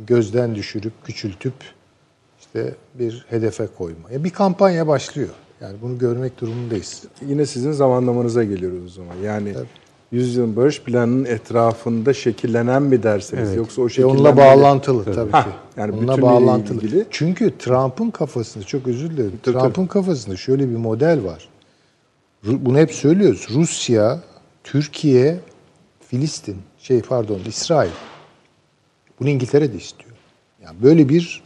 gözden düşürüp, küçültüp işte bir hedefe koyma. Ya bir kampanya başlıyor. Yani bunu görmek durumundayız.
Yine sizin zamanlamanıza geliyoruz o zaman. Yani yüzyılın barış planının etrafında şekillenen mi dersiniz? Yoksa o
E
şekillenmeyle...
onunla bağlantılı tabii
Ha,
ki.
yani
onunla bağlantılı.
ilgili.
Çünkü Trump'ın kafasında çok özür dilerim.
Tabii,
Trump'ın kafasında şöyle bir model var. Bunu hep söylüyoruz. Rusya, Türkiye, Filistin, şey pardon İsrail. Bunu İngiltere de istiyor. Yani böyle bir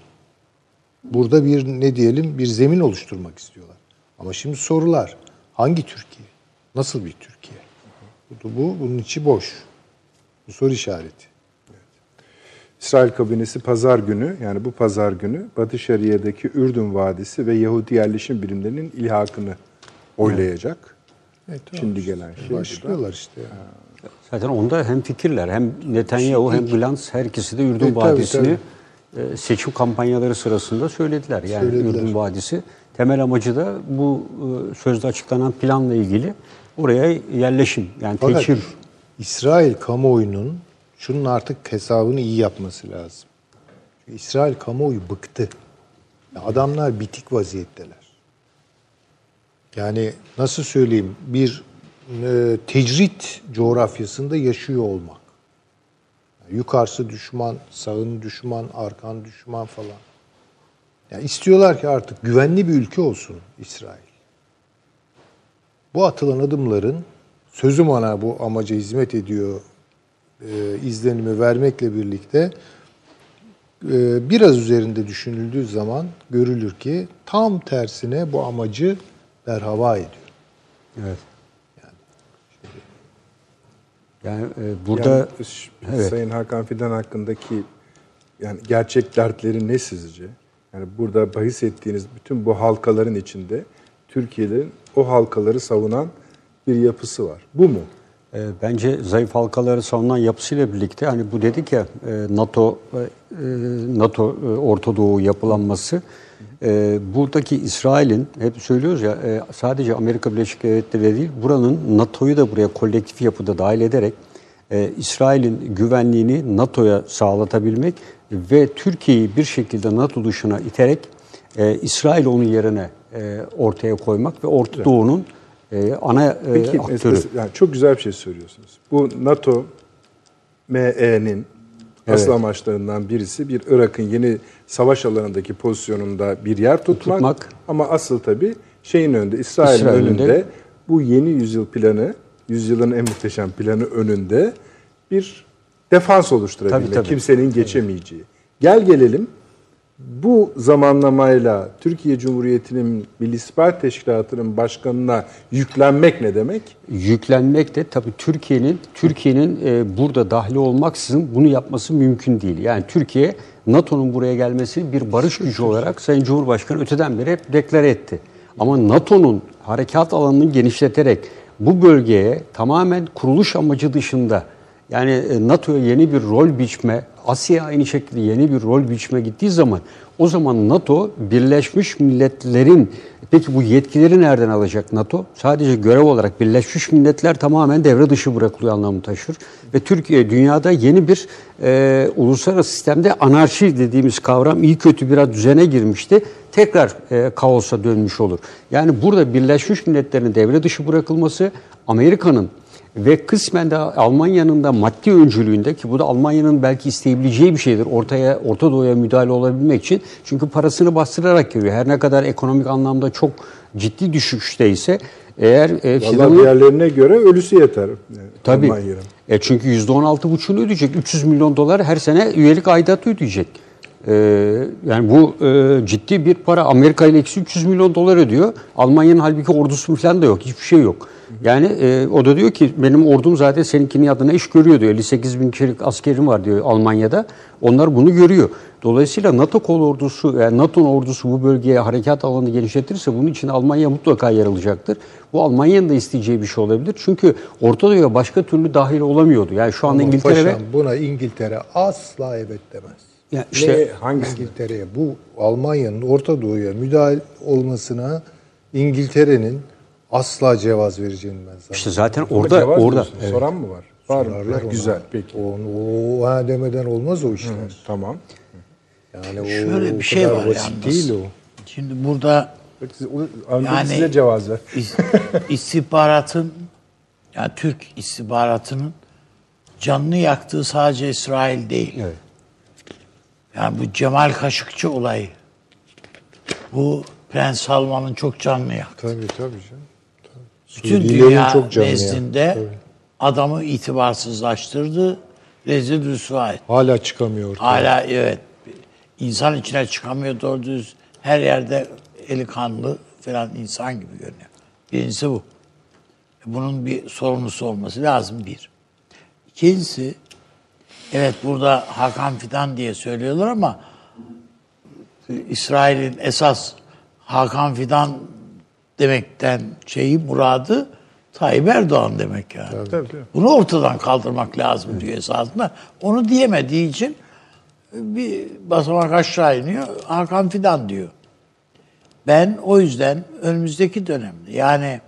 burada bir ne diyelim bir zemin oluşturmak istiyorlar. Ama şimdi sorular hangi Türkiye? Nasıl bir Türkiye? Bu, bu bunun içi boş. Bu soru işareti.
İsrail kabinesi pazar günü yani bu pazar günü Batı Şeria'daki Ürdün Vadisi ve Yahudi yerleşim birimlerinin ilhakını oylayacak.
Evet, tamam.
Şimdi gelen şey.
Başlıyorlar işte. Yani.
Zaten onda hem fikirler hem Netanyahu hem Glantz her ikisi de Ürdün
E, tabii,
Vadisi'ni e, seçim kampanyaları sırasında söylediler. Yani
Söylediler.
Ürdün Vadisi temel amacı da bu e, sözde açıklanan planla ilgili oraya yerleşim yani
Fakat
tekir
İsrail kamuoyunun şunun artık hesabını iyi yapması lazım. Çünkü İsrail kamuoyu bıktı. Adamlar bitik vaziyetteler. Yani nasıl söyleyeyim bir e, tecrit coğrafyasında yaşıyor olmak. Yani yukarısı düşman, sağın düşman, arkan düşman falan. Yani istiyorlar ki artık güvenli bir ülke olsun İsrail. Bu atılan adımların sözüm ona bu amaca hizmet ediyor e, izlenimi vermekle birlikte e, biraz üzerinde düşünüldüğü zaman görülür ki tam tersine bu amacı berhava ediyor.
Evet. Yani e, burada
Yani, ş-
Evet.
Sayın Hakan Fidan hakkındaki yani gerçek dertleri ne sizce? Yani burada bahis ettiğiniz bütün bu halkaların içinde Türkiye'nin o halkaları savunan bir yapısı var. Bu mu?
E, Bence zayıf halkaları savunan yapısıyla birlikte hani bu dedik ya e, NATO e, NATO e, Orta Doğu yapılanması buradaki İsrail'in hep söylüyoruz ya sadece Amerika Birleşik Devletleri değil buranın NATO'yu da buraya kolektif yapıda dahil ederek İsrail'in güvenliğini NATO'ya sağlatabilmek ve Türkiye'yi bir şekilde NATO dışına iterek e, İsrail onun yerine e, ortaya koymak ve Orta Doğu'nun e, ana e,
Peki
aktörü.
mes- yani çok güzel bir şey söylüyorsunuz. Bu NATO ME'nin asıl
Evet.
amaçlarından birisi bir Irak'ın yeni savaş alanındaki pozisyonunda bir yer tutmak.
Tutmak.
Ama asıl tabii şeyin önünde, İsrail'in
İsrail'in
önünde
de-
bu yeni yüzyıl planı, yüzyılın en muhteşem planı önünde bir defans oluşturabilmek.
Tabii, tabii.
Kimsenin geçemeyeceği. Gel gelelim bu zamanlamayla Türkiye Cumhuriyeti'nin Milli İstihbarat Teşkilatı'nın başkanına yüklenmek ne demek?
yüklenmek de tabii Türkiye'nin Türkiye'nin e, burada dahili olmaksızın bunu yapması mümkün değil. Yani Türkiye NATO'nun buraya gelmesi bir barış gücü olarak Sayın Cumhurbaşkanı öteden beri hep deklare etti. Ama NATO'nun harekat alanını genişleterek bu bölgeye tamamen kuruluş amacı dışında Yani e, NATO'ya yeni bir rol biçme, Asya aynı şekilde yeni bir rol biçme gittiği zaman o zaman NATO Birleşmiş Milletler'in peki bu yetkileri nereden alacak NATO? Sadece görev olarak Birleşmiş Milletler tamamen devre dışı bırakılıyor anlamı taşır. Ve Türkiye dünyada yeni bir e, uluslararası sistemde anarşi dediğimiz kavram iyi kötü biraz düzene girmişti. Tekrar e, kaosa dönmüş olur. Yani burada Birleşmiş Milletler'in devre dışı bırakılması Amerika'nın ve kısmen de Almanya'nın da maddi öncülüğünde ki bu da Almanya'nın belki isteyebileceği bir şeydir. Ortaya Orta Doğu'ya müdahale olabilmek için. Çünkü parasını bastırarak giriyor. Her ne kadar ekonomik anlamda çok ciddi düşüşteyse eğer e,
Vallahi
fidanı-
diğerlerine göre ölüsü yeter. e,
Tabii.
Almanya'nın.
E çünkü %16,5'unu ödeyecek. 300 milyon dolar her sene üyelik aidatı ödeyecek. Ee, yani bu e, ciddi bir para. Amerika ile ikisi 300 milyon dolar ödüyor. Almanya'nın halbuki ordusu falan da yok. Hiçbir şey yok. Yani e, o da diyor ki benim ordum zaten seninkinin adına iş görüyor diyor. 58 bin kişilik askerim var diyor Almanya'da. Onlar bunu görüyor. Dolayısıyla NATO kol ordusu, yani NATO'nun ordusu bu bölgeye harekat alanı genişletirse bunun için Almanya mutlaka yer alacaktır. Bu Almanya'nın da isteyeceği bir şey olabilir. Çünkü Orta Doğu'ya başka türlü dahil olamıyordu. Yani şu anda
Ama
İngiltere ve
buna İngiltere asla evet demez.
Ya işte
ne hangisi İngiltere'ye bu Almanya'nın Orta Doğu'ya müdahil olmasına İngiltere'nin asla cevaz vereceğini ben zannediyorum.
işte zaten orada
cevap
orada
diyorsun. Soran mı var? Var mı?
Sorarlar ona.
Güzel peki.
Onu, o ha demeden olmaz o işler.
Tamam.
Yani o,
Şöyle
o
bir şey var
basit
yalnız.
değil o.
Şimdi burada
Peki siz, yani, size cevaz ver.
is- *laughs* istihbaratın yani Türk istihbaratının canını yaktığı sadece İsrail değil.
Evet.
Yani bu Cemal Kaşıkçı olayı. Bu Prens Salman'ın çok canını yaktı.
Tabii tabii canım.
Bütün dünya
çok
nezdinde
tabii.
adamı itibarsızlaştırdı. Rezil rüsva etti.
Hala çıkamıyor. ortaya.
Hala evet insan içine çıkamıyor doğru düz. Her yerde eli kanlı falan insan gibi görünüyor. Birincisi bu. Bunun bir sorumlusu olması lazım bir. İkincisi evet burada Hakan Fidan diye söylüyorlar ama İsrail'in esas Hakan Fidan demekten şeyi muradı Tayyip Erdoğan demek yani.
Tabii, tabii.
Bunu ortadan kaldırmak lazım diyor esasında. Onu diyemediği için bir basamak aşağı iniyor. Hakan Fidan diyor. Ben o yüzden önümüzdeki dönemde yani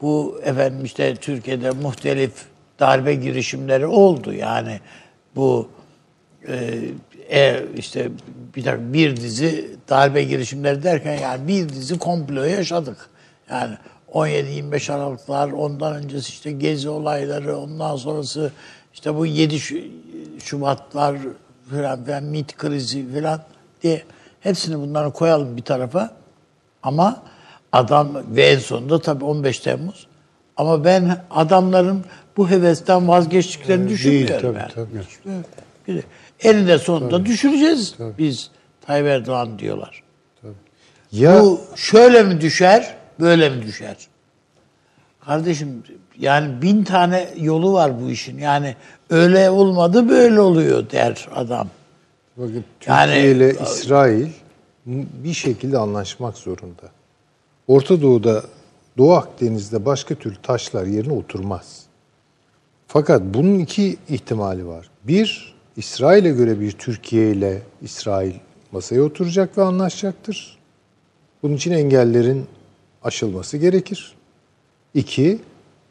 bu efendim işte Türkiye'de muhtelif darbe girişimleri oldu. Yani bu e, e, işte bir dakika, bir dizi darbe girişimleri derken yani bir dizi komplo yaşadık. Yani 17-25 Aralıklar, ondan öncesi işte gezi olayları, ondan sonrası işte bu 7 Şu- Şubatlar falan, falan MİT krizi falan diye hepsini bunları koyalım bir tarafa. Ama adam ve en sonunda tabii 15 Temmuz. Ama ben adamların bu hevesten vazgeçtiklerini düşünmüyorum.
tabii,
yani.
tabii.
Eninde sonunda düşüreceğiz biz Tayyip Erdoğan diyorlar.
Ya
Bu şöyle mi düşer, böyle mi düşer? Kardeşim yani bin tane yolu var bu işin. Yani öyle olmadı böyle oluyor der adam.
bakın
Yani-
Türkiye ile İsrail bir şekilde anlaşmak zorunda. Orta Doğu'da Doğu Akdeniz'de başka türlü taşlar yerine oturmaz. Fakat bunun iki ihtimali var. Bir, İsrail'e göre bir Türkiye ile İsrail masaya oturacak ve anlaşacaktır. Bunun için engellerin aşılması gerekir. İki,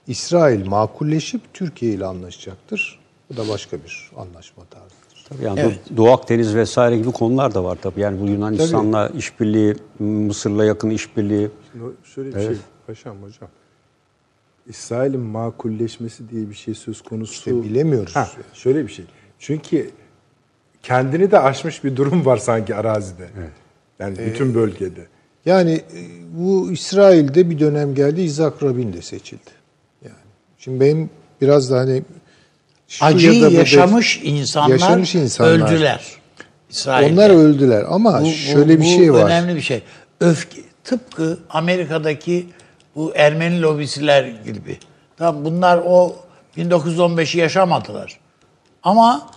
İsrail makulleşip Türkiye ile anlaşacaktır. Bu da başka bir anlaşma tarzıdır.
Tabii yani
Evet.
Do- Doğu Akdeniz vesaire gibi konular da var tabii. Yani bu Yunanistan'la işbirliği, Mısır'la yakın işbirliği.
Şimdi Şöyle bir şey paşam hocam. İsrail'in makulleşmesi diye bir şey söz konusu.
İşte bilemiyoruz.
Ha, şöyle bir şey. Çünkü kendini de aşmış bir durum var sanki arazide. Yani bütün bölgede.
Yani e, bu İsrail'de bir dönem geldi İshak Rabin de seçildi. Yani şimdi benim biraz da hani
Acıyı
da bu
yaşamış
de-
insanlar,
yaşamış insanlar.
öldüler. İsrail'de.
Onlar öldüler ama
Bu- bu-
şöyle bir
bu
şey var.
önemli bir şey. Öfke tıpkı Amerika'daki bu Ermeni lobisiler gibi. Tamam bunlar o 1915'i yaşamadılar. Ama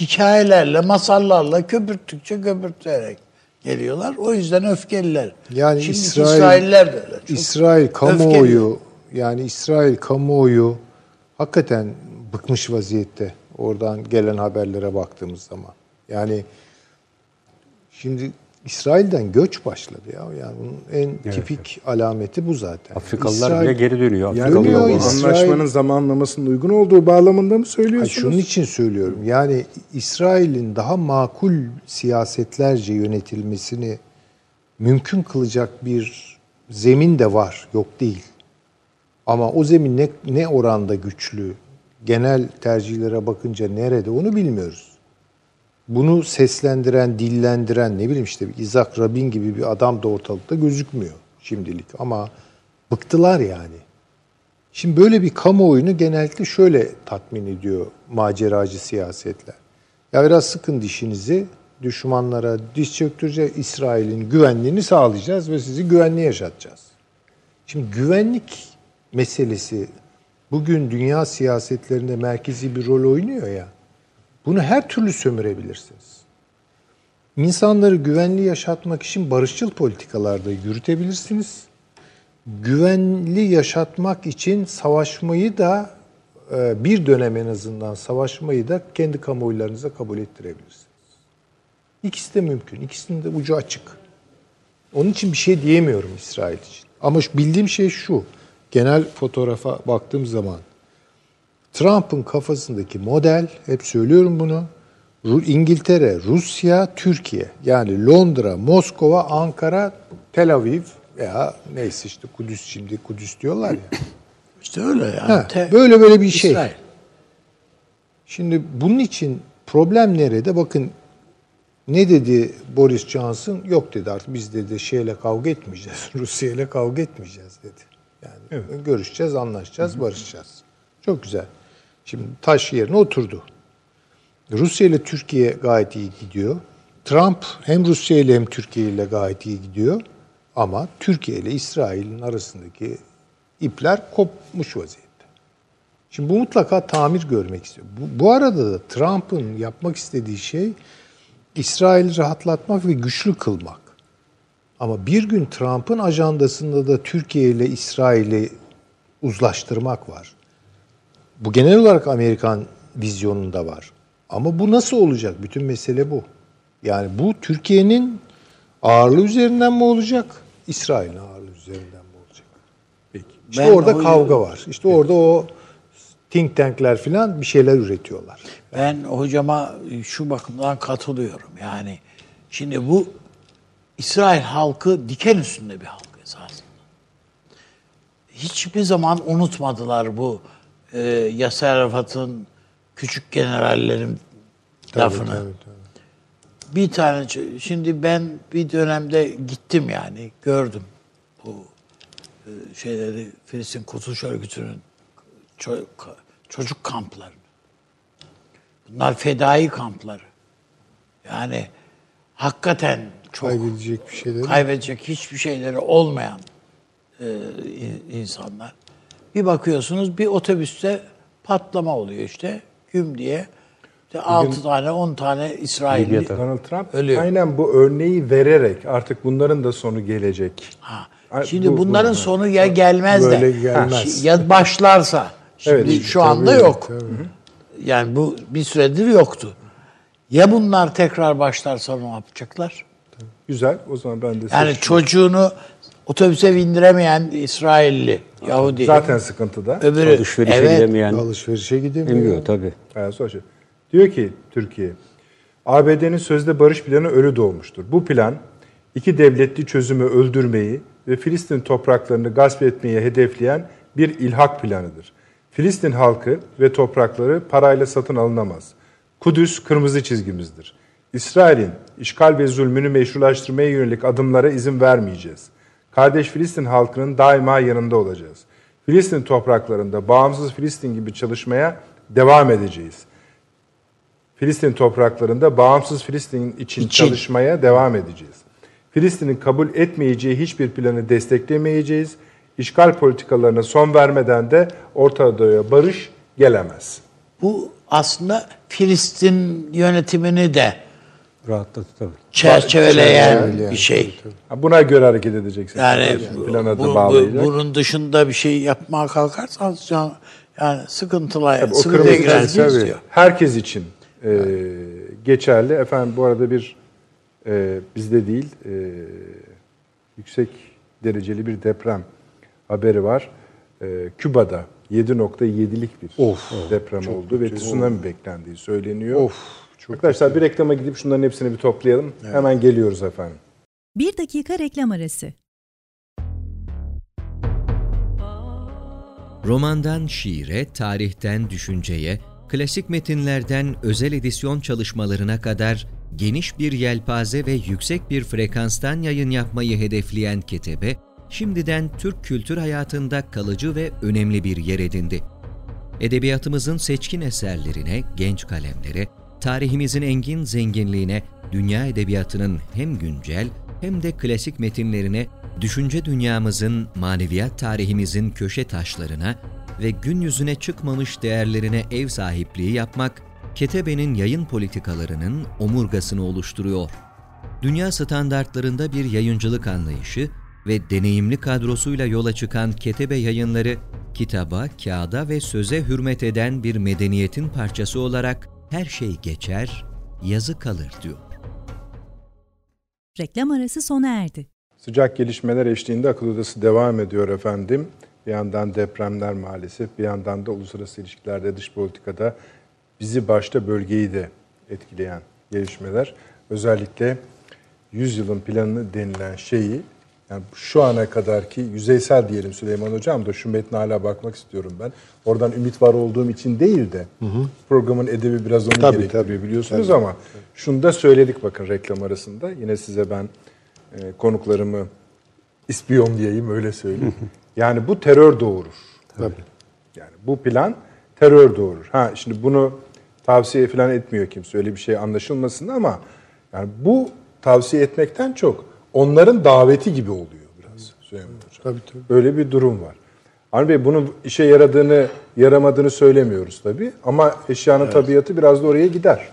hikayelerle, masallarla köpürttükçe köpürterek geliyorlar. O yüzden öfkeliler.
Yani
Şimdiki
İsrail-
İsrailler de öyle. Çok
İsrail
öfkeli.
kamuoyu yani İsrail kamuoyu hakikaten bıkmış vaziyette. Oradan gelen haberlere baktığımız zaman. Yani şimdi İsrail'den göç başladı ya. Yani bunun en tipik alameti bu zaten.
Afrikalılar
İsrail-
bile geri dönüyor.
Yani
Afrikalı
Dönüyor. İsrail-
anlaşmanın zamanlamasının uygun olduğu bağlamında mı
Hayır,
söylüyorsunuz?
şunun için söylüyorum. Yani İsrail'in daha makul siyasetlerce yönetilmesini mümkün kılacak bir zemin de var. Yok değil. Ama o zemin ne, ne oranda güçlü, genel tercihlere bakınca nerede onu bilmiyoruz. Bunu seslendiren, dillendiren ne bileyim işte Isaac Rabin gibi bir adam da ortalıkta gözükmüyor şimdilik. Ama bıktılar yani. Şimdi böyle bir kamuoyunu genellikle şöyle tatmin ediyor maceracı siyasetler. Ya biraz sıkın dişinizi, düşmanlara diş çöktüreceğiz, İsrail'in güvenliğini sağlayacağız ve sizi güvenli yaşatacağız. Şimdi güvenlik meselesi bugün dünya siyasetlerinde merkezi bir rol oynuyor ya. Bunu her türlü sömürebilirsiniz. İnsanları güvenli yaşatmak için barışçıl politikalarda yürütebilirsiniz. Güvenli yaşatmak için savaşmayı da e, bir dönem en azından savaşmayı da kendi kamuoylarınıza kabul ettirebilirsiniz. İkisi de mümkün. İkisinin de ucu açık. Onun için bir şey diyemiyorum İsrail için. Ama bildiğim şey şu. Genel fotoğrafa baktığım zaman Trump'ın kafasındaki model, hep söylüyorum bunu, İngiltere, Rusya, Türkiye. Yani Londra, Moskova, Ankara, Tel Aviv veya neyse işte Kudüs şimdi Kudüs diyorlar ya. *clears throat*
İşte öyle yani.
Ha, böyle böyle bir şey.
İsrail.
Şimdi bunun için problem nerede? Bakın ne dedi Boris Johnson? Yok dedi artık biz dedi şeyle kavga etmeyeceğiz. *laughs* Rusya ile kavga etmeyeceğiz dedi. Yani görüşeceğiz, anlaşacağız, barışacağız. Çok güzel. Şimdi taş yerine oturdu. Rusya ile Türkiye gayet iyi gidiyor. Trump hem Rusya ile hem Türkiye ile gayet iyi gidiyor. Ama Türkiye ile İsrail'in arasındaki ipler kopmuş vaziyette. Şimdi bu mutlaka tamir görmek istiyor. Bu, bu arada da Trump'ın yapmak istediği şey İsrail'i rahatlatmak ve güçlü kılmak. Ama bir gün Trump'ın ajandasında da Türkiye ile İsrail'i uzlaştırmak var. Bu genel olarak Amerikan vizyonunda var. Ama bu nasıl olacak? Bütün mesele bu. Yani bu Türkiye'nin ağırlığı üzerinden mi olacak? İsrail'in ağırlığı üzerinden mi olacak? Peki. İşte
Ben
orada
o-
kavga var. İşte orada o think tankler falan bir şeyler üretiyorlar.
Ben hocama şu bakımdan katılıyorum. Yani şimdi bu İsrail halkı diken üstünde bir halk esasında. Hiçbir zaman unutmadılar bu e, Yasser Arafat'ın küçük generallerin lafını.
Tabii, tabii.
Bir tane şimdi ben bir dönemde gittim yani gördüm bu e, şeyleri Filistin Kurtuluş Örgütü'nün ço- çocuk kamplarını. Bunlar fedai kampları. Yani hakikaten çok
Kaybedecek bir şeyler.
kaybedecek hiçbir şeyleri olmayan e, in- insanlar. Bir bakıyorsunuz bir otobüste patlama oluyor işte güm diye. İşte 6 tane 10 tane İsrailli.
Donald Trump
Ölüyor.
aynen bu örneği vererek artık bunların da sonu gelecek.
Ha. Şimdi
bu-
bunların
bu-
sonu ya gelmez de
gelmez.
Ya başlarsa. Şimdi
Evet,
şu anda
tabii,
yok.
tabii.
Yani bu bir süredir yoktu. Ya bunlar tekrar başlarsa ne yapacaklar?
Güzel. O zaman ben de
Yani çocuğunu otobüse bindiremeyen İsrailli, Yahudi.
zaten sıkıntıda.
öbürü
Alışverişe
evet,
gidemeyen
Alışverişe gidemiyor.
bilmiyor tabii.
Evet, şey. Diyor ki Türkiye, ABD'nin sözde barış planı ölü doğmuştur. Bu plan iki devletli çözümü öldürmeyi ve Filistin topraklarını gasp etmeyi hedefleyen bir ilhak planıdır. Filistin halkı ve toprakları parayla satın alınamaz. Kudüs kırmızı çizgimizdir. İsrail'in işgal ve zulmünü meşrulaştırmaya yönelik adımlara izin vermeyeceğiz. Kardeş Filistin halkının daima yanında olacağız. Filistin topraklarında bağımsız Filistin gibi çalışmaya devam edeceğiz. Filistin topraklarında bağımsız Filistin için,
İçin.
çalışmaya devam edeceğiz. Filistin'in kabul etmeyeceği hiçbir planı desteklemeyeceğiz. İşgal politikalarına son vermeden de Orta Doğu'ya barış gelemez.
Bu aslında Filistin yönetimini de
Rahatladı tabii.
çerçeveleyen
Çerçeveleyen,
bir şey.
Buna göre hareket edeceksiniz.
Yani
Plana
bu,
da
bu- bunun dışında bir şey yapmaya kalkarsanız can- Yani sıkıntılar,
Tabii
sıkıntıya
kırmızı
girer
çizgi
geziyor.
herkes için e, geçerli. Efendim bu arada bir e, bizde değil e, yüksek dereceli bir deprem haberi var. E, Küba'da 7.7'lik bir deprem oldu ve tsunami beklendiği söyleniyor.
Of, çok
Arkadaşlar bir reklama gidip şunların hepsini bir toplayalım. Hemen geliyoruz efendim.
Bir dakika reklam arası.
Romandan şiire, tarihten düşünceye, klasik metinlerden özel edisyon çalışmalarına kadar geniş bir yelpaze ve yüksek bir frekanstan yayın yapmayı hedefleyen Ketebe, şimdiden Türk kültür hayatında kalıcı ve önemli bir yer edindi. Edebiyatımızın seçkin eserlerine, genç kalemlere, tarihimizin engin zenginliğine, dünya edebiyatının hem güncel hem de klasik metinlerine, düşünce dünyamızın, maneviyat tarihimizin köşe taşlarına ve gün yüzüne çıkmamış değerlerine ev sahipliği yapmak, Ketebe'nin yayın politikalarının omurgasını oluşturuyor. Dünya standartlarında bir yayıncılık anlayışı ve deneyimli kadrosuyla yola çıkan Ketebe yayınları, kitaba, kağıda ve söze hürmet eden bir medeniyetin parçası olarak her şey geçer, yazı kalır diyor.
Reklam arası sona erdi.
Sıcak gelişmeler eşliğinde akıl odası devam ediyor efendim. Bir yandan depremler maalesef, bir yandan da uluslararası ilişkilerde, dış politikada bizi başta bölgeyi de etkileyen gelişmeler. Özellikle 100 yılın planı denilen şeyi, yani şu ana kadarki yüzeysel diyelim Süleyman Hocam da şu metne hala bakmak istiyorum ben. Oradan ümit var olduğum için değil de programın edebi biraz onu
Tabii,
gerektiriyor
tabii,
biliyorsunuz
tabii.
ama şunu da söyledik bakın reklam arasında. Yine size ben e, konuklarımı ispiyon diyeyim öyle söyleyeyim. yani bu terör doğurur.
Tabii.
Yani bu plan terör doğurur. Ha şimdi bunu tavsiye falan etmiyor kimse öyle bir şey anlaşılmasın ama yani bu tavsiye etmekten çok onların daveti gibi oluyor biraz Süleyman Hocam.
Tabii tabii.
Böyle bir durum var. Avni Bey bunun işe yaradığını, yaramadığını söylemiyoruz tabii ama eşyanın tabiatı biraz da oraya gider.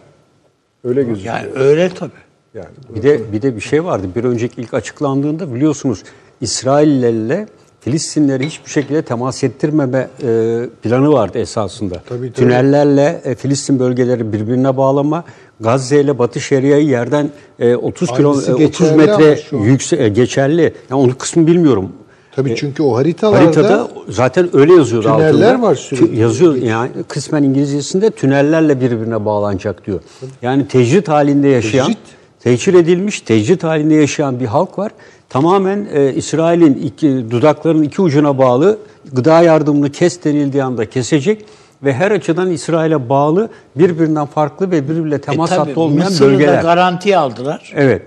Öyle gözüküyor.
Yani öyle tabii.
Yani
Bir de bir de bir şey vardı. Bir önceki ilk açıklandığında biliyorsunuz İsraillerle Filistinleri hiçbir şekilde temas ettirmeme e, planı vardı esasında.
Tabii, tabii.
Tünellerle e, Filistin bölgeleri birbirine bağlama, Gazze ile Batı Şeria'yı yerden e, 30 kilo
Aynısı
e, 30
geçerli
metre
ama şu an.
yükse e, geçerli. Yani onu kısmı bilmiyorum.
Tabii çünkü o haritalarda
Haritada zaten öyle yazıyordu
tüneller
altında.
var sürekli.
Tü- Yazıyor yani kısmen İngilizcesinde tünellerle birbirine bağlanacak diyor. Yani tecrit halinde yaşayan,
Tecrit.
tehcir edilmiş, tecrit halinde yaşayan bir halk var. Tamamen e, İsrail'in iki, dudaklarının iki ucuna bağlı gıda yardımını kes denildiği anda kesecek ve her açıdan İsrail'e bağlı birbirinden farklı ve birbiriyle temas
E
hattı olmayan
Mısır'ı
bölgeler.
da garantiye aldılar.
evet.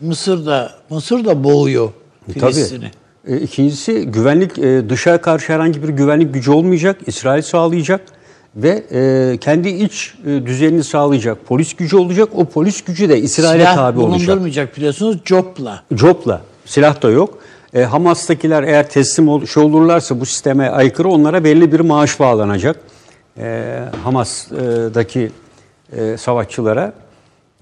Mısır da Mısır da boğuyor Filistin'i.
Tabii. E, İkincisi güvenlik e, dışa karşı herhangi bir güvenlik gücü olmayacak. İsrail sağlayacak ve e, kendi iç e, düzenini sağlayacak. Polis gücü olacak. O polis gücü de İsrail'e
Silah
tabi olacak.
bulundurmayacak biliyorsunuz Job'la.
Jopla. Silah da yok. E, Hamas'takiler eğer teslim ol, şey olurlarsa bu sisteme aykırı onlara belli bir maaş bağlanacak. E, Hamas'daki e, savaşçılara.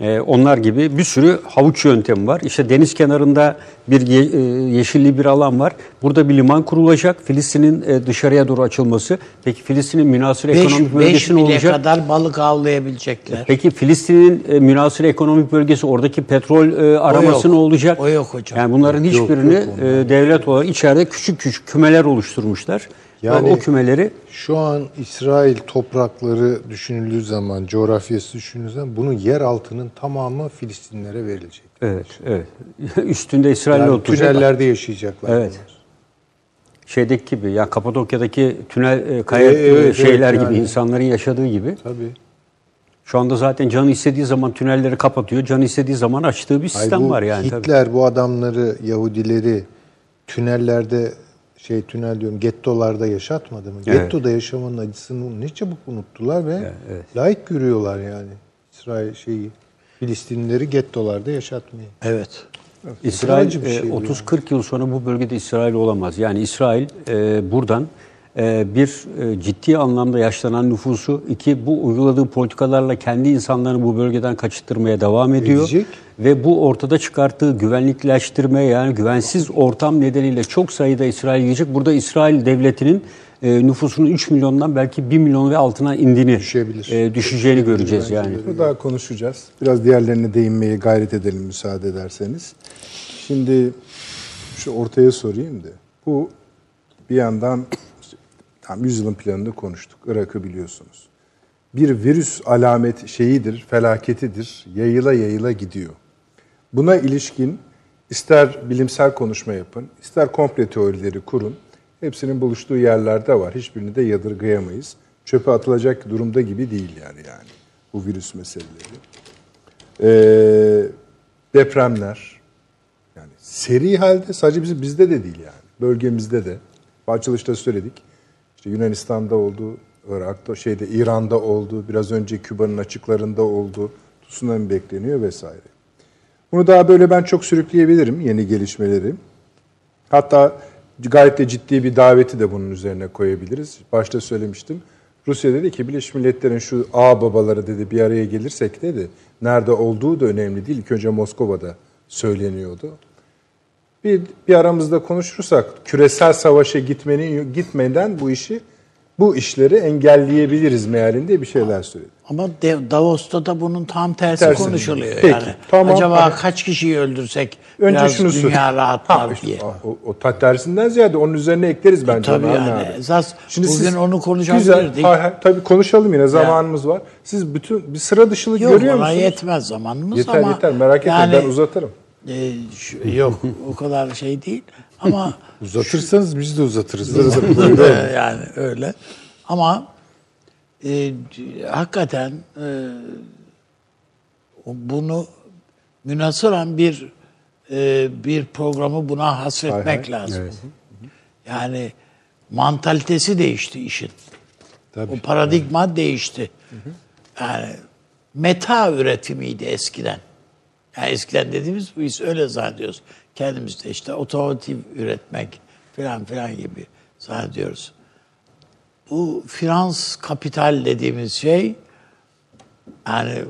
E, onlar gibi bir sürü havuç yöntemi var. İşte deniz kenarında bir ye, e, yeşilli bir alan var. Burada bir liman kurulacak. Filistin'in e, dışarıya doğru açılması. Peki Filistin'in münasır
5
ekonomik bölgesi ne olacak?
kadar balık avlayabilecekler.
Peki Filistin'in e, münasır ekonomik bölgesi oradaki petrol e, araması
yok.
ne olacak?
O yok hocam.
Yani bunların hiçbirini e, devlet olarak içeride küçük küçük kümeler oluşturmuşlar.
Yani-
o kümeleri
Şu an İsrail toprakları düşünüldüğü zaman, coğrafyası düşünüldüğü zaman bunun yer altının tamamı Filistinlere verilecek.
evet evet *laughs* üstünde İsrail'le
Yani
oturacak.
tünellerde yaşayacaklar.
Evet. Şeydeki gibi ya Kapadokya'daki tünel e, kaya
Evet, evet,
şeyler
evet,
gibi
yani.
insanların yaşadığı gibi.
Tabii.
Şu anda zaten canı istediği zaman tünelleri kapatıyor. Canı istediği zaman açtığı bir sistem
bu
var yani tabii.
Hitler bu adamları, Yahudileri tünellerde şey tünel diyorum gettolarda yaşatmadı mı?
Evet.
Gettoda yaşamanın acısını ne çabuk unuttular ve layık görüyorlar yani. İsrail şeyi Filistinlileri gettolarda yaşatmayı.
Evet.
İsrail
bir şey
e,
bu
30-40 yıl sonra bu bölgede İsrail olamaz. Yani İsrail e, buradan bir e, ciddi anlamda yaşlanan nüfusu, iki bu uyguladığı politikalarla kendi insanlarını bu bölgeden kaçırtmaya devam ediyor.
Edecek.
Ve bu ortada çıkarttığı güvenlikleştirme yani güvensiz ortam nedeniyle çok sayıda İsrail yiyecek. Burada İsrail devletinin e, nüfusunun 3 milyondan belki 1 milyon ve altına indiğini,
Düşebilir.
e, düşeceğini göreceğiz yani.
Bunu daha konuşacağız. Biraz diğerlerine değinmeye gayret edelim müsaade ederseniz. Şimdi şu ortaya sorayım da. Bu bir yandan tam yüzyılın planını konuştuk. Irak'ı biliyorsunuz. Bir virüs alamet şeyidir, felaketidir. Yayıla yayıla gidiyor. Buna ilişkin ister bilimsel konuşma yapın, ister komple teorileri kurun. Hepsinin buluştuğu yerlerde var. Hiçbirini de yadırgayamayız. Çöpe atılacak durumda gibi değil yani yani bu virüs meseleleri. Ee, depremler yani seri halde sadece bizim bizde de değil yani. Bölgemizde de. Açılışta söyledik. İşte Yunanistan'da oldu, Irak'ta, şeyde İran'da oldu, biraz önce Küba'nın açıklarında oldu. Tsunami bekleniyor vesaire. Bunu daha böyle ben çok sürükleyebilirim yeni gelişmeleri. Hatta gayet de ciddi bir daveti de bunun üzerine koyabiliriz. Başta söylemiştim. Rusya dedi ki Birleşmiş Milletler'in şu ağ babaları dedi bir araya gelirsek dedi. Nerede olduğu da önemli değil. İlk önce Moskova'da söyleniyordu. Bir, bir aramızda konuşursak küresel savaşa gitmenin gitmeden bu işi bu işleri engelleyebiliriz mealinde bir şeyler söyledi.
Ama Davos'ta da bunun tam tersi
Tersi.
konuşuluyor
Peki,
yani.
tamam.
Acaba
Hadi.
kaç kişiyi öldürsek
Önce
biraz
şunu
dünya rahatlar
Ha, işte
diye.
O, o, ta- tersinden ziyade onun üzerine ekleriz bence.
tabii yani.
abi.
Esas bugün
siz-
onu konuşabilirdik.
Ha, ha, tabii konuşalım yine zamanımız var. Siz bütün bir sıra dışılık
Yok
görüyor musunuz?
yetmez zamanımız
Yeter
ama
yeter merak etme
yani,
ben uzatırım.
E, şu- yok o kadar şey değil ama *laughs*
Uzatırsanız biz de uzatırız. *laughs*
Ee, yani öyle. Ama e, hakikaten e, bunu münasıran bir e, bir programı buna hasretmek
Hay hay.
lazım. Yani mantalitesi değişti işin. O paradigma değişti. Yani meta üretimiydi eskiden. Yani eskiden dediğimiz bu biz öyle zannediyoruz. Kendimizde işte otomotiv üretmek filan filan gibi zannediyoruz. Bu finans kapital dediğimiz şey yani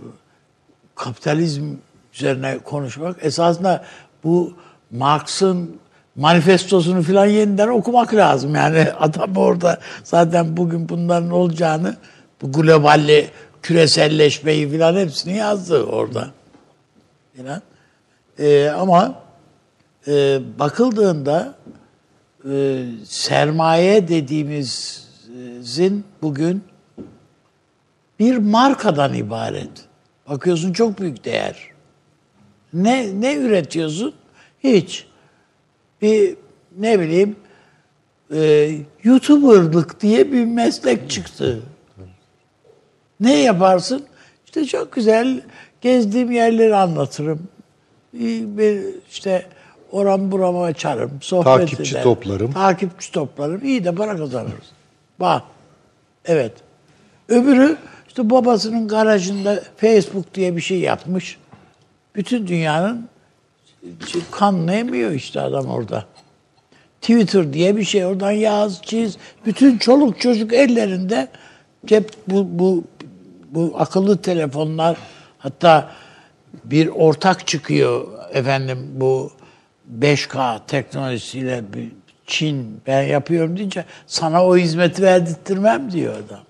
kapitalizm üzerine konuşmak esasında bu Marx'ın manifestosunu filan yeniden okumak lazım. Yani *laughs* adam orada zaten bugün bunların olacağını bu globalle küreselleşmeyi filan hepsini yazdı orada. Filan. Ee, ama e, bakıldığında e, sermaye dediğimizin bugün bir markadan ibaret. Bakıyorsun çok büyük değer. Ne ne üretiyorsun? Hiç. Bir ne bileyim e, YouTuber'lık diye bir meslek çıktı. Ne yaparsın? İşte çok güzel gezdiğim yerleri anlatırım. Bir, işte oram burama açarım. Sohbet
Takipçi
ederim.
toplarım.
Takipçi toplarım. İyi de para kazanırız. Bak. Evet. Öbürü işte babasının garajında Facebook diye bir şey yapmış. Bütün dünyanın kanını emiyor işte adam orada. Twitter diye bir şey oradan yaz çiz. Bütün çoluk çocuk ellerinde cep bu, bu, bu akıllı telefonlar hatta bir ortak çıkıyor efendim bu 5K teknolojisiyle Çin ben yapıyorum deyince sana o hizmeti verdirtmem diyor adam.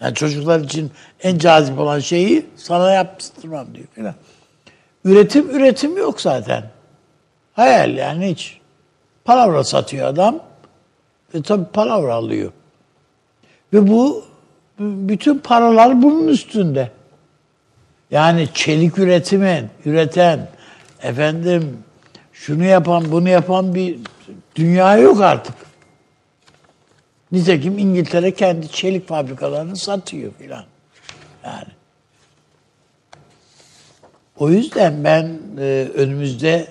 Yani çocuklar için en cazip olan şeyi sana yaptırmam diyor falan. Üretim üretim yok zaten. Hayal yani hiç. Palavra satıyor adam. Ve tabii palavra alıyor. Ve bu bütün paralar bunun üstünde. Yani çelik üretimi üreten, efendim şunu yapan, bunu yapan bir dünya yok artık. Nitekim İngiltere kendi çelik fabrikalarını satıyor filan. Yani. O yüzden ben e, önümüzde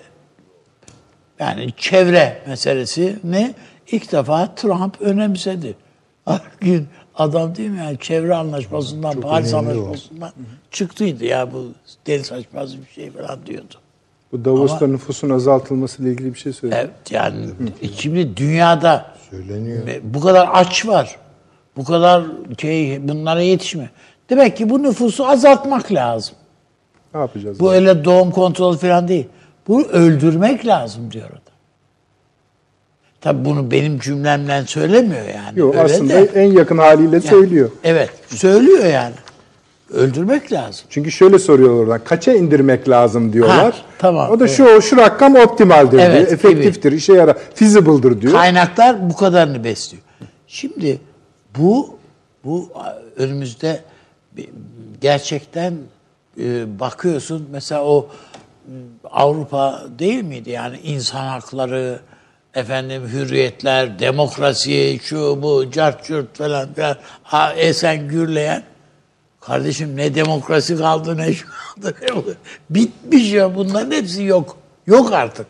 yani çevre meselesini ilk defa Trump önemsedi. *laughs* Gün adam değil mi yani çevre anlaşmasından, Paris anlaşmasından çıktıydı ya bu deli saçması bir şey falan diyordu.
Bu Davos'ta nüfusun azaltılması ile ilgili bir şey söyledi.
Evet yani şimdi dünyada
Söyleniyor.
bu kadar aç var. Bu kadar şey bunlara yetişme. Demek ki bu nüfusu azaltmak lazım.
Ne yapacağız?
Bu öyle doğum kontrolü falan değil. Bunu öldürmek lazım diyor adam. Tabii bunu benim cümlemle söylemiyor yani.
Yok
Öyle
aslında
de.
en yakın haliyle söylüyor.
Evet, söylüyor yani. Öldürmek lazım.
Çünkü şöyle soruyorlar oradan. Kaça indirmek lazım diyorlar.
Ha, tamam,
O da
evet.
şu şu rakam optimaldir
Evet,
diyor. Efektiftir, işe yarar, feasible'dır diyor.
Kaynaklar bu kadarını besliyor. Şimdi bu bu önümüzde gerçekten e, bakıyorsun mesela o Avrupa değil miydi yani insan hakları efendim hürriyetler, demokrasi, şu bu, cart cürt falan filan ha, esen gürleyen Kardeşim ne demokrasi kaldı ne şu kaldı. ne. Bitmiş ya bunların hepsi yok. Yok artık.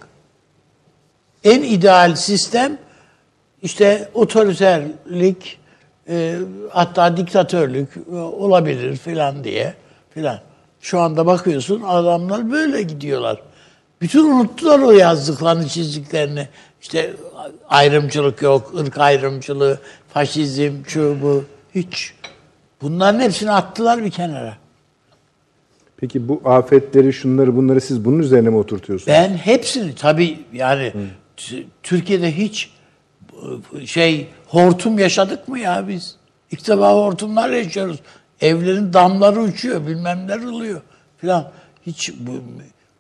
En ideal sistem işte otoriterlik e, hatta diktatörlük e, olabilir filan diye filan. Şu anda bakıyorsun adamlar böyle gidiyorlar. Bütün unuttular o yazdıklarını çizdiklerini. İşte ayrımcılık yok, ırk ayrımcılığı, faşizm, şu bu hiç. Bunların hepsini attılar bir kenara.
Peki bu afetleri, şunları, bunları siz bunun üzerine mi oturtuyorsunuz?
Ben hepsini tabii yani t- Türkiye'de hiç şey hortum yaşadık mı ya biz? İlk defa hortumlar yaşıyoruz. Evlerin damları uçuyor, bilmem ne oluyor filan. Hiç bu,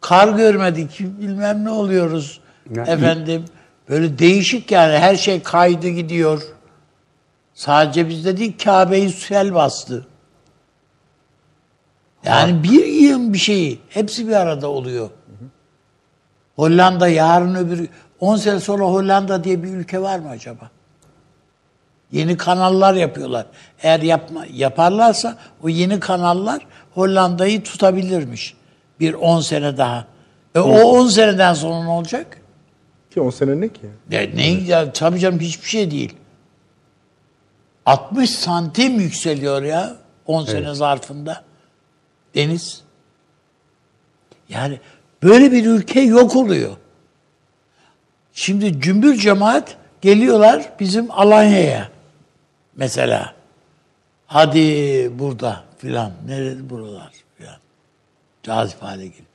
kar görmedik, bilmem ne oluyoruz.
Ya,
Efendim böyle değişik yani her şey kaydı gidiyor. Sadece bizde değil Kabe'yi sel bastı. Yani bir yığın bir şeyi hepsi bir arada oluyor. Hollanda yarın öbür 10 sene sonra Hollanda diye bir ülke var mı acaba? Yeni kanallar yapıyorlar. Eğer yapma, yaparlarsa o yeni kanallar Hollanda'yı tutabilirmiş. Bir 10 sene daha. E o 10 seneden sonra ne olacak?
Ki 10 sene ne ki?
Ya ne ya tabii canım hiçbir şey değil. 60 santim yükseliyor ya 10 sene zarfında deniz. Yani böyle bir ülke yok oluyor. Şimdi cümbür cemaat geliyorlar bizim Alanya'ya mesela. Hadi burada filan. Nerede buralar filan. Cazip hale geliyor.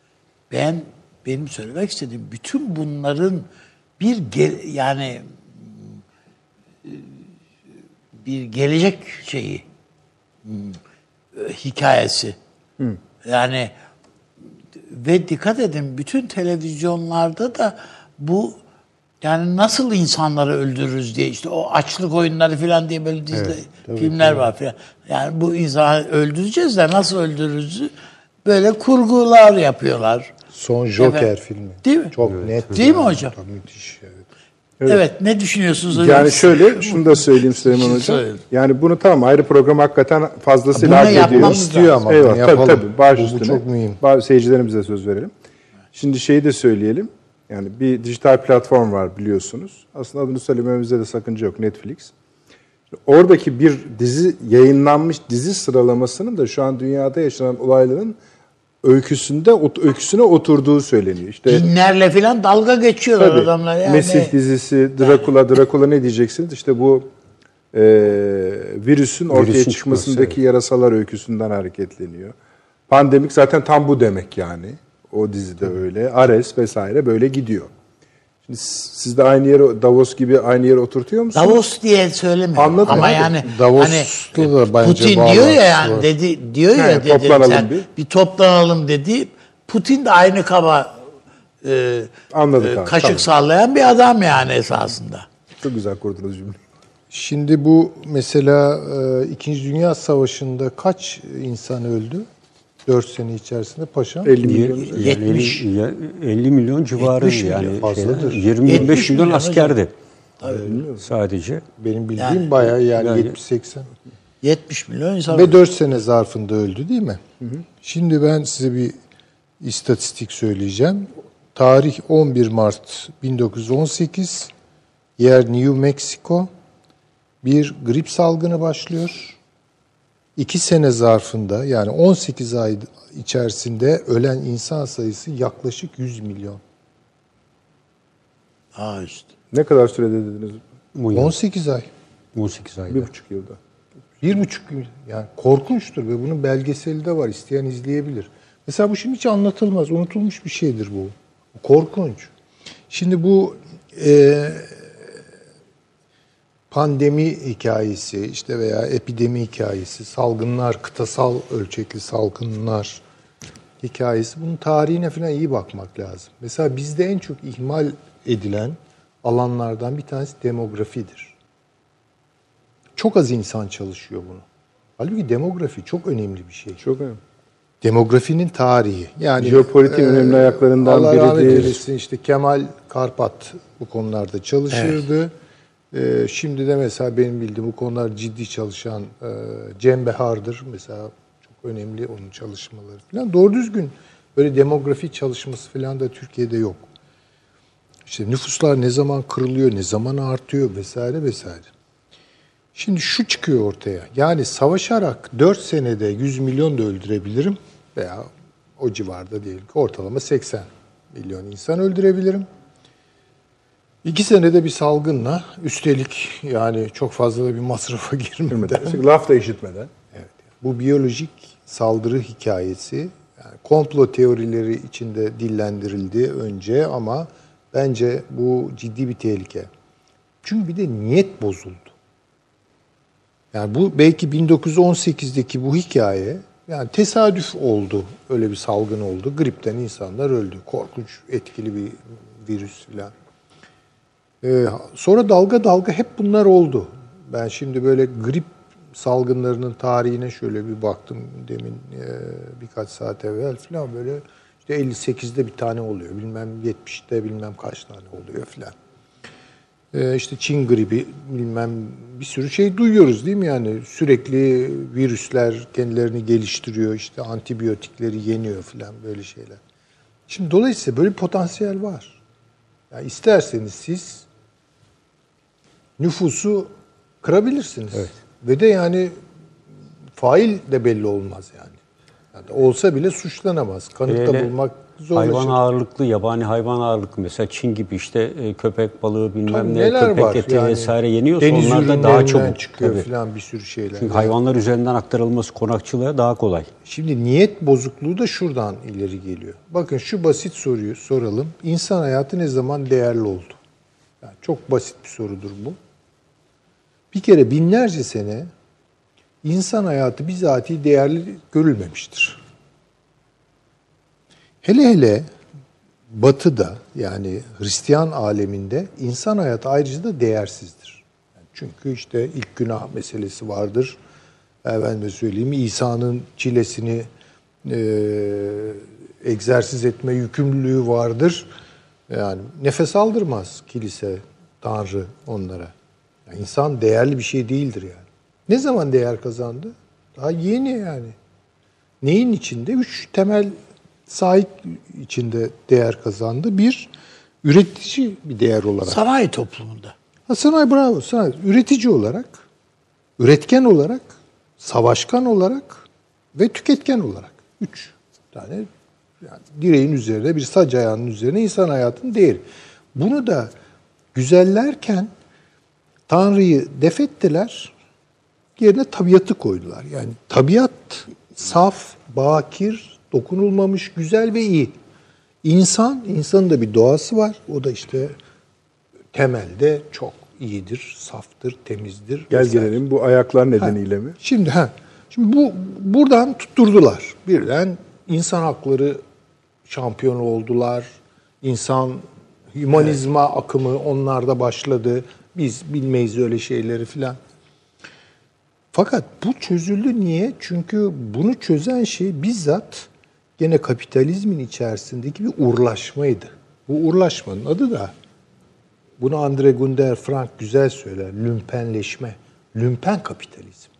Ben benim söylemek istediğim bütün bunların bir ge- yani bir gelecek şeyi hikayesi. Yani ve dikkat edin bütün televizyonlarda da bu yani nasıl insanları öldürürüz diye işte o açlık oyunları falan diye böyle dizide filmler var falan. Yani bu insanı öldüreceğiz de nasıl öldürürüz böyle kurgular yapıyorlar.
Son Joker
Efendim,
filmi.
Değil mi?
Çok net.
Değil mi hocam?
Tabii müthiş. Evet.
Evet. ne düşünüyorsunuz hocam?
Yani şöyle, şunu da söyleyeyim *laughs* Süleyman Hocam. Yani bunu tamam ayrı program hakikaten fazlasıyla
Bunu
hak ediyor.
İstiyor ama bunu
Eyvallah, tabii
yapalım.
tabii. Baş
Bu- bu
üstüne.
çok mühim.
Seyircilerimize söz verelim. Şimdi şeyi de söyleyelim. Yani bir dijital platform var biliyorsunuz. Aslında adını söylememizde de sakınca yok. Netflix. Oradaki bir dizi yayınlanmış dizi sıralamasının da şu an dünyada yaşanan olayların öyküsünde öyküsüne oturduğu söyleniyor. İşte
Dinlerle falan dalga geçiyorlar
Tabii.
adamlar yani.
Mesih dizisi, Dracula, Dracula ne diyeceksiniz? İşte bu e, virüsün ortaya
Virüsün
çıkmasındaki
çıkması,
yarasalar öyküsünden hareketleniyor. Pandemik zaten tam bu demek yani. O dizide öyle. Ares vesaire böyle gidiyor. Şimdi siz de aynı yere Davos gibi aynı yere oturtuyor musunuz?
Davos diye söylemiyor.
Anladım
Ama
abi.
yani
Davos'ta
hani
da bence
Putin diyor ya yani
var.
dedi diyor ya
He,
dedi
toplanalım
sen,
bir.
bir. toplanalım dedi. Putin de aynı kaba e,
Anladık
e, kaşık
tamam.
sallayan bir adam yani esasında.
Çok güzel kurdunuz cümleyi.
Şimdi bu mesela e, İkinci Dünya Savaşı'nda kaç insan öldü? 4 sene içerisinde paşam.
50 milyon.
Yani
70.
50, ya- 50 milyon civarı
70 milyon
yani
fazladır.
20
70
25 milyon
milyon
askerdi. Sadece.
Benim bildiğim
Yani-
bayağı yani,
Yani-
70-80.
70 milyon insan.
Ve 4 sene zarfında öldü değil mi? Şimdi ben size bir istatistik söyleyeceğim. Tarih 11 Mart 1918. Yer New Mexico. Bir grip salgını başlıyor. 2 sene zarfında yani 18 ay içerisinde ölen insan sayısı yaklaşık 100 milyon.
Ha işte.
Ne kadar sürede dediniz?
Bu yıl
18 ay.
18 ayda.
Bir buçuk yılda.
Bir buçuk yıl. Yani korkunçtur ve bunun belgeseli de var. İsteyen izleyebilir. Mesela bu şimdi hiç anlatılmaz. Unutulmuş bir şeydir bu. Korkunç. Şimdi bu e, pandemi hikayesi işte veya epidemi hikayesi, salgınlar, kıtasal ölçekli salgınlar hikayesi bunun tarihine falan iyi bakmak lazım. Mesela bizde en çok ihmal edilen alanlardan bir tanesi demografidir. Çok az insan çalışıyor bunu. Halbuki demografi çok önemli bir şey.
Çok önemli.
Demografinin tarihi. Yani
Jeopolitiğin önemli ayaklarından
Allah rahmet
biridir.
eylesin işte Kemal Karpat bu konularda çalışırdı. Ee, şimdi de mesela benim bildiğim bu konular ciddi çalışan e, Cem Behar'dır. Mesela çok önemli onun çalışmaları falan. Doğru düzgün böyle demografi çalışması falan da Türkiye'de yok. İşte nüfuslar ne zaman kırılıyor, ne zaman artıyor vesaire vesaire. Şimdi şu çıkıyor ortaya. Yani savaşarak 4 senede 100 milyon da öldürebilirim veya o civarda diyelim ki ortalama 80 milyon insan öldürebilirim. 2 senede bir salgınla üstelik yani çok fazla da bir masrafa *laughs* girmeden
Laf da işitmeden.
Evet. Bu biyolojik saldırı hikayesi yani komplo teorileri içinde dillendirildi önce ama bence bu ciddi bir tehlike. Çünkü bir de niyet bozuldu. Yani bu belki 1918'deki bu hikaye yani tesadüf oldu. Öyle bir salgın oldu. Gripten insanlar öldü. Korkunç, etkili bir virüs filan. Ee, sonra dalga dalga hep bunlar oldu. Ben şimdi böyle grip salgınlarının tarihine şöyle bir baktım demin e, birkaç saat evvel falan böyle işte 58'de bir tane oluyor. Bilmem 70'te bilmem kaç tane oluyor falan. Ee, işte Çin gribi bilmem bir sürü şey duyuyoruz değil mi yani sürekli virüsler kendilerini geliştiriyor işte antibiyotikleri yeniyor falan böyle şeyler. Şimdi dolayısıyla böyle bir potansiyel var. Yani isterseniz siz nüfusu kırabilirsiniz. Ve de yani fail de belli olmaz yani. yani olsa bile suçlanamaz. Kanıt da
Hele
bulmak zorlaşır.
Hayvan ağırlıklı, yabani hayvan ağırlıklı mesela Çin gibi işte e, köpek balığı bilmem
Tabii
ne köpek
var
eti
yani.
vesaire yeniyorsa
Deniz
onlar da daha çabuk.
çıkıyor
Tabii.
falan bir sürü şeyler.
Çünkü hayvanlar üzerinden aktarılması konakçılığa daha kolay.
Şimdi niyet bozukluğu da şuradan ileri geliyor. Bakın şu basit soruyu soralım. İnsan hayatı ne zaman değerli oldu? Yani çok basit bir sorudur bu. Bir kere binlerce sene insan hayatı bizatihi değerli görülmemiştir. Hele hele Batı'da yani Hristiyan aleminde insan hayatı ayrıca da değersizdir. Çünkü işte ilk günah meselesi vardır. Efendime söyleyeyim İsa'nın çilesini e, egzersiz etme yükümlülüğü vardır. Yani nefes aldırmaz kilise, Tanrı onlara. Yani insan değerli bir şey değildir yani. Ne zaman değer kazandı? Daha yeni yani. Neyin içinde? Üç temel sahip içinde değer kazandı. Bir, üretici bir değer olarak.
Sanayi toplumunda.
Ha, sanayi bravo. Sanayi. Üretici olarak, üretken olarak, savaşkan olarak ve tüketken olarak. Üç tane yani direğin üzerine, bir sac ayağının üzerine insan hayatının değeri. Bunu da güzellerken Tanrı'yı defettiler, yerine tabiatı koydular. Yani tabiat saf, bakir, dokunulmamış, güzel ve iyi. İnsan, insanın da bir doğası var. O da işte temelde çok iyidir, saftır, temizdir.
Gel
vesaire.
gelelim bu ayaklar nedeniyle mi?
Şimdi ha. Şimdi bu buradan tutturdular. Birden insan hakları şampiyonu oldular. İnsan hümanizma akımı onlarda başladı. Biz bilmeyiz öyle şeyleri filan. Fakat bu çözüldü niye? Çünkü bunu çözen şey bizzat gene kapitalizmin içerisindeki bir urlaşmaydı. Bu urlaşmanın adı da bunu Andre Gunder Frank güzel söyler. Lümpenleşme. Lümpen kapitalizm.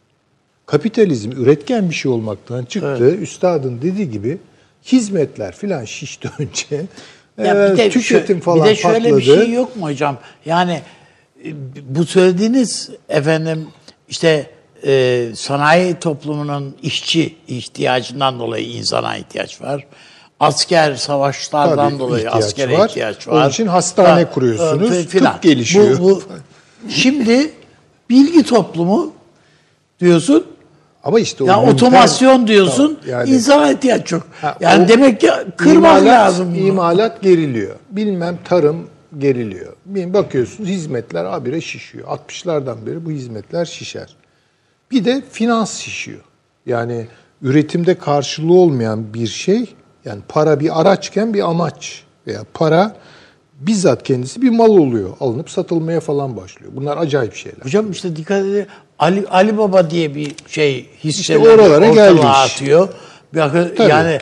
Kapitalizm üretken bir şey olmaktan çıktı. Üstadın dediği gibi hizmetler filan şişti *laughs* önce.
Ya
Ee,
bir de,
tüketim
şö-
falan
bir de şöyle
patladı.
bir şey yok mu hocam? Yani bu söylediğiniz efendim işte e, sanayi toplumunun işçi ihtiyacından dolayı insana ihtiyaç var. Asker savaşlardan
Tabii,
dolayı
ihtiyaç
askere
var.
ihtiyaç
Onun
var.
için hastane
Ha,
kuruyorsunuz,
e,
tıp
filan.
gelişiyor.
Bu, bu, şimdi bilgi toplumu diyorsun.
Ama işte o
Ya
lümpen-
otomasyon diyorsun.
Tamam, yani-
insana ihtiyaç yok.
Ha,
yani
o
demek ki kırmak
İmalat-
lazım bunu.
İmalat geriliyor. Bilmem tarım geriliyor. Bir bakıyorsunuz hizmetler habire şişiyor. 60'lardan beri bu hizmetler şişer. Bir de finans şişiyor. Yani üretimde karşılığı olmayan bir şey, yani para bir araçken bir amaç veya para bizzat kendisi bir mal oluyor. Alınıp satılmaya falan başlıyor. Bunlar acayip şeyler.
Hocam işte dikkat edin. Ali, Ali Baba diye bir şey hisseleri
İşte oralara gelmiş.
atıyor. Bir
Tabii.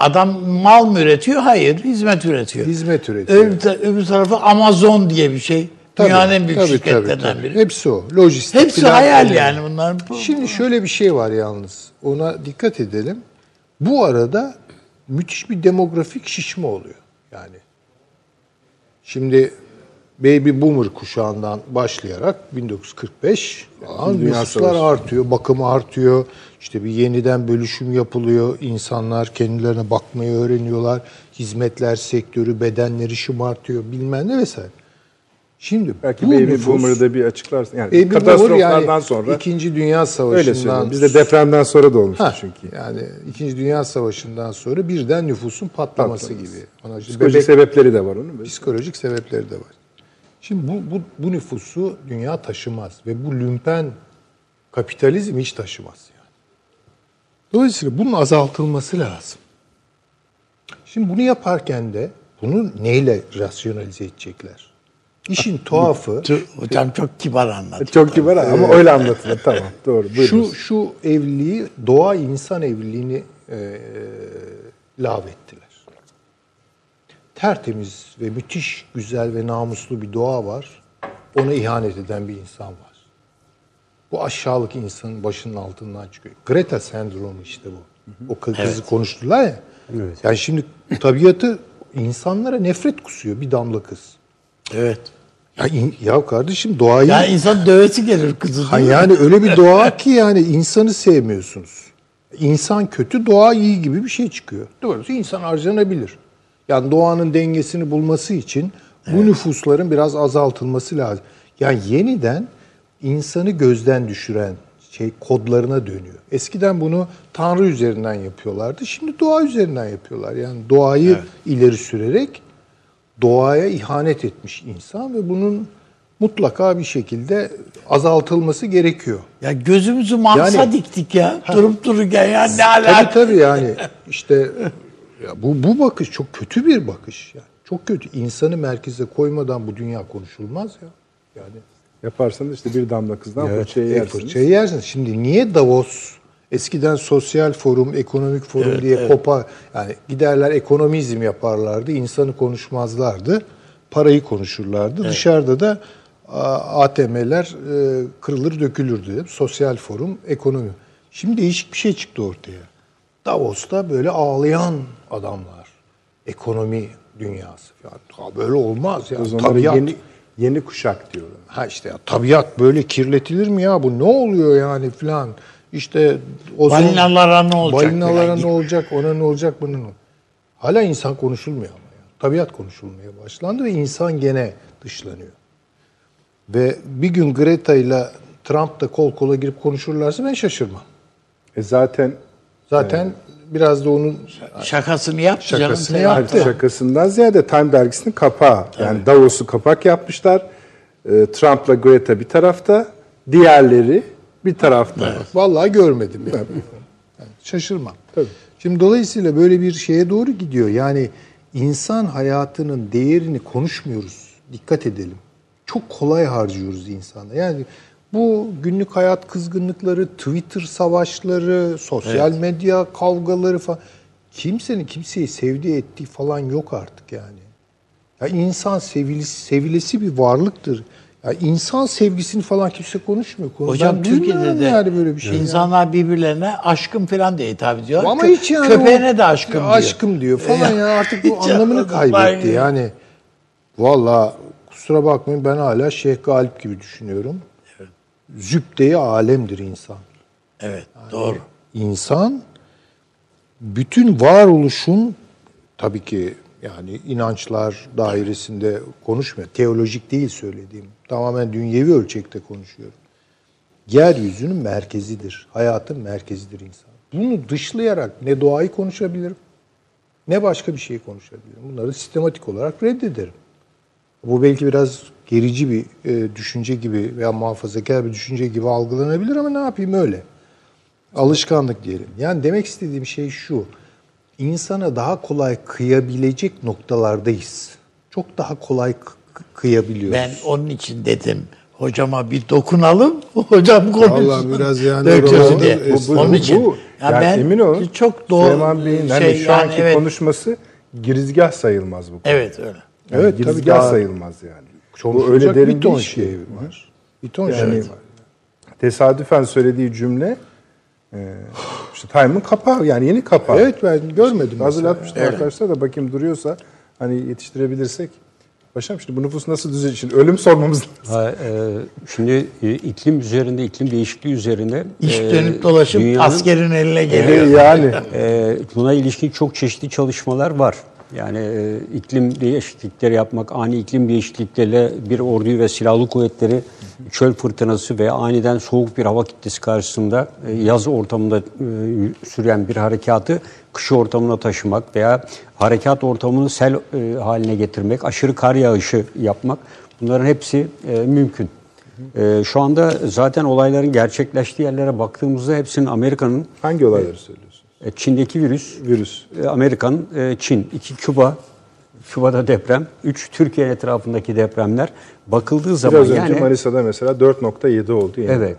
Adam mal mı üretiyor? Hayır, hizmet üretiyor.
Hizmet üretiyor.
Öbür, ta- öbür tarafı Amazon diye bir şey. Dünyanın en büyük şirketlerinden biri.
Hepsi o. Lojistik.
Hepsi
filan
hayal
oluyor.
yani bunlar.
Şimdi şöyle bir şey var yalnız. Ona dikkat edelim. Bu arada müthiş bir demografik şişme oluyor. Yani şimdi baby boomer kuşağından başlayarak 1945 falan nüfuslar artıyor, bakım artıyor. İşte bir yeniden bölüşüm yapılıyor. İnsanlar kendilerine bakmayı öğreniyorlar. Hizmetler sektörü, bedenleri şımartıyor bilmem ne vesaire. Şimdi
Belki
bu
Baby
nüfus-
Boomer'ı da bir açıklarsın. Yani
Baby
katastroflardan
yani
sonra
İkinci Dünya Savaşı'ndan.
Bizde depremden sonra da olmuştu
Ha,
çünkü.
Yani İkinci Dünya Savaşı'ndan sonra birden nüfusun patlaması
Patlaması.
gibi. Ona
Psikolojik
bebek-
sebepleri de var onun.
psikolojik sebepleri de var. Şimdi bu, bu, bu nüfusu dünya taşımaz ve bu lümpen kapitalizm hiç taşımaz yani. Dolayısıyla bunun azaltılması lazım. Şimdi bunu yaparken de bunu neyle rasyonalize edecekler? İşin tuhafı
Hocam çok kibar anlatıyor.
Çok kibar ama öyle anlatılır. Tamam doğru. Buyurun.
şu şu evliliği doğa insan evliliğini e, lağvettiler. Tertemiz ve müthiş güzel ve namuslu bir doğa var. Ona ihanet eden bir insan var. Bu aşağılık insanın başının altından çıkıyor. Greta sendromu işte bu. O kız- kızı konuştular ya. Yani şimdi tabiatı insanlara nefret kusuyor bir damla kız.
Evet.
Ya, in- ya kardeşim doğayı
Yani insan dövesi gelir kızı.
Ha yani öyle bir doğa ki yani insanı sevmiyorsunuz. İnsan kötü, doğa iyi gibi bir şey çıkıyor. Doğrusu insan harcanabilir. Yani doğanın dengesini bulması için bu nüfusların biraz azaltılması lazım. Yani yeniden insanı gözden düşüren şey kodlarına dönüyor. Eskiden bunu Tanrı üzerinden yapıyorlardı. Şimdi doğa üzerinden yapıyorlar. Yani doğayı ileri sürerek doğaya ihanet etmiş insan ve bunun mutlaka bir şekilde azaltılması gerekiyor.
Ya gözümüzü Mars'a
Yani-
diktik ya. Durup dururken ya ne
Tabii
alaka?
tabii yani işte *laughs* ya bu bu bakış çok kötü bir bakış yani. Çok kötü. İnsanı merkeze koymadan bu dünya konuşulmaz ya. Yani
Yaparsanız işte bir damla kızdan fırçayı
e,
yersiniz.
fırçayı yersiniz. Şimdi niye Davos eskiden sosyal forum, ekonomik forum diye kopa yani giderler ekonomizm yaparlardı, insanı konuşmazlardı, parayı konuşurlardı. Dışarıda da ATM'ler e, kırılır dökülürdü. Sosyal forum, ekonomi. Şimdi değişik bir şey çıktı ortaya. Davos'ta böyle ağlayan adamlar. Ekonomi dünyası. Ya, böyle olmaz ya.
O zaman
Tabiat.
yeni, yeni kuşak diyorlar.
Ha işte ya, tabiat böyle kirletilir mi ya? Bu ne oluyor yani filan? İşte o
Balinalara ne olacak
Balinalara
filan
ne olacak? Ona ne olacak? Olacak? Hala insan konuşulmuyor ama ya. Tabiat konuşulmaya başlandı ve insan gene dışlanıyor. Ve bir gün Greta ile Trump da kol kola girip konuşurlarsa ben şaşırmam.
E zaten
Zaten biraz da onun
Şakasını yaptı
Şakasını
canım.
yaptı.
Şakasından ziyade Time dergisinin kapağı. Yani Davos'u kapak yapmışlar. E, Trump'la Greta bir tarafta, diğerleri bir tarafta.
Vallahi görmedim yani. Yani şaşırmam. Şimdi dolayısıyla böyle bir şeye doğru gidiyor. Yani insan hayatının değerini konuşmuyoruz. Dikkat edelim. Çok kolay harcıyoruz insanda. Yani bu günlük hayat kızgınlıkları, Twitter savaşları, sosyal medya kavgaları falan. Kimsenin kimseyi sevdiği ettiği falan yok artık yani. Ya insan sevilisi, sevilesi bir varlıktır. Ya insan sevgisini falan kimse konuşmuyor. Konu-
Hocam
Ben
Türkiye'de de
yani böyle bir şey.
insanlar birbirlerine aşkım falan diye hitap ediyor.
Ama
Kö-
hiç yani
Köpeğine
o-
de aşkım diyor.
Aşkım diyor falan ya artık bu *laughs* anlamını kaybetti yani. Valla kusura bakmayın ben hala Şeyh Galip gibi düşünüyorum. Zübde-i alemdir insan.
Evet doğru.
İnsan bütün varoluşun tabii ki yani inançlar dairesinde konuşmuyor. Teolojik değil söylediğim. Tamamen dünyevi ölçekte konuşuyorum. Yeryüzünün merkezidir. Hayatın merkezidir insan. Bunu dışlayarak ne doğayı konuşabilirim ne başka bir şeyi konuşabilirim. Bunları sistematik olarak reddederim. Bu belki biraz gerici bir e, düşünce gibi veya muhafazakar bir düşünce gibi algılanabilir ama ne yapayım öyle. Alışkanlık diyelim. Yani demek istediğim şey şu. İnsana daha kolay kıyabilecek noktalardayız. Çok daha kolay kıyabiliyoruz.
Ben onun için dedim. Hocama bir dokunalım. *laughs* Hocam konuşsun.
Vallahi biraz yani oralarda-
diye.
Bu- bu-
onun için.
bu-
Ya
yani
ben
emin olun
çok doğru
Süleyman Bey'in hani
şey,
şu
yani
anki
evet,
konuşması girizgah sayılmaz bu.
Evet öyle.
Yani
Evet, tabii
girizgah
daha-
sayılmaz yani. Bu öyle derin
bir ton
bir
şey var. Bir ton
Yani
şey var.
tesadüfen söylediği cümle e, işte Time'ın kapağı yani yeni kapağı.
Evet ben görmedim.
Hazırlatmışlar arkadaşlar da bakayım duruyorsa hani yetiştirebilirsek. Paşam şimdi bu nüfus nasıl düzelecek? Şimdi ölüm sormamız lazım.
Ha, e, şimdi e, iklim üzerinde, iklim değişikliği üzerinde
İş
e,
dönüp dolaşıp
dünyanın-
askerin eline geliyor.
yani
E, buna ilişkin çok çeşitli çalışmalar var. Yani e, iklim değişiklikleri yapmak, ani iklim değişiklikleriyle bir orduyu ve silahlı kuvvetleri çöl fırtınası veya aniden soğuk bir hava kitlesi karşısında e, yaz ortamında e, süren bir harekatı kış ortamına taşımak veya harekat ortamını sel e, haline getirmek, aşırı kar yağışı yapmak bunların hepsi e, mümkün. E, şu anda zaten olayların gerçekleştiği yerlere baktığımızda hepsinin Amerika'nın
hangi olayları söylüyorsunuz?
E, Çin'deki virüs,
Virüs.
e, Amerikan, e, Çin, iki Küba, Küba'da deprem, üç Türkiye etrafındaki depremler bakıldığı zaman
Biraz önce
yani
Manisa'da mesela 4.7 oldu. Yani.
evet.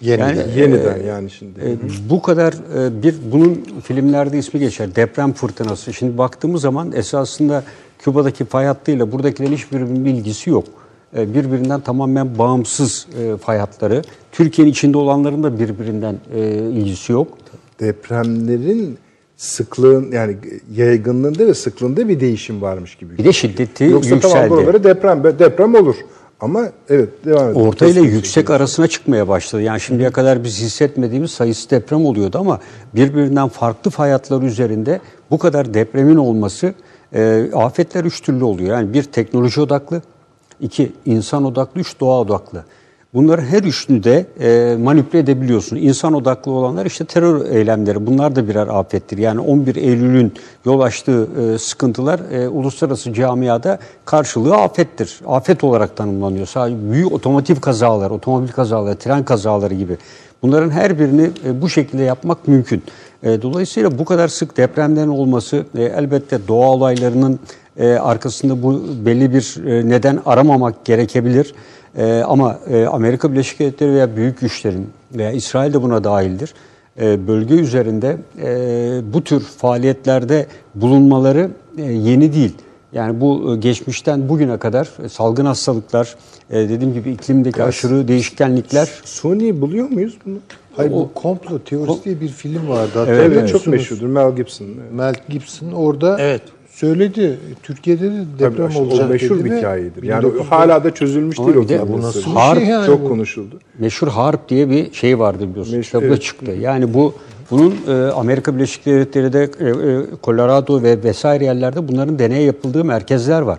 Yeniden.
Yani,
Yeniden yani şimdi.
E, bu kadar e, bir bunun filmlerde ismi geçer deprem fırtınası. Şimdi baktığımız zaman esasında Küba'daki fay hattıyla buradakilerin hiçbirinin bilgisi yok. E, birbirinden tamamen bağımsız e, fay hatları. Türkiye'nin içinde olanların da birbirinden e, ilgisi yok.
Depremlerin sıklığın yani yaygınlığında ve sıklığında bir değişim varmış gibi.
Bir de şiddeti
Yoksa tamam
yükseldi.
buraları deprem deprem olur. Ama evet devam edelim.
Orta ile yüksek
şey.
arasına çıkmaya başladı. Yani şimdiye kadar biz hissetmediğimiz sayısı deprem oluyordu ama birbirinden farklı fay hatları üzerinde bu kadar depremin olması e, afetler üç türlü oluyor. Yani bir teknoloji odaklı, iki insan odaklı, üç doğa odaklı. Bunları her üçünü de e, manipüle edebiliyorsun. İnsan odaklı olanlar işte terör eylemleri. Bunlar da birer afettir. Yani 11 Eylül'ün yol açtığı e, sıkıntılar e, uluslararası camiada karşılığı afettir. Afet olarak tanımlanıyor. Sadece büyük otomotiv kazalar, otomobil kazaları, tren kazaları gibi. Bunların her birini e, bu şekilde yapmak mümkün. E, dolayısıyla bu kadar sık depremlerin olması e, elbette doğa olaylarının e, arkasında bu belli bir e, neden aramamak gerekebilir. Ee, ama e, Amerika Birleşik Devletleri veya büyük güçlerin veya İsrail de buna dahildir. E, bölge üzerinde e, bu tür faaliyetlerde bulunmaları e, yeni değil. Yani bu e, geçmişten bugüne kadar e, salgın hastalıklar, e, dediğim gibi iklimdeki aşırı değişkenlikler
Suni buluyor muyuz bunu?
Hayır bu komplo teorisi diye bir film vardı.
Evet,
hatırlıyor
çok meşhurdur Mel Gibson.
Mel Gibson orada
Evet.
Söyledi. Türkiye'de de deprem
Tabii,
olacak
o meşhur
dedi
bir hikayedir. Yani
1900
hala da çözülmüş
Ama
değil o
de bu
nasıl
Harp
şey yani
çok
bu?
konuşuldu.
meşhur harp diye bir şey vardı biliyorsun.
Meşhur,
Kitabı
evet.
çıktı. Yani bu bunun e, Amerika Birleşik Devletleri'de e, e, Colorado ve vesaire yerlerde bunların deney yapıldığı merkezler var.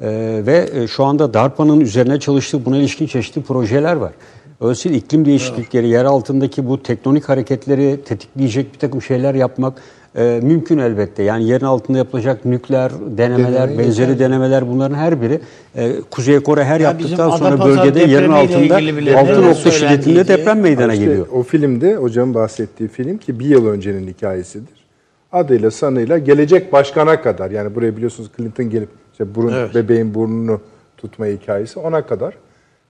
E, ve e, şu anda DARPA'nın üzerine çalıştığı buna ilişkin çeşitli projeler var. Dolayısıyla iklim değişiklikleri, yer altındaki bu tektonik hareketleri tetikleyecek bir takım şeyler yapmak e, mümkün elbette. Yani yerin altında yapılacak nükleer denemeler,
Deneme
benzeri
yeter.
denemeler bunların her biri e, Kuzey Kore her
Ya
yaptıktan sonra bölgede yerin altında
ilgili bile
6
neler
nokta şiddetinde deprem meydana
İşte
geliyor.
O filmde hocam bahsettiği film ki bir yıl öncenin hikayesidir. Adıyla sanıyla gelecek başkana kadar yani buraya biliyorsunuz Clinton gelip işte burun,
Evet.
bebeğin burnunu tutma hikayesi ona kadar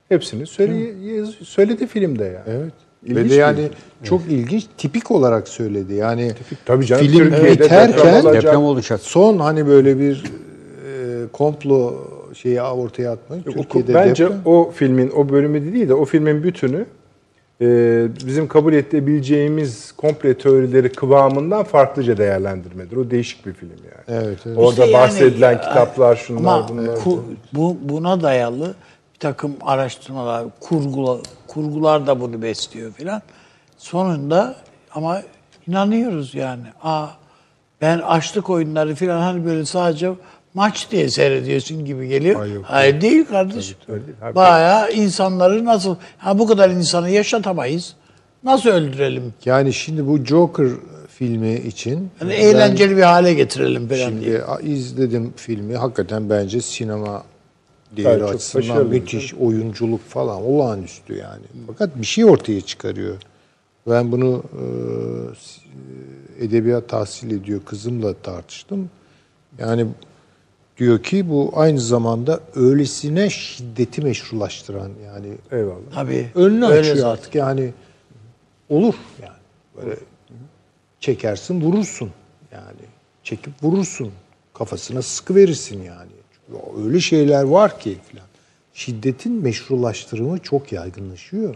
hepsini söyle, söyledi filmde yani.
Evet.
İlginç
Ve de yani
film.
çok ilginç tipik olarak söyledi. Yani
Tabii canım
film
Türkiye'de
biterken
deprem olacak.
Deprem olacak.
son hani böyle bir e, komplo şeyi ortaya atmayı Türkiye'de
Bence
deprem.
o filmin o bölümü değil de o filmin bütünü e, bizim kabul edebileceğimiz komple teorileri kıvamından farklıca değerlendirmedir. O değişik bir film yani.
Evet, evet.
Orada
İşte yani,
bahsedilen
e,
kitaplar şunlar
Ama
bunlar.
ku- bu buna dayalı bir takım araştırmalar, kurgular, kurgular da bunu besliyor filan. Sonunda ama inanıyoruz yani. Aa ben açlık oyunları filan hani böyle sadece maç diye seyrediyorsun gibi geliyor.
Hayır, yok.
Hayır değil kardeşim.
öyle değil. Abi-
Bayağı insanları nasıl ha bu kadar insanı yaşatamayız. Nasıl öldürelim?
Yani şimdi bu Joker filmi için ben
eğlenceli bir hale getirelim falan diye.
şimdi izledim filmi. Hakikaten bence sinema değeri
çok
açısından müthiş oyunculuk falan olağanüstü yani. Fakat bir şey ortaya çıkarıyor. Ben bunu e, s- edebiyat tahsil ediyor kızımla tartıştım. Yani diyor ki bu aynı zamanda öylesine şiddeti meşrulaştıran yani
Eyvallah.
Tabii.
önünü
Öyle
açıyor
zaten.
artık yani olur yani böyle çekersin vurursun yani çekip vurursun kafasına sıkı verirsin yani Öyle şeyler var ki filan şiddetin meşrulaştırımı çok yaygınlaşıyor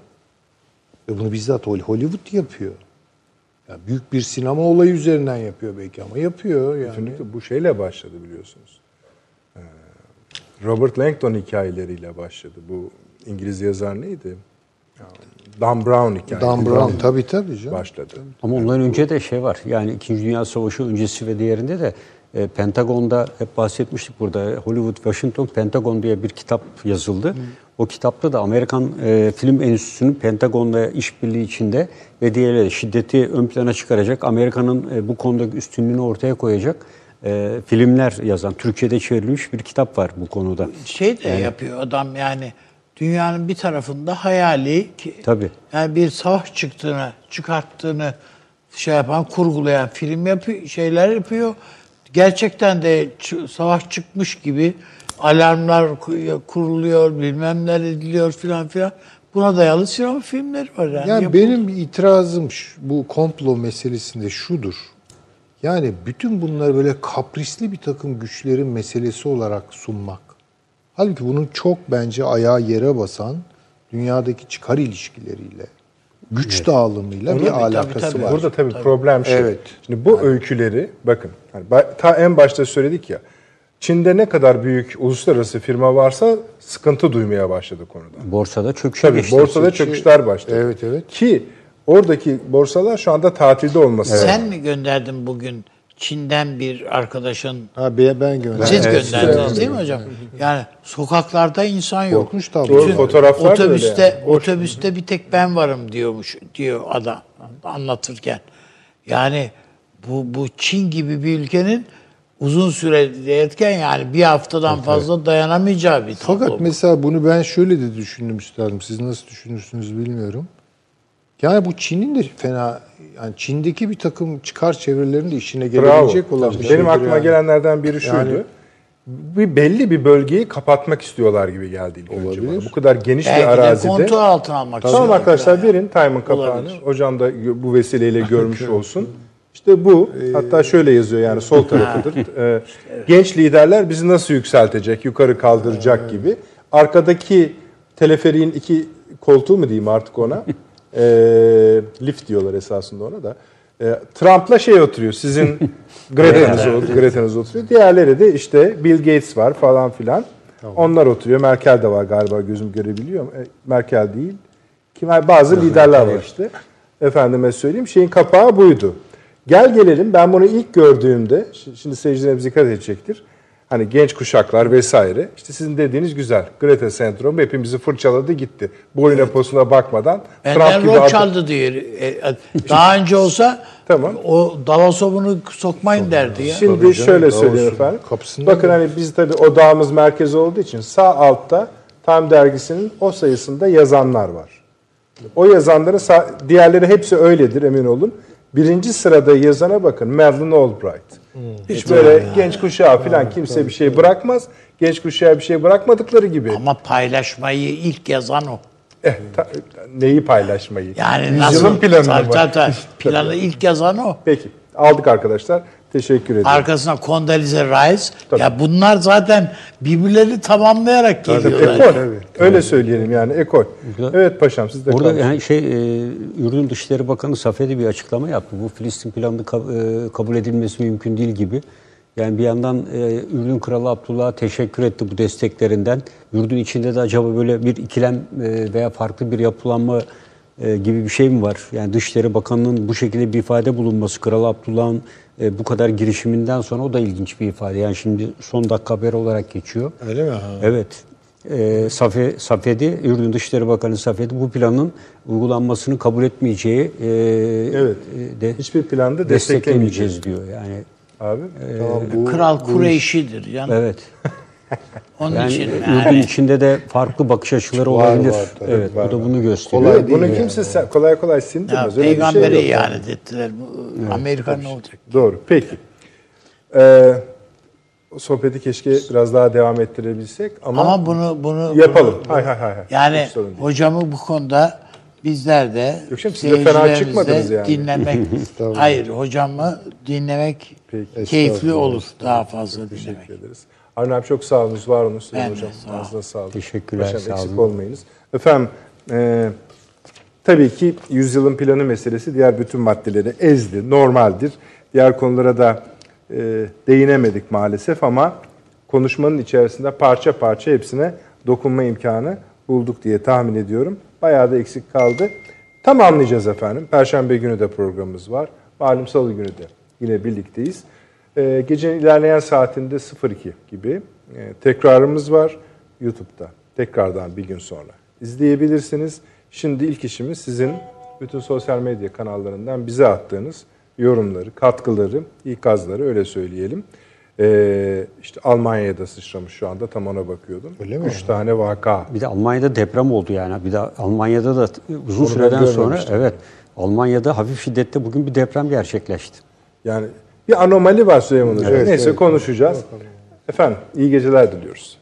ve bunu bizzat Hol- Hollywood yapıyor. Ya büyük bir sinema olayı üzerinden yapıyor belki ama yapıyor yani.
Kesinlikle bu şeyle başladı biliyorsunuz. Ee, Robert Langdon hikayeleriyle başladı. Bu İngiliz yazar neydi? Dan Brown hikayesi.
Dan Brown tabii tabii canım.
başladı.
Ama ondan önce de şey var. Yani İkinci Dünya Savaşı öncesi ve diğerinde de e, Pentagon'da hep bahsetmiştik burada. Hollywood Washington Pentagon diye bir kitap yazıldı. O kitapta da Amerikan e, Film Enstitüsü'nün Pentagon'la işbirliği içinde ve diğerleri şiddeti ön plana çıkaracak, Amerika'nın e, bu konudaki üstünlüğünü ortaya koyacak e, filmler yazan, Türkçe'de çevrilmiş bir kitap var bu konuda.
Şey de yapıyor adam yani dünyanın bir tarafında hayali ki
Tabii.
yani bir savaş çıktığını, çıkarttığını şey yapan, kurgulayan film yapıyor, şeyler yapıyor. Gerçekten de savaş çıkmış gibi alarmlar ku- kuruluyor, bilmem ne ediliyor filan filan. Buna dayalı sinema filmleri var yani.
Yani
Yapıldı.
benim itirazım şu- bu komplo meselesinde şudur. Yani bütün bunları böyle kaprisli bir takım güçlerin meselesi olarak sunmak. Halbuki bunun çok bence ayağı yere basan dünyadaki çıkar ilişkileriyle, güç dağılımıyla
Tabii,
bir
tabii,
alakası
tabii.
var.
Burada tabii, problem şu.
Evet.
Şimdi bu öyküleri bakın hani ta en başta söyledik ya. Çin'de ne kadar büyük uluslararası firma varsa sıkıntı duymaya başladı konuda.
Borsada çöküşe
Tabii
geçti.
borsada çöküşler başladı.
Evet, evet.
Ki oradaki borsalar şu anda tatilde olması lazım.
Sen mi gönderdin bugün Çin'den bir arkadaşın
Ha be- ben gönderdim.
Siz
Evet,
gönderdiniz değil mi hocam? Yani sokaklarda insan yok.
Korkunç tablo.
Doğru,
Bütün
fotoğraflar da öyle
otobüste
yani.
otobüste bir tek ben varım diyormuş diyor adam anlatırken. Yani bu bu Çin gibi bir ülkenin uzun süre derken yani bir haftadan fazla dayanamayacağı bir tablo.
Fakat mesela bunu ben şöyle de düşündüm üstadım. Siz nasıl düşünürsünüz bilmiyorum. Yani bu Çin'in de fena yani Çin'deki bir takım çıkar çevrelerinin de işine
Bravo.
gelebilecek olan
Tabii.
bir
Benim
şeydir
aklıma
yani.
gelenlerden biri şuydu.
Yani-
bir belli bir bölgeyi kapatmak istiyorlar gibi geldi ilk önce
Olabilir.
bana. Bu kadar geniş
Belki
bir
de
arazide.
kontrol altına almak
Tamam arkadaşlar
falan.
verin time'ın kapağını.
Olabilir.
Hocam da bu vesileyle *laughs* görmüş olsun. İşte bu. Hatta şöyle yazıyor yani sol *laughs* tarafıdır. Ee, genç liderler bizi nasıl yükseltecek, yukarı kaldıracak gibi. Arkadaki teleferiğin iki koltuğu mu diyeyim artık ona. *laughs* Ee, lift diyorlar esasında ona da. Ee, Trump'la şey oturuyor. Sizin *laughs* Greta'nız, Greta'nız oturuyor. Diğerleri de işte Bill Gates var falan filan. Onlar oturuyor. Merkel de var galiba gözüm görebiliyor. E, Merkel değil. Kim bazı liderler var işte. Efendime söyleyeyim şeyin kapağı buydu. Gel gelelim ben bunu ilk gördüğümde şi- şimdi seyircilerimiz dikkat edecektir. Hani genç kuşaklar vesaire. İşte sizin dediğiniz güzel. Greta sendromu hepimizi fırçaladı gitti. Boyuna posuna bakmadan.
Benden
gibi
rol çaldı diyor. E, Daha *laughs* önce olsa
Tamam.
o Davos'a bunu sokmayın derdi ya.
Şimdi
Tabii canım,
şöyle
Davos'un
söyleyeyim efendim.
kapısında
Bakın
mı?
hani biz tabii odağımız merkezi olduğu için sağ altta Time dergisinin o sayısında yazanlar var. O yazanların diğerleri hepsi öyledir emin olun. Birinci sırada yazana bakın Madeleine Albright. Hiç böyle genç kuşağı falan kimse bir şey bırakmaz. Genç kuşağa bir şey bırakmadıkları gibi.
Ama paylaşmayı ilk yazan o.
Eh, ta- neyi paylaşmayı?
Yani
Yüzyılın
nasıl?
planını
tabii,
mı?
tabii, *laughs* tabii. Planı ilk yazan o.
Peki aldık arkadaşlar. Teşekkür ederim.
Arkasına Condoleezza Rice. Ya bunlar zaten birbirlerini tamamlayarak geliyorlar.
Ekol. Öyle söyleyelim yani ekol. Evet paşam siz de
Burada yani şey e, Ürdün Dışişleri Bakanı Safedi bir açıklama yaptı. Bu Filistin planını kab- e, kabul edilmesi mümkün değil gibi. Yani bir yandan e, Ürdün Kralı Abdullah'a teşekkür etti bu desteklerinden. Ürdün içinde de acaba böyle bir ikilem e, veya farklı bir yapılanma e, gibi bir şey mi var? Yani Dışişleri Bakanı'nın bu şekilde bir ifade bulunması, Kral Abdullah'ın e, bu kadar girişiminden sonra o da ilginç bir ifade. Yani şimdi son dakika haberi olarak geçiyor.
Öyle mi? Ha.
Evet. Ee, Safe, Safedi, Ürdün Dışişleri Bakanı Safedi bu planın uygulanmasını kabul etmeyeceği e,
Evet.
e, de
Hiçbir planda
desteklemeyeceğiz
desteklemeyeceğiz
diyor. Yani
abi.
Tamam, bu,
Kral Kureyşidir. Yani
evet. *laughs*
Onun
Yani
için yani
içinde de farklı bakış açıları
Var,
olabilir.
var, tabii,
evet,
var,
bu da bunu gösteriyor.
Kolay değil
Bunu
yani.
kimse sen- kolay kolay sindirmez.
ya,
Öyle bir şey
peygamberi
yok.
ihanet ettiler. Bu, Amerika ne olacak?
Doğru. Peki. Ee, o sohbeti keşke biraz daha devam ettirebilsek ama,
Ama bunu bunu
yapalım.
bunu-
hay hay hay. hay.
Yani hocamı bu konuda bizler de
canım, siz de fena çıkmadınız yani.
dinlemek. *laughs* Hayır hocamı dinlemek
Peki.
keyifli olur daha fazla dinlemek.
Teşekkür ederiz. Avni abi çok sağ olunuz, var olunuz Süleyman
Ben de
Hocam.
sağ olun.
Ağzına sağlık.
Teşekkürler,
Paşam,
sağ
eksik
olun.
olmayınız. Efendim, e, tabii ki yüzyılın planı meselesi diğer bütün maddeleri ezdi, normaldir. Diğer konulara da e, değinemedik maalesef ama konuşmanın içerisinde parça parça hepsine dokunma imkanı bulduk diye tahmin ediyorum. Bayağı da eksik kaldı. Tamamlayacağız efendim. Perşembe günü de programımız var. Malum salı günü de yine birlikteyiz. Ee, gecenin ilerleyen saatinde 02 gibi e, tekrarımız var YouTube'da. Tekrardan bir gün sonra izleyebilirsiniz. Şimdi ilk işimiz sizin bütün sosyal medya kanallarından bize attığınız yorumları, katkıları, ikazları öyle söyleyelim. Ee, işte Almanya'da sıçramış şu anda tam ona bakıyordum.
Öyle mi?
Üç tane vaka.
Bir de Almanya'da deprem oldu yani. Bir de Almanya'da da uzun
Onu
süreden sonra evet Almanya'da hafif şiddette bugün bir deprem gerçekleşti.
Yani bir anomali var Süleyman Hocam.
Evet,
Neyse
evet.
konuşacağız. Efendim iyi geceler diliyoruz.